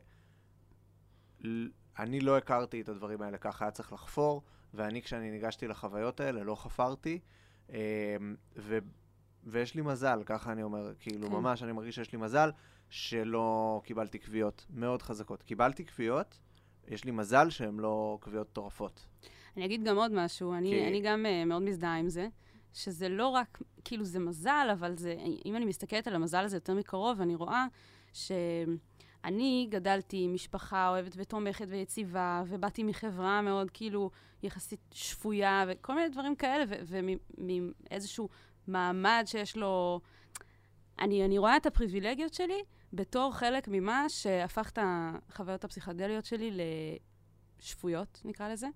אני לא הכרתי את הדברים האלה ככה, היה צריך לחפור, ואני כשאני ניגשתי לחוויות האלה לא חפרתי. אמ, ו... ויש לי מזל, ככה אני אומר, כאילו, כן. ממש אני מרגיש שיש לי מזל שלא קיבלתי קביעות מאוד חזקות. קיבלתי קביעות, יש לי מזל שהן לא קביעות מטורפות. אני אגיד גם עוד משהו, אני, כי- אני גם uh, מאוד מזדהה עם זה, שזה לא רק, כאילו זה מזל, אבל זה, אם אני מסתכלת על המזל הזה יותר מקרוב, אני רואה שאני גדלתי עם משפחה אוהבת ותומכת ויציבה, ובאתי מחברה מאוד כאילו יחסית שפויה, וכל מיני דברים כאלה, ומאיזשהו מעמד שיש לו... אני, אני רואה את הפריבילגיות שלי בתור חלק ממה שהפך את החוויות הפסיכדליות שלי לשפויות, נקרא לזה.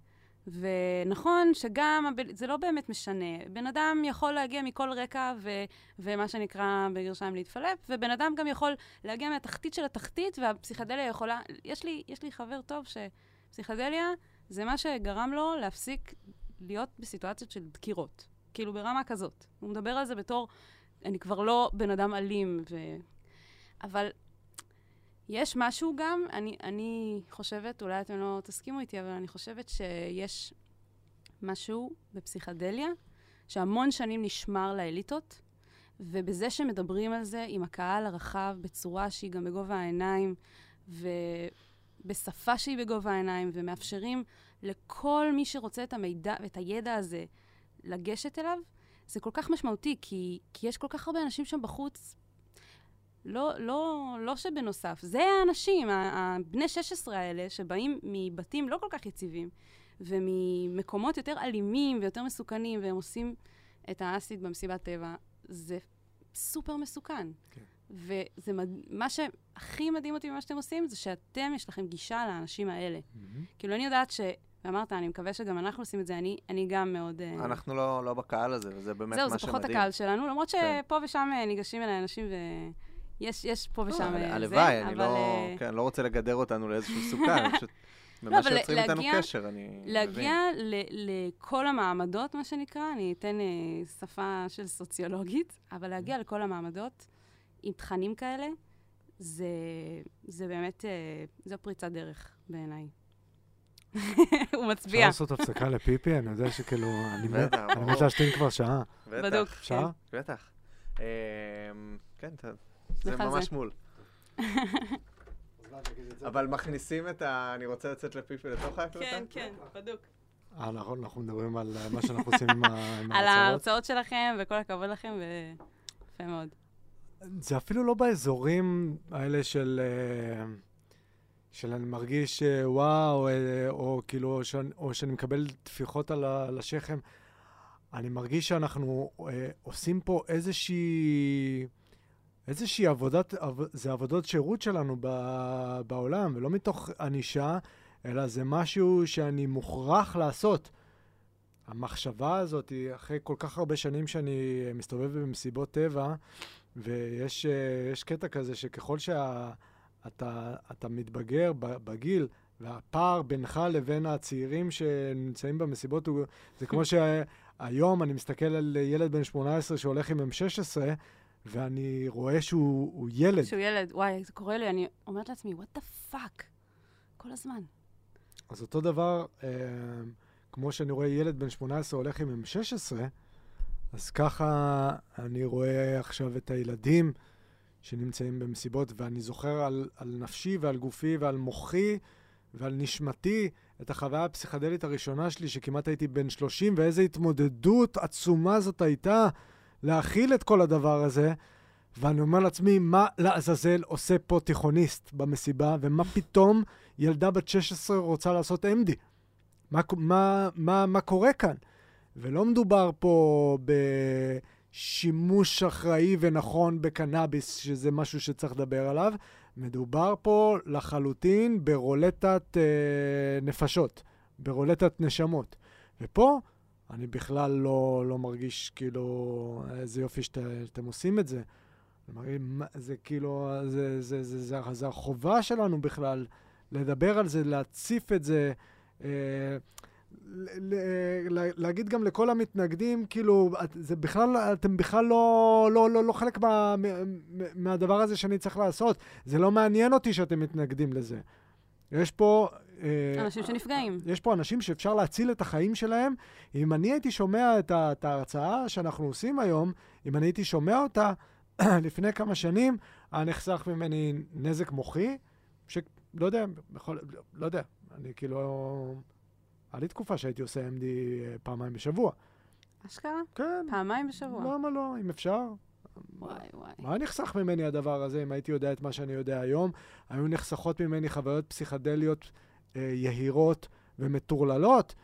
ונכון שגם, זה לא באמת משנה. בן אדם יכול להגיע מכל רקע ו, ומה שנקרא בגרשיים להתפלפ, ובן אדם גם יכול להגיע מהתחתית של התחתית, והפסיכדליה יכולה... יש לי, יש לי חבר טוב שפסיכדליה זה מה שגרם לו להפסיק להיות בסיטואציות של דקירות. כאילו ברמה כזאת. הוא מדבר על זה בתור, אני כבר לא בן אדם אלים, ו... אבל יש משהו גם, אני, אני חושבת, אולי אתם לא תסכימו איתי, אבל אני חושבת שיש משהו בפסיכדליה שהמון שנים נשמר לאליטות, ובזה שמדברים על זה עם הקהל הרחב בצורה שהיא גם בגובה העיניים, ובשפה שהיא בגובה העיניים, ומאפשרים לכל מי שרוצה את המידע ואת הידע הזה לגשת אליו, זה כל כך משמעותי, כי, כי יש כל כך הרבה אנשים שם בחוץ לא, לא, לא שבנוסף, זה האנשים, הבני 16 האלה, שבאים מבתים לא כל כך יציבים, וממקומות יותר אלימים ויותר מסוכנים, והם עושים את האסיד במסיבת טבע, זה סופר מסוכן. כן. וזה מד... מה שהכי מדהים אותי במה שאתם עושים, זה שאתם, יש לכם גישה לאנשים האלה. כאילו, אני יודעת ש... ואמרת, אני מקווה שגם אנחנו עושים את זה, אני, אני גם מאוד... אה, אנחנו לא, לא בקהל הזה, וזה באמת זהו, מה זה שמדהים. פחות הקהל שלנו, למרות כן. שפה ושם אה, ניגשים אליי אנשים ו... יש, יש פה ושם לא, אה, זה, הלוואי, אני אבל, לא, אה, כן, לא רוצה לגדר אותנו לאיזשהו אני פשוט... ממש אבל שיוצרים איתנו להגיע- קשר, אני מבין. להגיע ל- לכל המעמדות, מה שנקרא, אני אתן אה, שפה של סוציולוגית, אבל להגיע לכל המעמדות עם תכנים כאלה, זה, זה באמת, אה, זו פריצת דרך בעיניי. הוא אפשר מצביע. לעשות הפסקה לפיפי? אני יודע שכאילו, אני מת. להשתין כבר שעה. בטח, בדוק. אפשר? בטח. אמ, כן, ת- זה ממש. מול. אבל מכניסים את ה... אני רוצה לצאת לפיפי לתוך ההקלטה? כן, כן, בדוק. אה, נכון, אנחנו מדברים על אה, מה שאנחנו עושים עם ה- עם על ההרצאות. ההרצאות שלכם, וכל הכבוד לכם, ויפה מאוד. זה אפילו לא באזורים האלה של... אה, של אני מרגיש אה, וואו, או כאילו, או שאני, או שאני מקבל טפיחות על, השכם. אני מרגיש שאנחנו אה, עושים פה איזושהי... איזושהי עבודת, עב, זה עבודות שירות שלנו בעולם, ולא מתוך ענישה, אלא זה משהו שאני מוכרח לעשות. המחשבה הזאת, אחרי כל כך הרבה שנים שאני מסתובב במסיבות טבע, ויש אה, קטע כזה שככל שאתה אתה מתבגר בגיל, והפער בינך לבין הצעירים שנמצאים במסיבות, הוא, זה כמו שהיום אני מסתכל על ילד בן 18 שהולך עם M16, ואני רואה שהוא הוא ילד. שהוא ילד, וואי, זה קורה לי, אני אומרת לעצמי, what the fuck? כל הזמן. אז אותו דבר, אה, כמו שאני רואה ילד בן 18 הולך עם M16, אז ככה אני רואה עכשיו את הילדים שנמצאים במסיבות, ואני זוכר על, על נפשי ועל גופי ועל מוחי ועל נשמתי את החוויה הפסיכדלית הראשונה שלי, שכמעט הייתי בן 30, ואיזו התמודדות עצומה זאת הייתה להכיל את כל הדבר הזה. ואני אומר לעצמי, מה לעזאזל עושה פה תיכוניסט במסיבה, ומה פתאום ילדה בת 16 רוצה לעשות MD? מה, מה, מה, מה קורה כאן? ולא מדובר פה בשימוש אחראי ונכון בקנאביס, שזה משהו שצריך לדבר עליו. מדובר פה לחלוטין ברולטת אה, נפשות, ברולטת נשמות. ופה אני בכלל לא, לא מרגיש כאילו איזה יופי שאת, שאתם עושים את זה. זה כאילו, זה, זה, זה, זה, זה, החובה שלנו בכלל לדבר על זה, להציף את זה. אה, ל- ל- להגיד גם לכל המתנגדים, כאילו, את- זה בכלל, אתם בכלל לא, לא, לא, לא חלק מה, מהדבר הזה שאני צריך לעשות. זה לא מעניין אותי שאתם מתנגדים לזה. יש פה... אה, אנשים שנפגעים. יש פה אנשים שאפשר להציל את החיים שלהם. אם אני הייתי שומע את, ה- את ההרצאה שאנחנו עושים היום, אם אני הייתי שומע אותה לפני כמה שנים, היה נחסך ממני נזק מוחי, שלא יודע, יכול, לא יודע, אני כאילו... היה לי תקופה שהייתי עושה MD אה, פעמיים בשבוע. אשכרה? כן, פעמיים בשבוע. למה לא, אם אפשר. וואי, וואי. מה נחסך ממני הדבר הזה אם הייתי יודע את מה שאני יודע היום? היו נחסכות ממני חוויות פסיכדליות אה, יהירות ומטורללות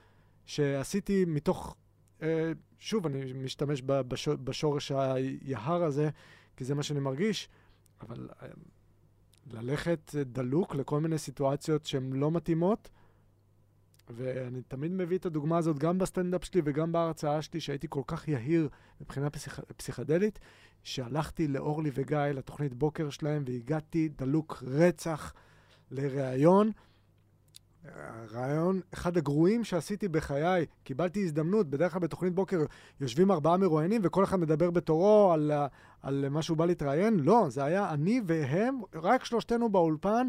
שעשיתי מתוך, אה, שוב, אני משתמש בשורש היהר הזה, כי זה מה שאני מרגיש, אבל אה, ללכת דלוק לכל מיני סיטואציות שהן לא מתאימות, ואני תמיד מביא את הדוגמה הזאת גם בסטנדאפ שלי וגם בהרצאה שלי, שהייתי כל כך יהיר מבחינה פסיכ... פסיכדלית, שהלכתי לאורלי וגיא לתוכנית בוקר שלהם, והגעתי דלוק רצח לראיון. הרעיון, אחד הגרועים שעשיתי בחיי, קיבלתי הזדמנות, בדרך כלל בתוכנית בוקר יושבים ארבעה מרואיינים וכל אחד מדבר בתורו על, על מה שהוא בא להתראיין. לא, זה היה אני והם, רק שלושתנו באולפן.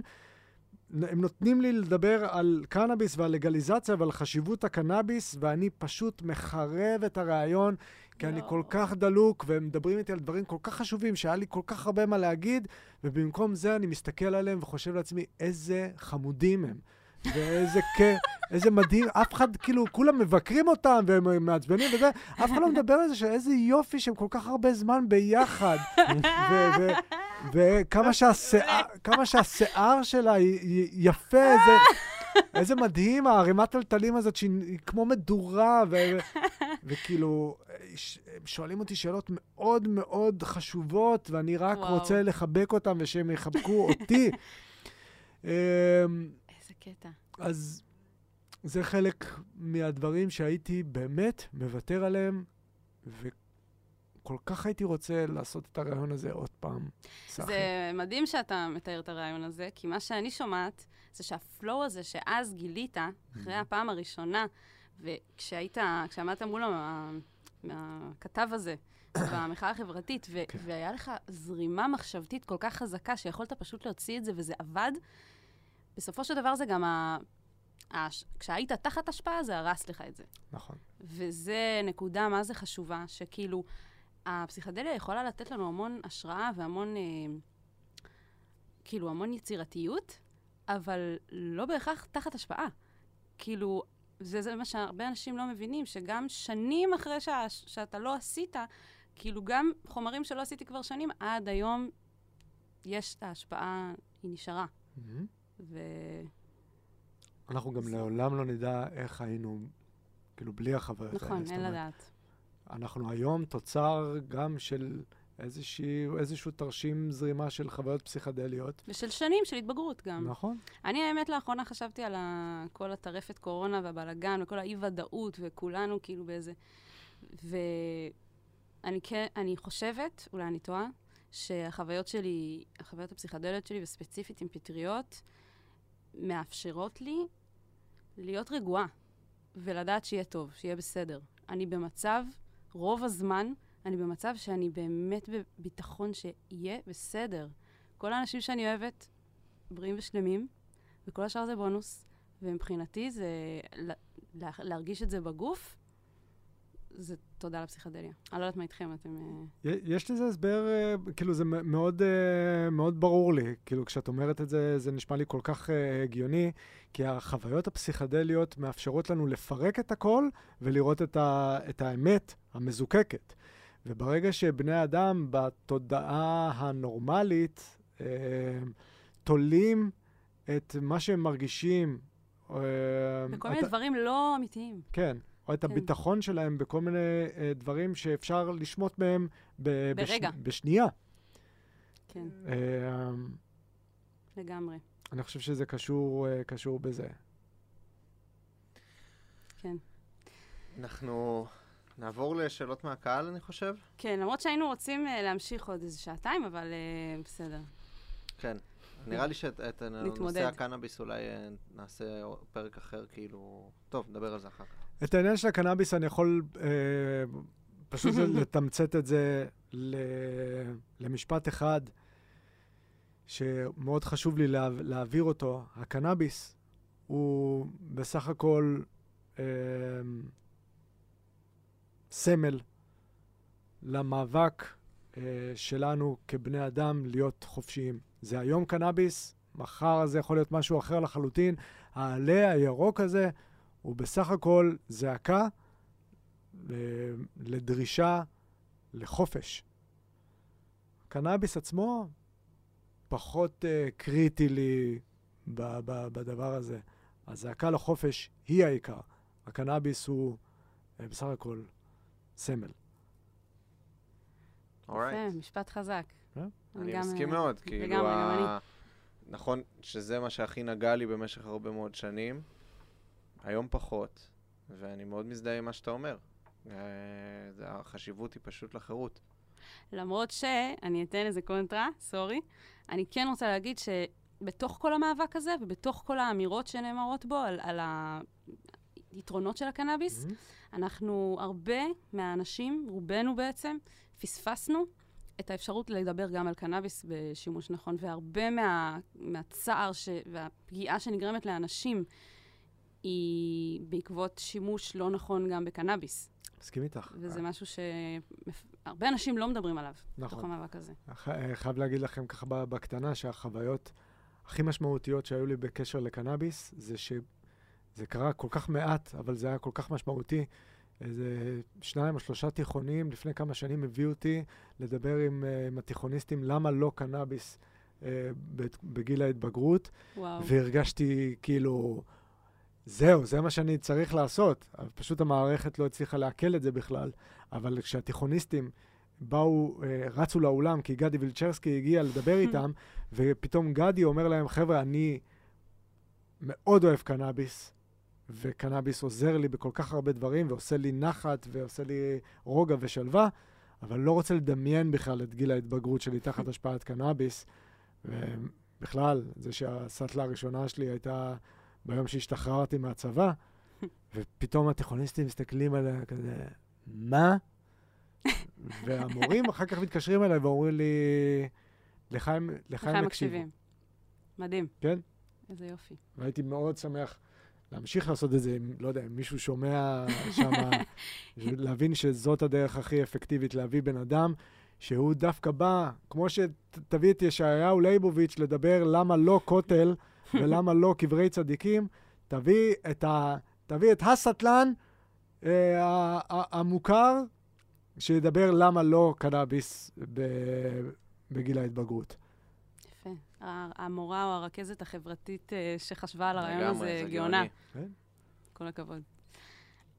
הם נותנים לי לדבר על קנאביס ועל לגליזציה ועל חשיבות הקנאביס, ואני פשוט מחרב את הרעיון, כי אני לא. כל כך דלוק, והם מדברים איתי על דברים כל כך חשובים, שהיה לי כל כך הרבה מה להגיד, ובמקום זה אני מסתכל עליהם וחושב לעצמי, איזה חמודים הם. ואיזה כיף, איזה מדהים, אף אחד, כאילו, כולם מבקרים אותם והם מעצבנים וזה, אף אחד לא מדבר על זה שאיזה יופי שהם כל כך הרבה זמן ביחד. וכמה שהשיער, כמה שהשיער שלה היא- יפה, איזה, איזה מדהים, הערימת טלטלים הזאת שהיא כמו מדורה, ו- וכאילו, שואלים אותי שאלות מאוד מאוד חשובות, ואני רק וואו. רוצה לחבק אותם ושהם יחבקו אותי. קטע. אז זה חלק מהדברים שהייתי באמת מוותר עליהם, וכל כך הייתי רוצה לעשות את הרעיון הזה עוד פעם. סחי. זה מדהים שאתה מתאר את הרעיון הזה, כי מה שאני שומעת זה שהפלואו הזה שאז גילית, אחרי הפעם הראשונה, וכשהיית, כשעמדת מול הכתב הזה, במחאה החברתית, ו- כן. והיה לך זרימה מחשבתית כל כך חזקה, שיכולת פשוט להוציא את זה וזה עבד, בסופו של דבר זה גם ה... הש- כשהיית תחת השפעה, זה הרס לך את זה. נכון. וזה נקודה מה זה חשובה, שכאילו, הפסיכדליה יכולה לתת לנו המון השראה והמון, אה, כאילו, המון יצירתיות, אבל לא בהכרח תחת השפעה. כאילו, זה, זה מה שהרבה אנשים לא מבינים, שגם שנים אחרי שה, שאתה לא עשית, כאילו, גם חומרים שלא עשיתי כבר שנים, עד היום יש את ההשפעה, היא נשארה. מהמם. ו... אנחנו גם זה- לעולם לא נדע איך היינו, כאילו, בלי החוויות האלה. נכון, אין לדעת. אנחנו היום תוצר גם של איזושהי, איזשהו תרשים זרימה של חוויות פסיכדליות. ושל שנים של התבגרות גם. נכון. אני האמת לאחרונה חשבתי על ה... כל הטרפת קורונה והבלאגן וכל האי-ודאות, וכולנו כאילו באיזה... ואני כן, אני חושבת, אולי אני טועה, שהחוויות שלי, החוויות הפסיכדליות שלי, וספציפית עם פטריות, מאפשרות לי להיות רגועה, ולדעת שיהיה טוב, שיהיה בסדר. אני במצב, רוב הזמן, אני במצב שאני באמת בביטחון שיהיה בסדר. כל האנשים שאני אוהבת, בריאים ושלמים, וכל השאר זה בונוס. ומבחינתי זה לה, לה, להרגיש את זה בגוף, זה תודה לפסיכדליה. אני לא יודעת מה איתכם, אתם... אה, יש לזה הסבר, אה, כאילו זה מאוד, אה, מאוד ברור לי. כאילו כשאת אומרת את זה, זה נשמע לי כל כך הגיוני, כי החוויות הפסיכדליות מאפשרות לנו לפרק את הכל ולראות את, ה, את האמת המזוקקת. וברגע שבני אדם בתודעה הנורמלית תולים את מה שהם מרגישים, את מיני דברים לא אמיתיים. כן, או את כן. הביטחון שלהם בכל מיני אה, דברים שאפשר לשמוט מהם ב- בש- ברגע. בשנייה. כן, אה, לגמרי. אני חושב שזה קשור, אה, קשור בזה. כן. אנחנו נעבור לשאלות מהקהל, אני חושב. כן, למרות שהיינו רוצים אה, להמשיך עוד איזה שעתיים, אבל אה, בסדר. כן. נראה לי שאת את נושא. הקנאביס אולי אה, נעשה פרק אחר, כאילו... טוב, נדבר על זה אחר כך. את העניין של הקנאביס אני יכול אה, פשוט לתמצת את זה ל, למשפט אחד, שמאוד חשוב לי לה, להעביר אותו. הקנאביס הוא בסך הכל אה, סמל למאבק אה, שלנו כבני אדם להיות חופשיים. זה היום קנאביס, מחר זה יכול להיות משהו אחר לחלוטין. העלה הירוק הזה הוא בסך הכל זעקה אה, לדרישה לחופש. הקנאביס עצמו פחות uh, קריטי לי ב- ב- בדבר הזה. הזעקה לחופש היא העיקר. הקנאביס הוא uh, בסך הכל סמל. אורייט. יפה, משפט חזק. אה? אני גם, מסכים מאוד, כאילו... נכון שזה מה שהכי נגע לי במשך הרבה מאוד שנים, היום פחות, ואני מאוד מזדהה עם מה שאתה אומר. אה, החשיבות היא פשוט לחירות. למרות שאני אתן איזה קונטרה, סורי, אני כן רוצה להגיד שבתוך כל המאבק הזה, ובתוך כל האמירות שנאמרות בו על, על היתרונות של הקנאביס, Mhm. אנחנו, הרבה מהאנשים, רובנו בעצם, פספסנו את האפשרות לדבר גם על קנאביס בשימוש נכון, והרבה מה, מהצער ש, והפגיעה שנגרמת לאנשים היא בעקבות שימוש לא נכון גם בקנאביס. מסכים איתך. וזה משהו שהרבה אנשים לא מדברים עליו, בתוך נכון. המאבק הזה. ח- אה, חייב להגיד לכם ככה בקטנה, שהחוויות הכי משמעותיות שהיו לי בקשר לקנאביס, זה שזה קרה כל כך מעט, אבל זה היה כל כך משמעותי. איזה שניים או שלושה תיכונים לפני כמה שנים הביאו אותי לדבר עם, אה, עם התיכוניסטים למה לא קנאביס אה, בגיל ההתבגרות, וואו. והרגשתי כאילו, זהו, זה מה שאני צריך לעשות. פשוט המערכת לא הצליחה לעכל את זה בכלל. אבל כשהתיכוניסטים באו, אה, רצו לאולם, כי גדי וילצ'רסקי הגיע לדבר איתם, ופתאום גדי אומר להם, חבר'ה, אני מאוד אוהב קנאביס, וקנאביס עוזר לי בכל כך הרבה דברים, ועושה לי נחת, ועושה לי רוגע ושלווה, אבל לא רוצה לדמיין בכלל את גיל ההתבגרות שלי תחת השפעת קנאביס. ובכלל, זה שהסטלה הראשונה שלי הייתה ביום שהשתחררתי מהצבא, ופתאום התיכוניסטים מסתכלים עליה כזה, מה? והמורים אחר כך מתקשרים אליי ואומרים לי, לך הם, לך איך הם. מקשיבים. מדהים. כן? איזה יופי. והייתי מאוד שמח להמשיך לעשות את זה, אם, לא יודע, אם מישהו שומע שם, להבין שזאת הדרך הכי אפקטיבית להביא בן אדם, שהוא דווקא בא, כמו שתביא את ישעיהו ליבוביץ' לדבר למה לא כותל ולמה לא קברי צדיקים, תביא את, ה, תביא את הסטלן אה, ה- ה- המוכר, שידבר למה לא קנאביס ב- בגיל ההתבגרות. יפה. המורה או הרכזת החברתית אה, שחשבה על הרעיון הזה זה גאונה. גאוני. כל הכבוד.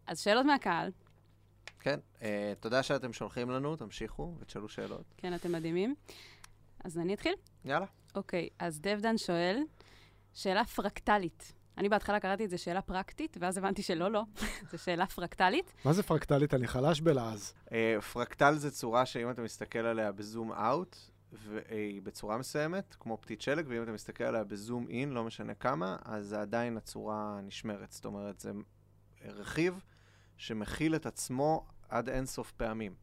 אז שאלות מהקהל. כן, אה, תודה שאתם שולחים לנו, תמשיכו ותשאלו שאלות. כן, אתם מדהימים. אז אני אתחיל? יאללה. אוקיי, אז דבדן שואל, שאלה פרקטלית. אני בהתחלה קראתי את זה שאלה פרקטית, ואז הבנתי שלא, לא, זו שאלה פרקטלית. מה זה פרקטלית? אני חלש בלעז. אה, פרקטל זה צורה שאם אתה מסתכל עליה בזום אאוט, והיא בצורה מסוימת, כמו פתית שלג, ואם אתה מסתכל עליה בזום אין, לא משנה כמה, אז עדיין הצורה נשמרת. זאת אומרת, זה רכיב שמכיל את עצמו עד אינסוף פעמים.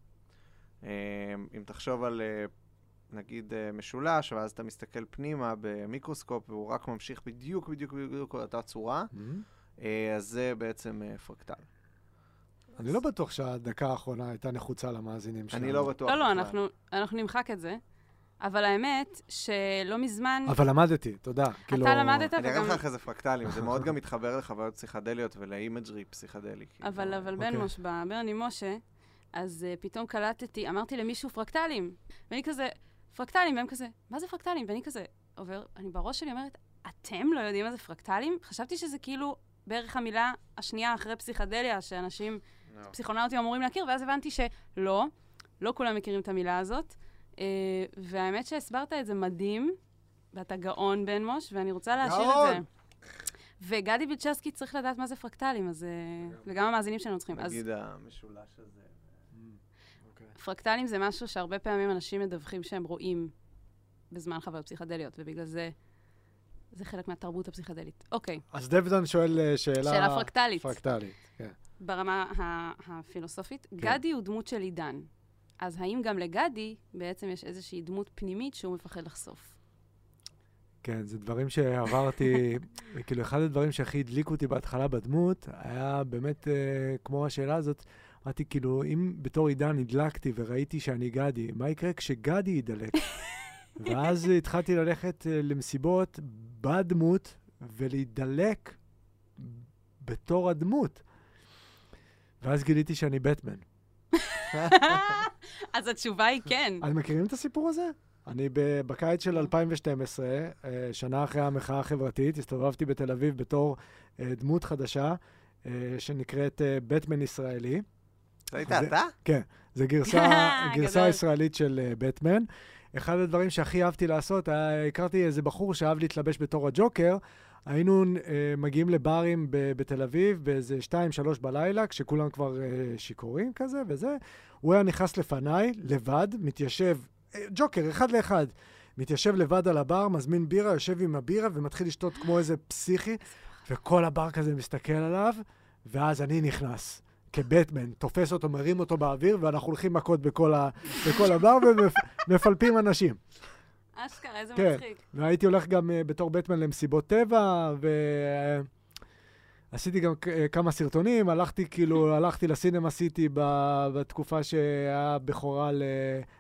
אה, אם תחשוב על, אה, נגיד, אה, משולש, ואז אתה מסתכל פנימה במיקרוסקופ, והוא רק ממשיך בדיוק, בדיוק, בדיוק אותה צורה, אה, אז זה בעצם אה, פרקטל. אני לא בטוח שהדקה האחרונה הייתה נחוצה למאזינים שלנו. אני לא בטוח. לא, לא. אנחנו, אנחנו נמחק את זה, אבל האמת שלא מזמן... אבל למדתי, תודה. כאילו... אתה למדת אני אראה וגם... לך אחרי זה פרקטלים, זה מאוד גם מתחבר לחוויות פסיכדליות ול imagery פסיכדלי. כאילו. אבל, אבל בן אוקיי. מוש, בברני משה, אז uh, פתאום קלטתי, אמרתי למישהו פרקטלים, ואני כזה, פרקטלים, והם כזה, מה זה פרקטלים? ואני כזה, עובר, אני בראש שלי אומרת, אתם לא יודעים מה זה פרקטלים? חשבתי שזה כאילו בערך המילה השנייה אחרי פסיכדליה, שאנשים, לא. פסיכונאוטים אמורים להכיר, ואז הבנתי שלא, לא כולם מכירים את המילה הזאת. Uh, והאמת שהסברת את זה מדהים, ואתה גאון, בן מוש, ואני רוצה להשאיר את זה. וגדי וילצ'רסקי צריך לדעת מה זה פרקטלים, אז... אה, וגם המאזינים שלנו צריכים. נגיד המשולש הזה. אוקיי. פרקטלים זה משהו שהרבה פעמים אנשים מדווחים שהם רואים בזמן חוויות פסיכדליות, ובגלל זה זה חלק מהתרבות הפסיכדלית. אוקיי, אז דבדן שואל אה, שאלה... שאלה פרקטלית. פרקטלית, כן. ברמה הפילוסופית. כן. גדי הוא דמות של עידן. אז האם גם לגדי בעצם יש איזושהי דמות פנימית שהוא מפחד לחשוף? כן, זה דברים שעברתי, כאילו, אחד הדברים שהכי הדליקו אותי בהתחלה בדמות, היה באמת, אה, כמו השאלה הזאת, אמרתי, כאילו, אם בתור עידן הדלקתי וראיתי שאני גדי, מה יקרה כשגדי ידלק? ואז התחלתי ללכת אה, למסיבות בדמות ולהידלק בתור הדמות. ואז גיליתי שאני בטמן. אז התשובה היא כן. אתם מכירים את הסיפור הזה? אני בקיץ של 2012, אה, שנה אחרי המחאה החברתית, הסתובבתי בתל אביב בתור אה, דמות חדשה שנקראת בטמן ישראלי. זה היית זה- אתה? כן, זו גרסה, גרסה. ישראלית של אה, בטמן. אחד הדברים שהכי אהבתי לעשות, היה, הכרתי איזה בחור שאהב להתלבש בתור הג'וקר, היינו אה, מגיעים לברים ב- בתל אביב באיזה 2-3 בלילה, כשכולם כבר אה, שיכורים כזה וזה. הוא היה נכנס לפניי, לבד, מתיישב, אה, ג'וקר, אחד לאחד. מתיישב לבד על הבר, מזמין בירה, יושב עם הבירה ומתחיל לשתות כמו איזה פסיכי, וכל הבר כזה מסתכל עליו, ואז אני נכנס. כבטמן, תופס אותו, מרים אותו באוויר, ואנחנו הולכים מכות בכל, ה, בכל הבר ומפלפים אנשים. אשכרה, איזה כן. מצחיק. והייתי הולך גם uh, בתור בטמן למסיבות טבע, ועשיתי גם כ- אה, כמה סרטונים, הלכתי כאילו, הלכתי לסינמה סיטי ב- בתקופה שהיה בכורה ל-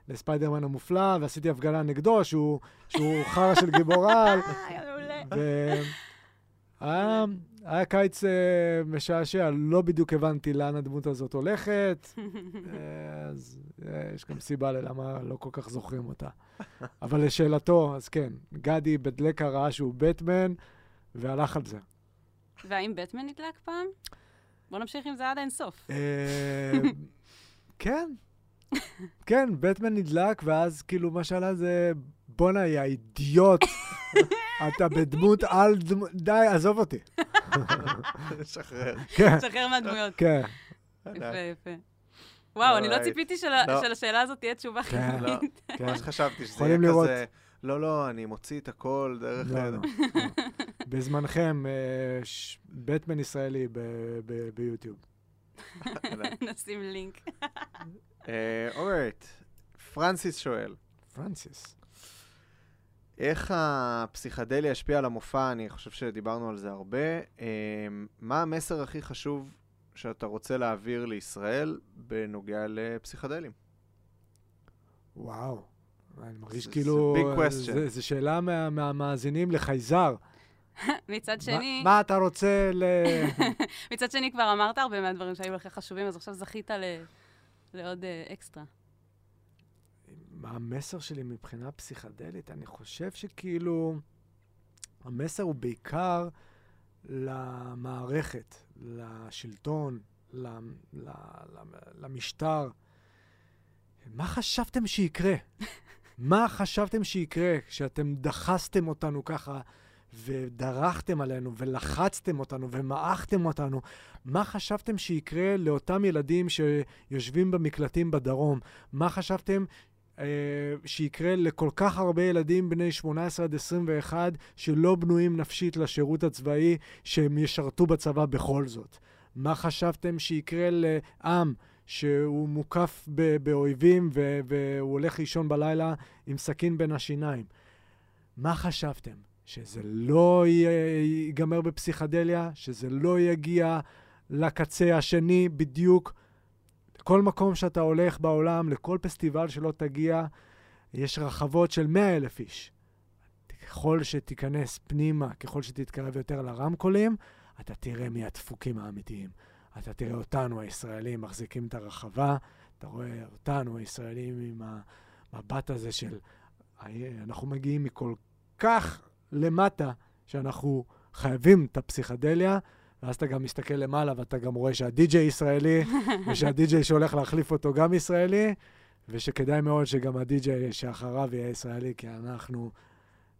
לספיידרמן המופלא, ועשיתי הפגנה נגדו, שהוא, שהוא חרא של גיבור על, אה, היה מעולה. היה קיץ uh, משעשע, לא בדיוק הבנתי לאן הדמות הזאת הולכת, אה, אז אה, יש גם סיבה ללמה לא כל כך זוכרים אותה. אבל לשאלתו, אז כן, גדי בדלקה ראה שהוא בטמן, והלך על זה. והאם בטמן נדלק פעם? בוא נמשיך עם זה עד האינסוף. אה, כן, כן, בטמן נדלק, ואז כאילו מה שעלה זה, בואנה, יא אידיוט, אתה בדמות על דמות, די, עזוב אותי. שחרר. כן, שחרר מהדמויות. כן. יפה, יפה. וואו, אני לא. ציפיתי של לא. הזאת תהיה תשובה כן. חיובית. לא, מה שחשבתי, שזה יכולים יהיה. כזה, לא, לא, אני מוציא את הכל דרך... לא. בזמנכם, אה, בטמן ישראלי ביוטיוב. נשים לינק. alright, פרנסיס שואל, פרנסיס. איך הפסיכדליה השפיעה על המופע? אני חושב שדיברנו על זה הרבה. אה, מה המסר הכי חשוב שאתה רוצה להעביר לישראל בנוגע לפסיכדלים? וואו. אני מרגיש זה- כאילו... זה question. זה- זה שאלה מה- מהמאזינים לחייזר. מצד שני, מה אתה רוצה ל... מצד שני כבר אמרת הרבה מהדברים שהיו לך חשובים, אז עכשיו זכית ל- לעוד אה, אקסטרה. מה המסר שלי מבחינה פסיכדלית? אני חושב שכאילו... המסר הוא בעיקר למערכת, לשלטון, למ- למשטר. מה חשבתם שיקרה? מה חשבתם שיקרה כשאתם דחסתם אותנו ככה ודרכתם עלינו ולחצתם אותנו ומעכתם אותנו? מה חשבתם שיקרה לאותם ילדים שיושבים במקלטים בדרום? מה חשבתם שיקרה לכל כך הרבה ילדים בני 18 עד 21 שלא בנויים נפשית לשירות הצבאי, שהם ישרתו בצבא בכל זאת? מה חשבתם שיקרה לעם שהוא מוקף ב- באויבים ו- והוא הולך לישון בלילה עם סכין בין השיניים? מה חשבתם? שזה לא ייגמר בפסיכדליה? שזה לא יגיע לקצה השני בדיוק? כל מקום שאתה הולך בעולם, לכל פסטיבל שלא תגיע, יש רחבות של 100 אלף איש. ככל שתיכנס פנימה, ככל שתתקרב יותר לרמקולים, אתה תראה מי הדפוקים האמיתיים. אתה תראה אותנו, הישראלים, מחזיקים את הרחבה, אתה רואה אותנו, הישראלים, עם המבט הזה של... אנחנו מגיעים מכל כך למטה, שאנחנו חייבים את הפסיכדליה, ואז אתה גם מסתכל למעלה ואתה גם רואה שהדי-ג'יי ישראלי, ושהדי-ג'יי שהולך להחליף אותו גם ישראלי, ושכדאי מאוד שגם הדי-ג'יי שאחריו יהיה ישראלי, כי אנחנו,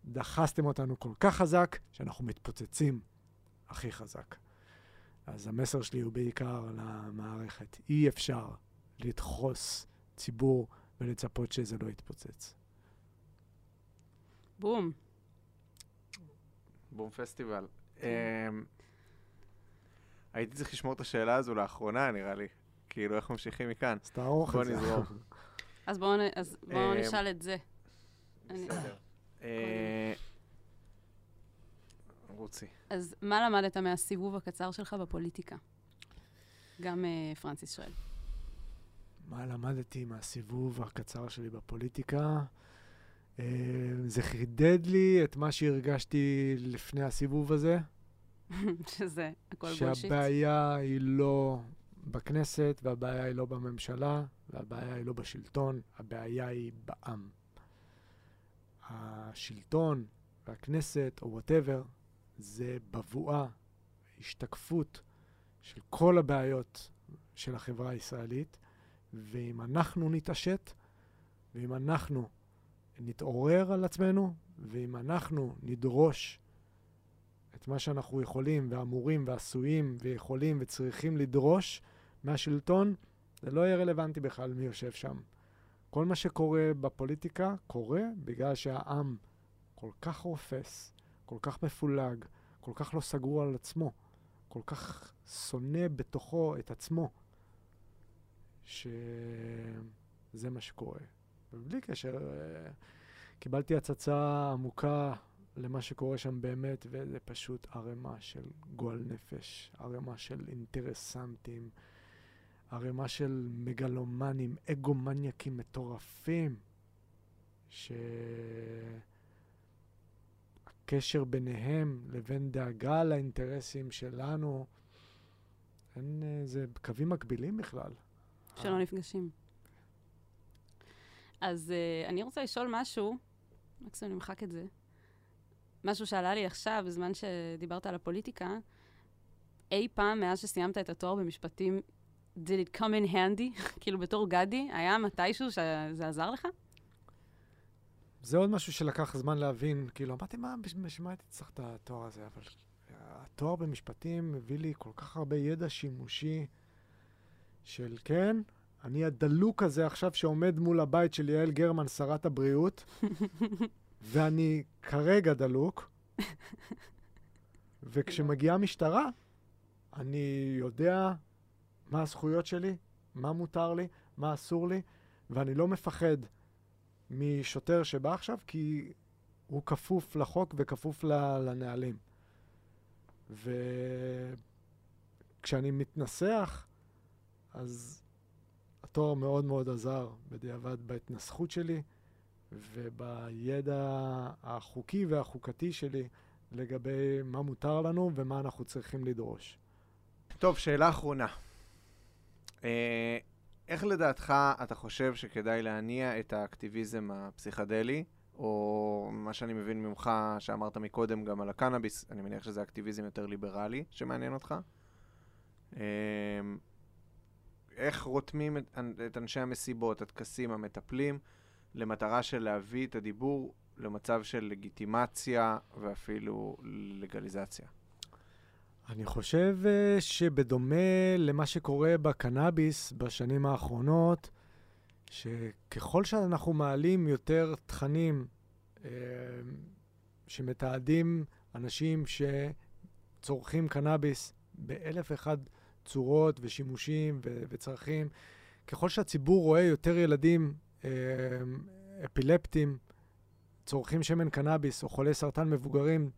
דחסתם אותנו כל כך חזק, שאנחנו מתפוצצים הכי חזק. אז המסר שלי הוא בעיקר למערכת. אי אפשר לדחוס ציבור ולצפות שזה לא יתפוצץ. בום. בום פסטיבל. אמ, הייתי צריך לשמור את השאלה הזו לאחרונה, נראה לי. כאילו, איך ממשיכים מכאן? אז תערוך בוא את זה. נזרום. אז בואו אה, נשאל את זה. בסדר. אה, רוצי. אז מה למדת מהסיבוב הקצר שלך בפוליטיקה? גם אה, פרנסיס שואל. מה למדתי מהסיבוב הקצר שלי בפוליטיקה? אה, זה חידד לי את מה שהרגשתי לפני הסיבוב הזה, שזה הכל בולשיט. שהבעיה היא לא בכנסת, והבעיה היא לא בממשלה, והבעיה היא לא בשלטון, הבעיה היא בעם. השלטון והכנסת, או וואטאבר, זה בבואה, השתקפות של כל הבעיות של החברה הישראלית, ואם אנחנו נתעשת, ואם אנחנו נתעורר על עצמנו, ואם אנחנו נדרוש את מה שאנחנו יכולים ואמורים ועשויים ויכולים וצריכים לדרוש מהשלטון, זה לא יהיה רלוונטי בכלל מי יושב שם. כל מה שקורה בפוליטיקה קורה בגלל שהעם כל כך רופס, כל כך מפולג, כל כך לא סגור על עצמו, כל כך שונא בתוכו את עצמו, שזה מה שקורה. ובלי קשר, אה, קיבלתי הצצה עמוקה למה שקורה שם באמת, וזה פשוט ערימה של גועל נפש, ערימה של אינטרסנטים, ערימה של מגלומנים, אגומניאקים מטורפים, שהקשר ביניהם לבין דאגה לאינטרסים שלנו, אין, אה, זה קווים מקבילים בכלל. שלא נפגשים. אז uh, אני רוצה לשאול משהו, מקסימום נמחק את זה. משהו שעלה לי עכשיו, בזמן שדיברת על הפוליטיקה. אי פעם, מאז שסיימת את התואר במשפטים, did it come in handy? כאילו, בתור גדי, היה מתישהו שזה עזר לך? זה עוד משהו שלקח זמן להבין, כאילו, אמרתי, מה, בשביל מה הייתי צריך את התואר הזה? אבל התואר במשפטים מביא לי כל כך הרבה ידע שימושי של כן, אני הדלוק הזה עכשיו שעומד מול הבית של יעל גרמן, שרת הבריאות, ואני כרגע דלוק, וכשמגיעה משטרה, אני יודע מה הזכויות שלי, מה מותר לי, מה אסור לי, ואני לא מפחד משוטר שבא עכשיו, כי הוא כפוף לחוק וכפוף לנהלים. וכשאני מתנסח, אז התואר מאוד מאוד עזר בדיעבד בהתנסחות שלי ובידע החוקי והחוקתי שלי לגבי מה מותר לנו ומה אנחנו צריכים לדרוש. טוב, שאלה אחרונה. אה, איך לדעתך אתה חושב שכדאי להניע את האקטיביזם הפסיכדלי, או מה שאני מבין ממך, שאמרת מקודם גם על הקנאביס, אני מניח שזה אקטיביזם יותר ליברלי שמעניין אותך? אה, איך רותמים את, את אנשי המסיבות, הטקסים, המטפלים, למטרה של להביא את הדיבור למצב של לגיטימציה ואפילו לגליזציה? אני חושב uh, שבדומה למה שקורה בקנאביס בשנים האחרונות, שככל שאנחנו מעלים יותר תכנים uh, שמתעדים אנשים שצורכים קנאביס באלף ואחד צורות ושימושים ו- וצרכים. ככל שהציבור רואה יותר ילדים אה, אפילפטיים צורכים שמן קנאביס, או חולי סרטן מבוגרים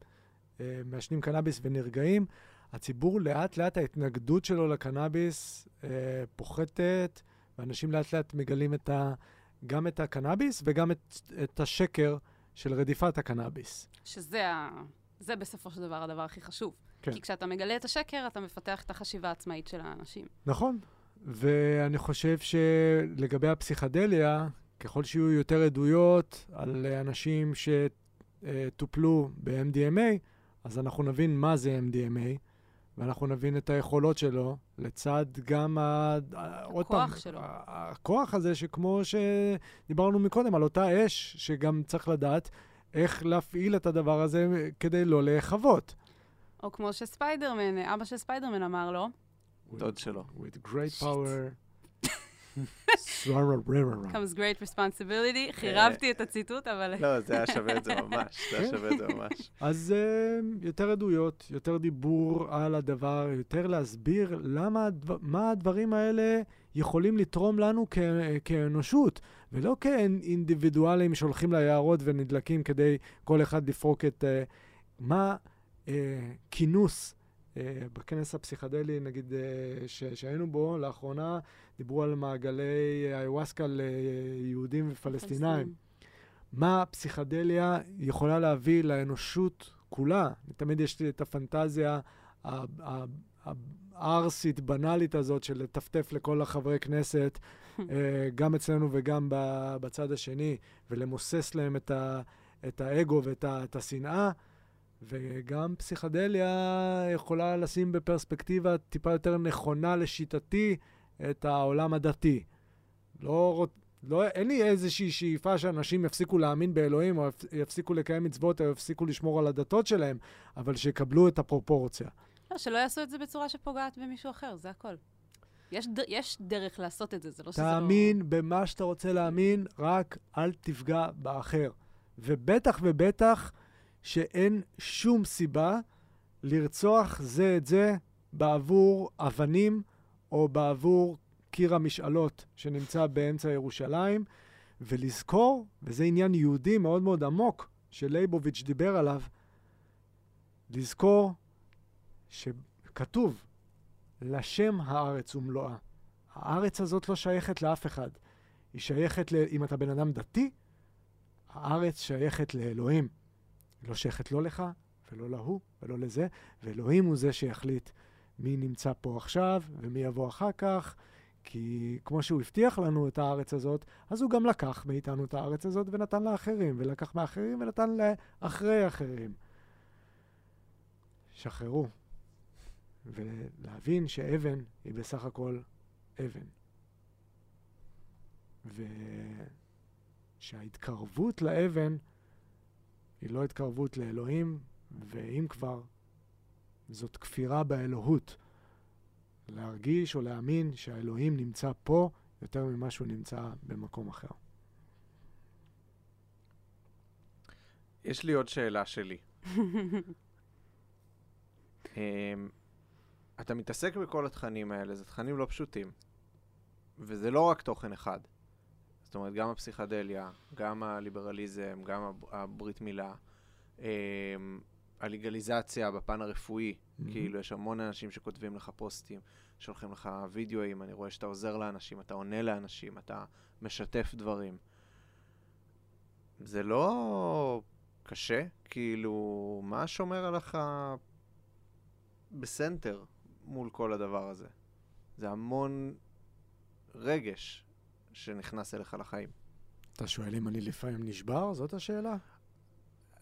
אה, מעשנים קנאביס ונרגעים, הציבור לאט לאט ההתנגדות שלו לקנאביס אה, פוחתת, ואנשים לאט לאט מגלים את ה, גם את הקנאביס וגם את, את השקר של רדיפת הקנאביס. שזה ה... זה בסופו של דבר הדבר הכי חשוב. כן. כי כשאתה מגלה את השקר, אתה מפתח את החשיבה העצמאית של האנשים. נכון. ואני חושב שלגבי הפסיכדליה, ככל שיהיו יותר עדויות על אנשים שטופלו ב-MDMA, אז אנחנו נבין מה זה MDMA, ואנחנו נבין את היכולות שלו, לצד גם ה... עוד פעם, הכוח שלו. הכוח הזה, שכמו שדיברנו מקודם, על אותה אש, שגם צריך לדעת איך להפעיל את הדבר הזה כדי לא להיכבות. או כמו שספיידרמן, אבא של ספיידרמן אמר לו. דוד שלו. With great power. comes great responsibility. חירבתי את הציטוט, אבל... לא, זה היה שווה את זה ממש, זה היה שווה את זה ממש. אז יותר עדויות, יותר דיבור על הדבר, יותר להסביר למה, מה הדברים האלה יכולים לתרום לנו כאנושות, ולא כאינדיבידואלים שהולכים ליערות ונדלקים כדי כל אחד לפרוק את... מה... אה, כינוס אה, בכנס הפסיכדלי, נגיד, אה, ש, שהיינו בו לאחרונה, דיברו על מעגלי איוואסקה ליהודים ופלסטינאים. מה הפסיכדליה יכולה להביא לאנושות כולה? תמיד יש לי את הפנטזיה הערסית, בנאלית הזאת של לטפטף לכל החברי כנסת, גם אצלנו וגם בצד השני, ולמוסס להם את, ה, את האגו ואת השנאה. וגם פסיכדליה יכולה לשים בפרספקטיבה טיפה יותר נכונה לשיטתי את העולם הדתי. לא, לא, אין לי איזושהי שאיפה שאנשים יפסיקו להאמין באלוהים, או יפ- יפסיקו לקיים מצוות, או יפסיקו לשמור על הדתות שלהם, אבל שיקבלו את הפרופורציה. לא, שלא יעשו את זה בצורה שפוגעת במישהו אחר, זה הכל. יש, ד... יש דרך לעשות את זה, זה לא שזה לא... תאמין במה שאתה רוצה להאמין, רק אל תפגע באחר. ובטח ובטח שאין שום סיבה לרצוח זה את זה בעבור אבנים או בעבור קיר המשאלות שנמצא באמצע ירושלים, ולזכור, וזה עניין יהודי מאוד מאוד עמוק שלייבוביץ' דיבר עליו, לזכור שכתוב, לשם הארץ ומלואה. הארץ הזאת לא שייכת לאף אחד. היא שייכת, ל... אם אתה בן אדם דתי, הארץ שייכת לאלוהים. היא לא שייכת לא לך, ולא להוא, ולא לזה, ואלוהים הוא זה שיחליט מי נמצא פה עכשיו ומי יבוא אחר כך, כי כמו שהוא הבטיח לנו את הארץ הזאת, אז הוא גם לקח מאיתנו את הארץ הזאת ונתן לאחרים, ולקח מאחרים ונתן לאחרי אחרים. שחררו. ולהבין שאבן היא בסך הכל אבן. ושההתקרבות לאבן היא לא התקרבות לאלוהים, ואם כבר, זאת כפירה באלוהות. להרגיש או להאמין שהאלוהים נמצא פה יותר ממה שהוא נמצא במקום אחר. יש לי עוד שאלה שלי. אמ, אתה מתעסק בכל התכנים האלה, זה תכנים לא פשוטים. וזה לא רק תוכן אחד. זאת אומרת, גם הפסיכדליה, גם הליברליזם, גם הב- הברית מילה, אמ, הלגליזציה בפן הרפואי, מהמם. כאילו, יש המון אנשים שכותבים לך פוסטים, שולחים לך וידאוים, אני רואה שאתה עוזר לאנשים, אתה עונה לאנשים, אתה משתף דברים. זה לא קשה? כאילו, מה שומר עליך בסנטר מול כל הדבר הזה? זה המון רגש שנכנס אליך לחיים. אתה שואל אם אני לפעמים נשבר? זאת השאלה?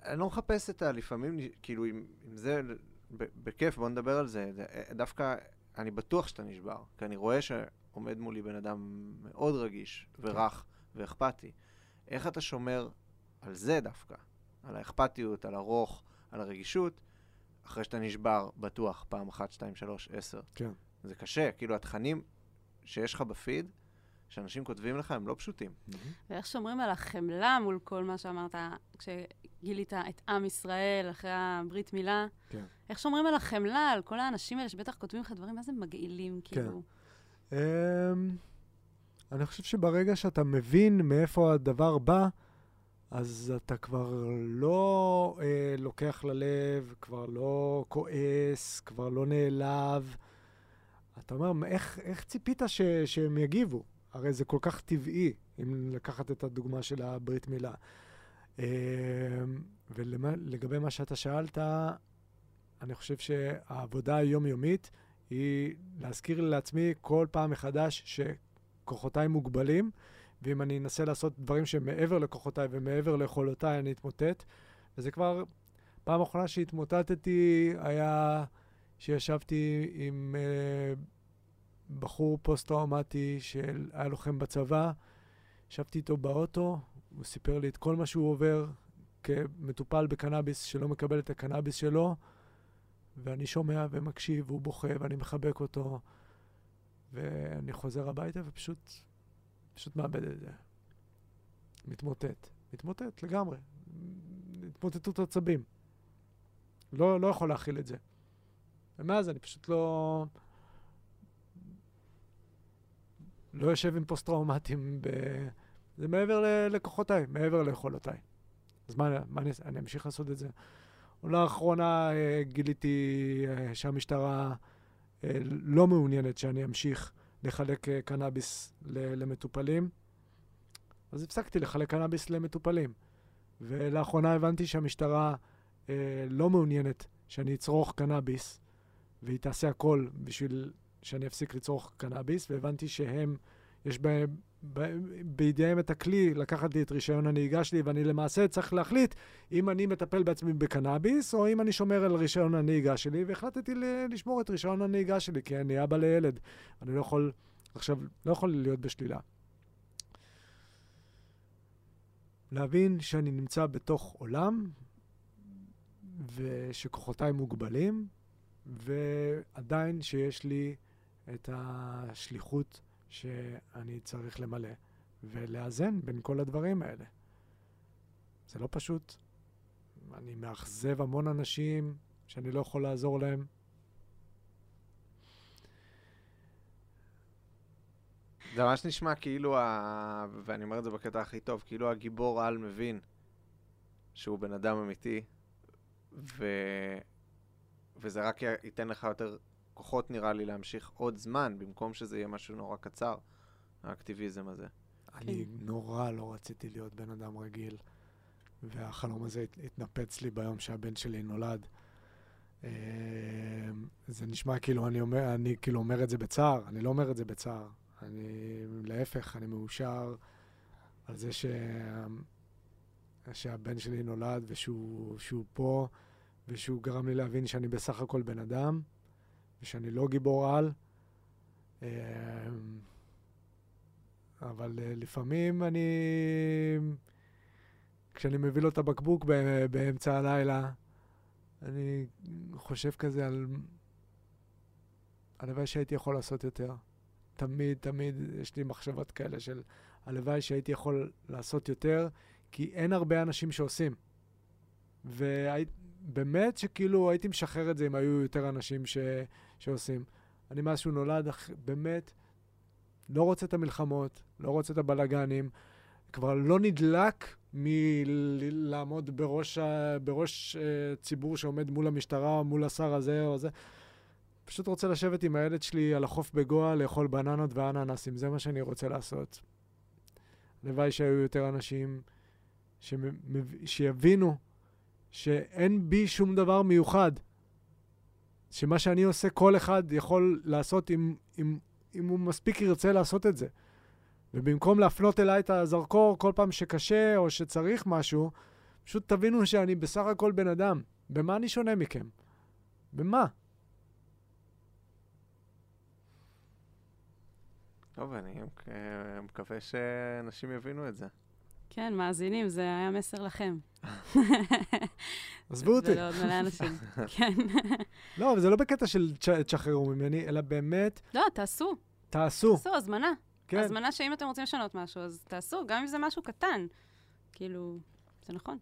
אני לא מחפש את הלפעמים, כאילו, אם, אם זה, ב- בכיף, בוא נדבר על זה. זה. דווקא, אני בטוח שאתה נשבר, כי אני רואה שעומד מולי בן אדם מאוד רגיש ורך ואכפתי. איך אתה שומר על זה דווקא? על האכפתיות, על הרוך, על הרגישות, אחרי שאתה נשבר, בטוח, פעם אחת, שתיים, שלוש, עשר. כן. זה קשה, כאילו, התכנים שיש לך בפיד, שאנשים כותבים לך, הם לא פשוטים. ואיך שומרים על החמלה מול כל מה שאמרת, כשגילית את עם ישראל אחרי הברית מילה. כן. איך שומרים על החמלה, על כל האנשים האלה שבטח כותבים לך דברים, מה זה מגעילים, כאילו. אמ, אני חושב שברגע שאתה מבין מאיפה הדבר בא, אז אתה כבר לא אה, לוקח ללב, כבר לא כועס, כבר לא נעלב. אתה אומר, איך, איך ציפית ש, שהם יגיבו? הרי זה כל כך טבעי, אם לקחת את הדוגמה של הברית מילה. אמ, ולגבי מה שאתה שאלת, אני חושב שהעבודה היומיומית היא להזכיר לעצמי כל פעם מחדש שכוחותיי מוגבלים, ואם אני אנסה לעשות דברים שמעבר לכוחותיי ומעבר ליכולותיי, אני אתמוטט. וזה כבר, פעם אחרונה שהתמוטטתי היה שישבתי עם אה, בחור פוסט-טראומטי שהיה לוחם בצבא, ישבתי איתו באוטו, הוא סיפר לי את כל מה שהוא עובר כמטופל בקנאביס שלא מקבל את הקנאביס שלו, ואני שומע ומקשיב, והוא בוכה, ואני מחבק אותו, ואני חוזר הביתה ופשוט, פשוט מאבד את זה. מתמוטט. מתמוטט לגמרי. התמוטטות עצבים. לא, לא יכול להכיל את זה. ומאז אני פשוט לא... לא יושב עם פוסט-טראומטים ב... זה מעבר ל- לכוחותיי, מעבר ליכולותיי. אז מה, מה אני, אני אמשיך לעשות את זה? לאחרונה אה, גיליתי אה, שהמשטרה אה, לא מעוניינת שאני אמשיך לחלק אה, קנאביס ל- למטופלים, אז הפסקתי לחלק קנאביס למטופלים. ולאחרונה הבנתי שהמשטרה אה, לא מעוניינת שאני אצרוך קנאביס, והיא תעשה הכל בשביל שאני אפסיק לצרוך קנאביס, והבנתי שהם, יש בהם, ב- בידיהם את הכלי לקחת לי את רישיון הנהיגה שלי, ואני למעשה צריך להחליט אם אני מטפל בעצמי בקנאביס, או אם אני שומר על רישיון הנהיגה שלי, והחלטתי לשמור את רישיון הנהיגה שלי, כי אני אבא לילד. אני לא יכול, עכשיו, לא יכול להיות בשלילה. להבין שאני נמצא בתוך עולם, ושכוחותיי מוגבלים, ועדיין שיש לי את השליחות שאני צריך למלא, ולאזן בין כל הדברים האלה. זה לא פשוט. אני מאכזב המון אנשים שאני לא יכול לעזור להם. זה ממש נשמע כאילו, ה... ואני אומר את זה בקטע הכי טוב, כאילו הגיבור על מבין שהוא בן אדם אמיתי, ו... וזה רק ייתן לך יותר כוחות, נראה לי, להמשיך עוד זמן, במקום שזה יהיה משהו נורא קצר, האקטיביזם הזה. אני נורא לא רציתי להיות בן אדם רגיל, והחלום הזה הת- התנפץ לי ביום שהבן שלי נולד. אה, זה נשמע כאילו אני אומר, אני כאילו אומר את זה בצער, אני לא אומר את זה בצער. אני, להפך, אני מאושר על זה ש... שהבן שלי נולד ושהוא, שהוא פה, ושהוא גרם לי להבין שאני בסך הכל בן אדם, ושאני לא גיבור על. אה, אבל uh, לפעמים אני... כשאני מביא לו את הבקבוק באמצע הלילה, אני חושב כזה על... הלוואי שהייתי יכול לעשות יותר. תמיד, תמיד יש לי מחשבות כאלה של הלוואי שהייתי יכול לעשות יותר, כי אין הרבה אנשים שעושים. ובאמת שכאילו הייתי משחרר את זה אם היו יותר אנשים ש... שעושים. אני מאז שהוא נולד, באמת, לא רוצה את המלחמות, לא רוצה את הבלגנים, כבר לא נדלק מלעמוד בראש, בראש uh, ציבור שעומד מול המשטרה, מול השר הזה או זה. פשוט רוצה לשבת עם הילד שלי על החוף בגואה, לאכול בננות ואננסים, זה מה שאני רוצה לעשות. הלוואי שהיו יותר אנשים שמב... שיבינו שאין בי שום דבר מיוחד. שמה שאני עושה, כל אחד יכול לעשות אם, אם, אם הוא מספיק ירצה לעשות את זה. ובמקום להפנות אליי את הזרקור כל פעם שקשה או שצריך משהו, פשוט תבינו שאני בסך הכל בן אדם. במה אני שונה מכם? במה? טוב, אני מק- מקווה שאנשים יבינו את זה. כן, מאזינים, זה היה מסר לכם. עזבו אותי. ולעוד מלא אנשים. כן. לא, אבל זה לא בקטע של תש- תשחררו ממני, אלא באמת, לא, תעשו, תעשו. תעשו הזמנה. כן. הזמנה שאם אתם רוצים לשנות משהו, אז תעשו, גם אם זה משהו קטן. כאילו, זה נכון.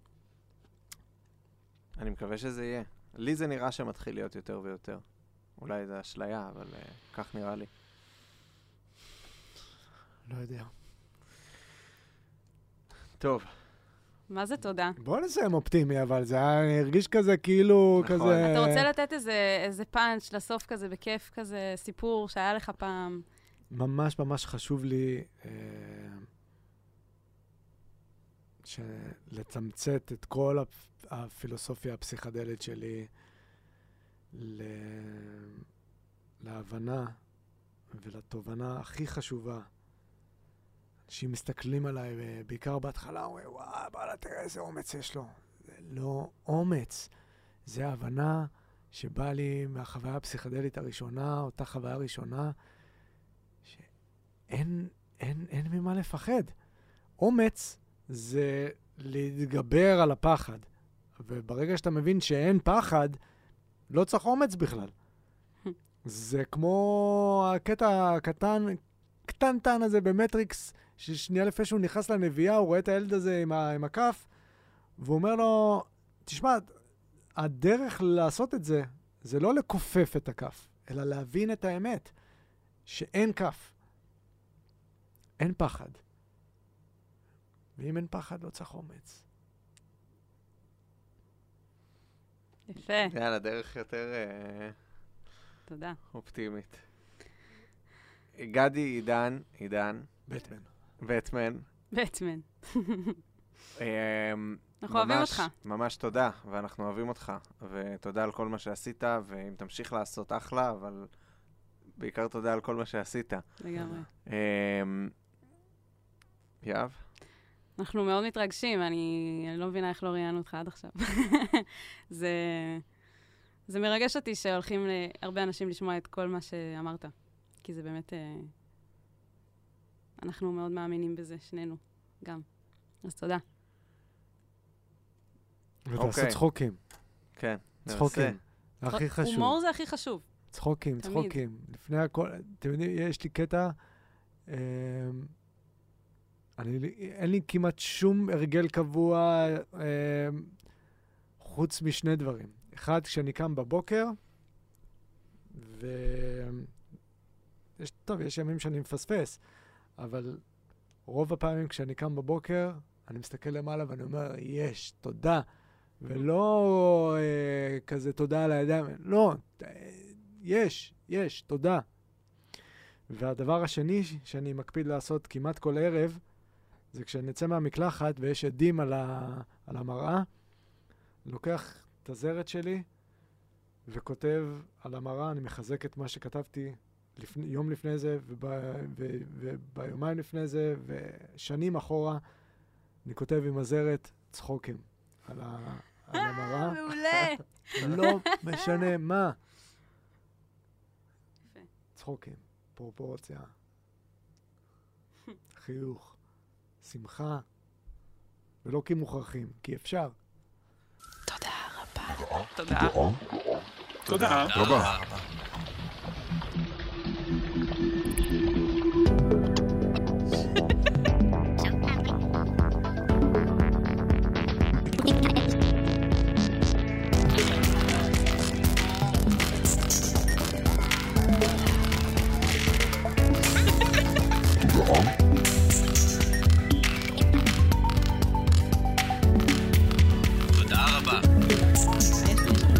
אני מקווה שזה יהיה. לי זה נראה שמתחיל להיות יותר ויותר. אולי זה אשליה, אבל uh, כך נראה לי. לא יודע. טוב, מה זה תודה? בוא נסיים אופטימי, אבל זה היה הרגיש כזה כאילו, נכון. כזה... אתה רוצה לתת איזה, איזה פאנץ' לסוף כזה, בכיף כזה, סיפור שהיה לך פעם. ממש ממש חשוב לי אה, לתמצת את כל הפ- הפילוסופיה הפסיכדלית שלי ל... להבנה ולתובנה הכי חשובה. אנשים מסתכלים עליי, בעיקר בהתחלה, אומרים, וואי, וואלה, תראה איזה אומץ יש לו. זה לא אומץ, זה הבנה שבאה לי מהחוויה הפסיכדלית הראשונה, אותה חוויה ראשונה, שאין אין, אין ממה לפחד. אומץ זה להתגבר על הפחד. וברגע שאתה מבין שאין פחד, לא צריך אומץ בכלל. זה כמו הקטע הקטן, קטנטן הזה במטריקס, ששנייה לפני שהוא נכנס לנביאה, הוא רואה את הילד הזה עם, ה, עם הכף, והוא אומר לו, תשמע, הדרך לעשות את זה, זה לא לכופף את הכף, אלא להבין את האמת, שאין כף. אין פחד. ואם אין פחד, לא צריך אומץ. יפה, יאללה, דרך יותר אה, תודה. אופטימית. גדי, עידן, עידן, בטמן. בטמן. בטמן. אמ, אנחנו אוהבים אותך. ממש תודה, ואנחנו אוהבים אותך. ותודה על כל מה שעשית, ואם תמשיך לעשות אחלה, אבל בעיקר תודה על כל מה שעשית. לגמרי. אמ, יהב? אנחנו מאוד מתרגשים, אני, אני לא מבינה איך לא ראיינו אותך עד עכשיו. זה, זה מרגש אותי שהולכים להרבה אנשים לשמוע את כל מה שאמרת, כי זה באמת... אה, אנחנו מאוד מאמינים בזה, שנינו, גם. אז תודה. ותעשו אוקיי. צחוקים. כן. צחוקים. הכי חשוב. הומור זה הכי חשוב. צחוקים, תמיד. צחוקים. לפני הכל, אתם יודעים, יש לי קטע, אמ, אני, אין לי כמעט שום הרגל קבוע אמ, חוץ משני דברים. אחד, כשאני קם בבוקר, ו... יש, טוב, יש ימים שאני מפספס, אבל רוב הפעמים כשאני קם בבוקר, אני מסתכל למעלה ואני אומר, יש, תודה. ולא אה, כזה תודה על הידיים, לא, יש, יש, תודה. והדבר השני שאני מקפיד לעשות כמעט כל ערב, זה כשנצא מהמקלחת ויש עדים על, ה, על המראה, לוקח את הזרת שלי וכותב על המראה, אני מחזק את מה שכתבתי לפני, יום לפני זה וב, ו, וביומיים לפני זה ושנים אחורה, אני כותב עם הזרת צחוקים על, ה, על המראה. מעולה. לא משנה מה. צחוקים, פרופורציה, חיוך, שמחה, ולא כי מוכרחים, כי אפשר. תודה. תודה רבה. תודה Definitely.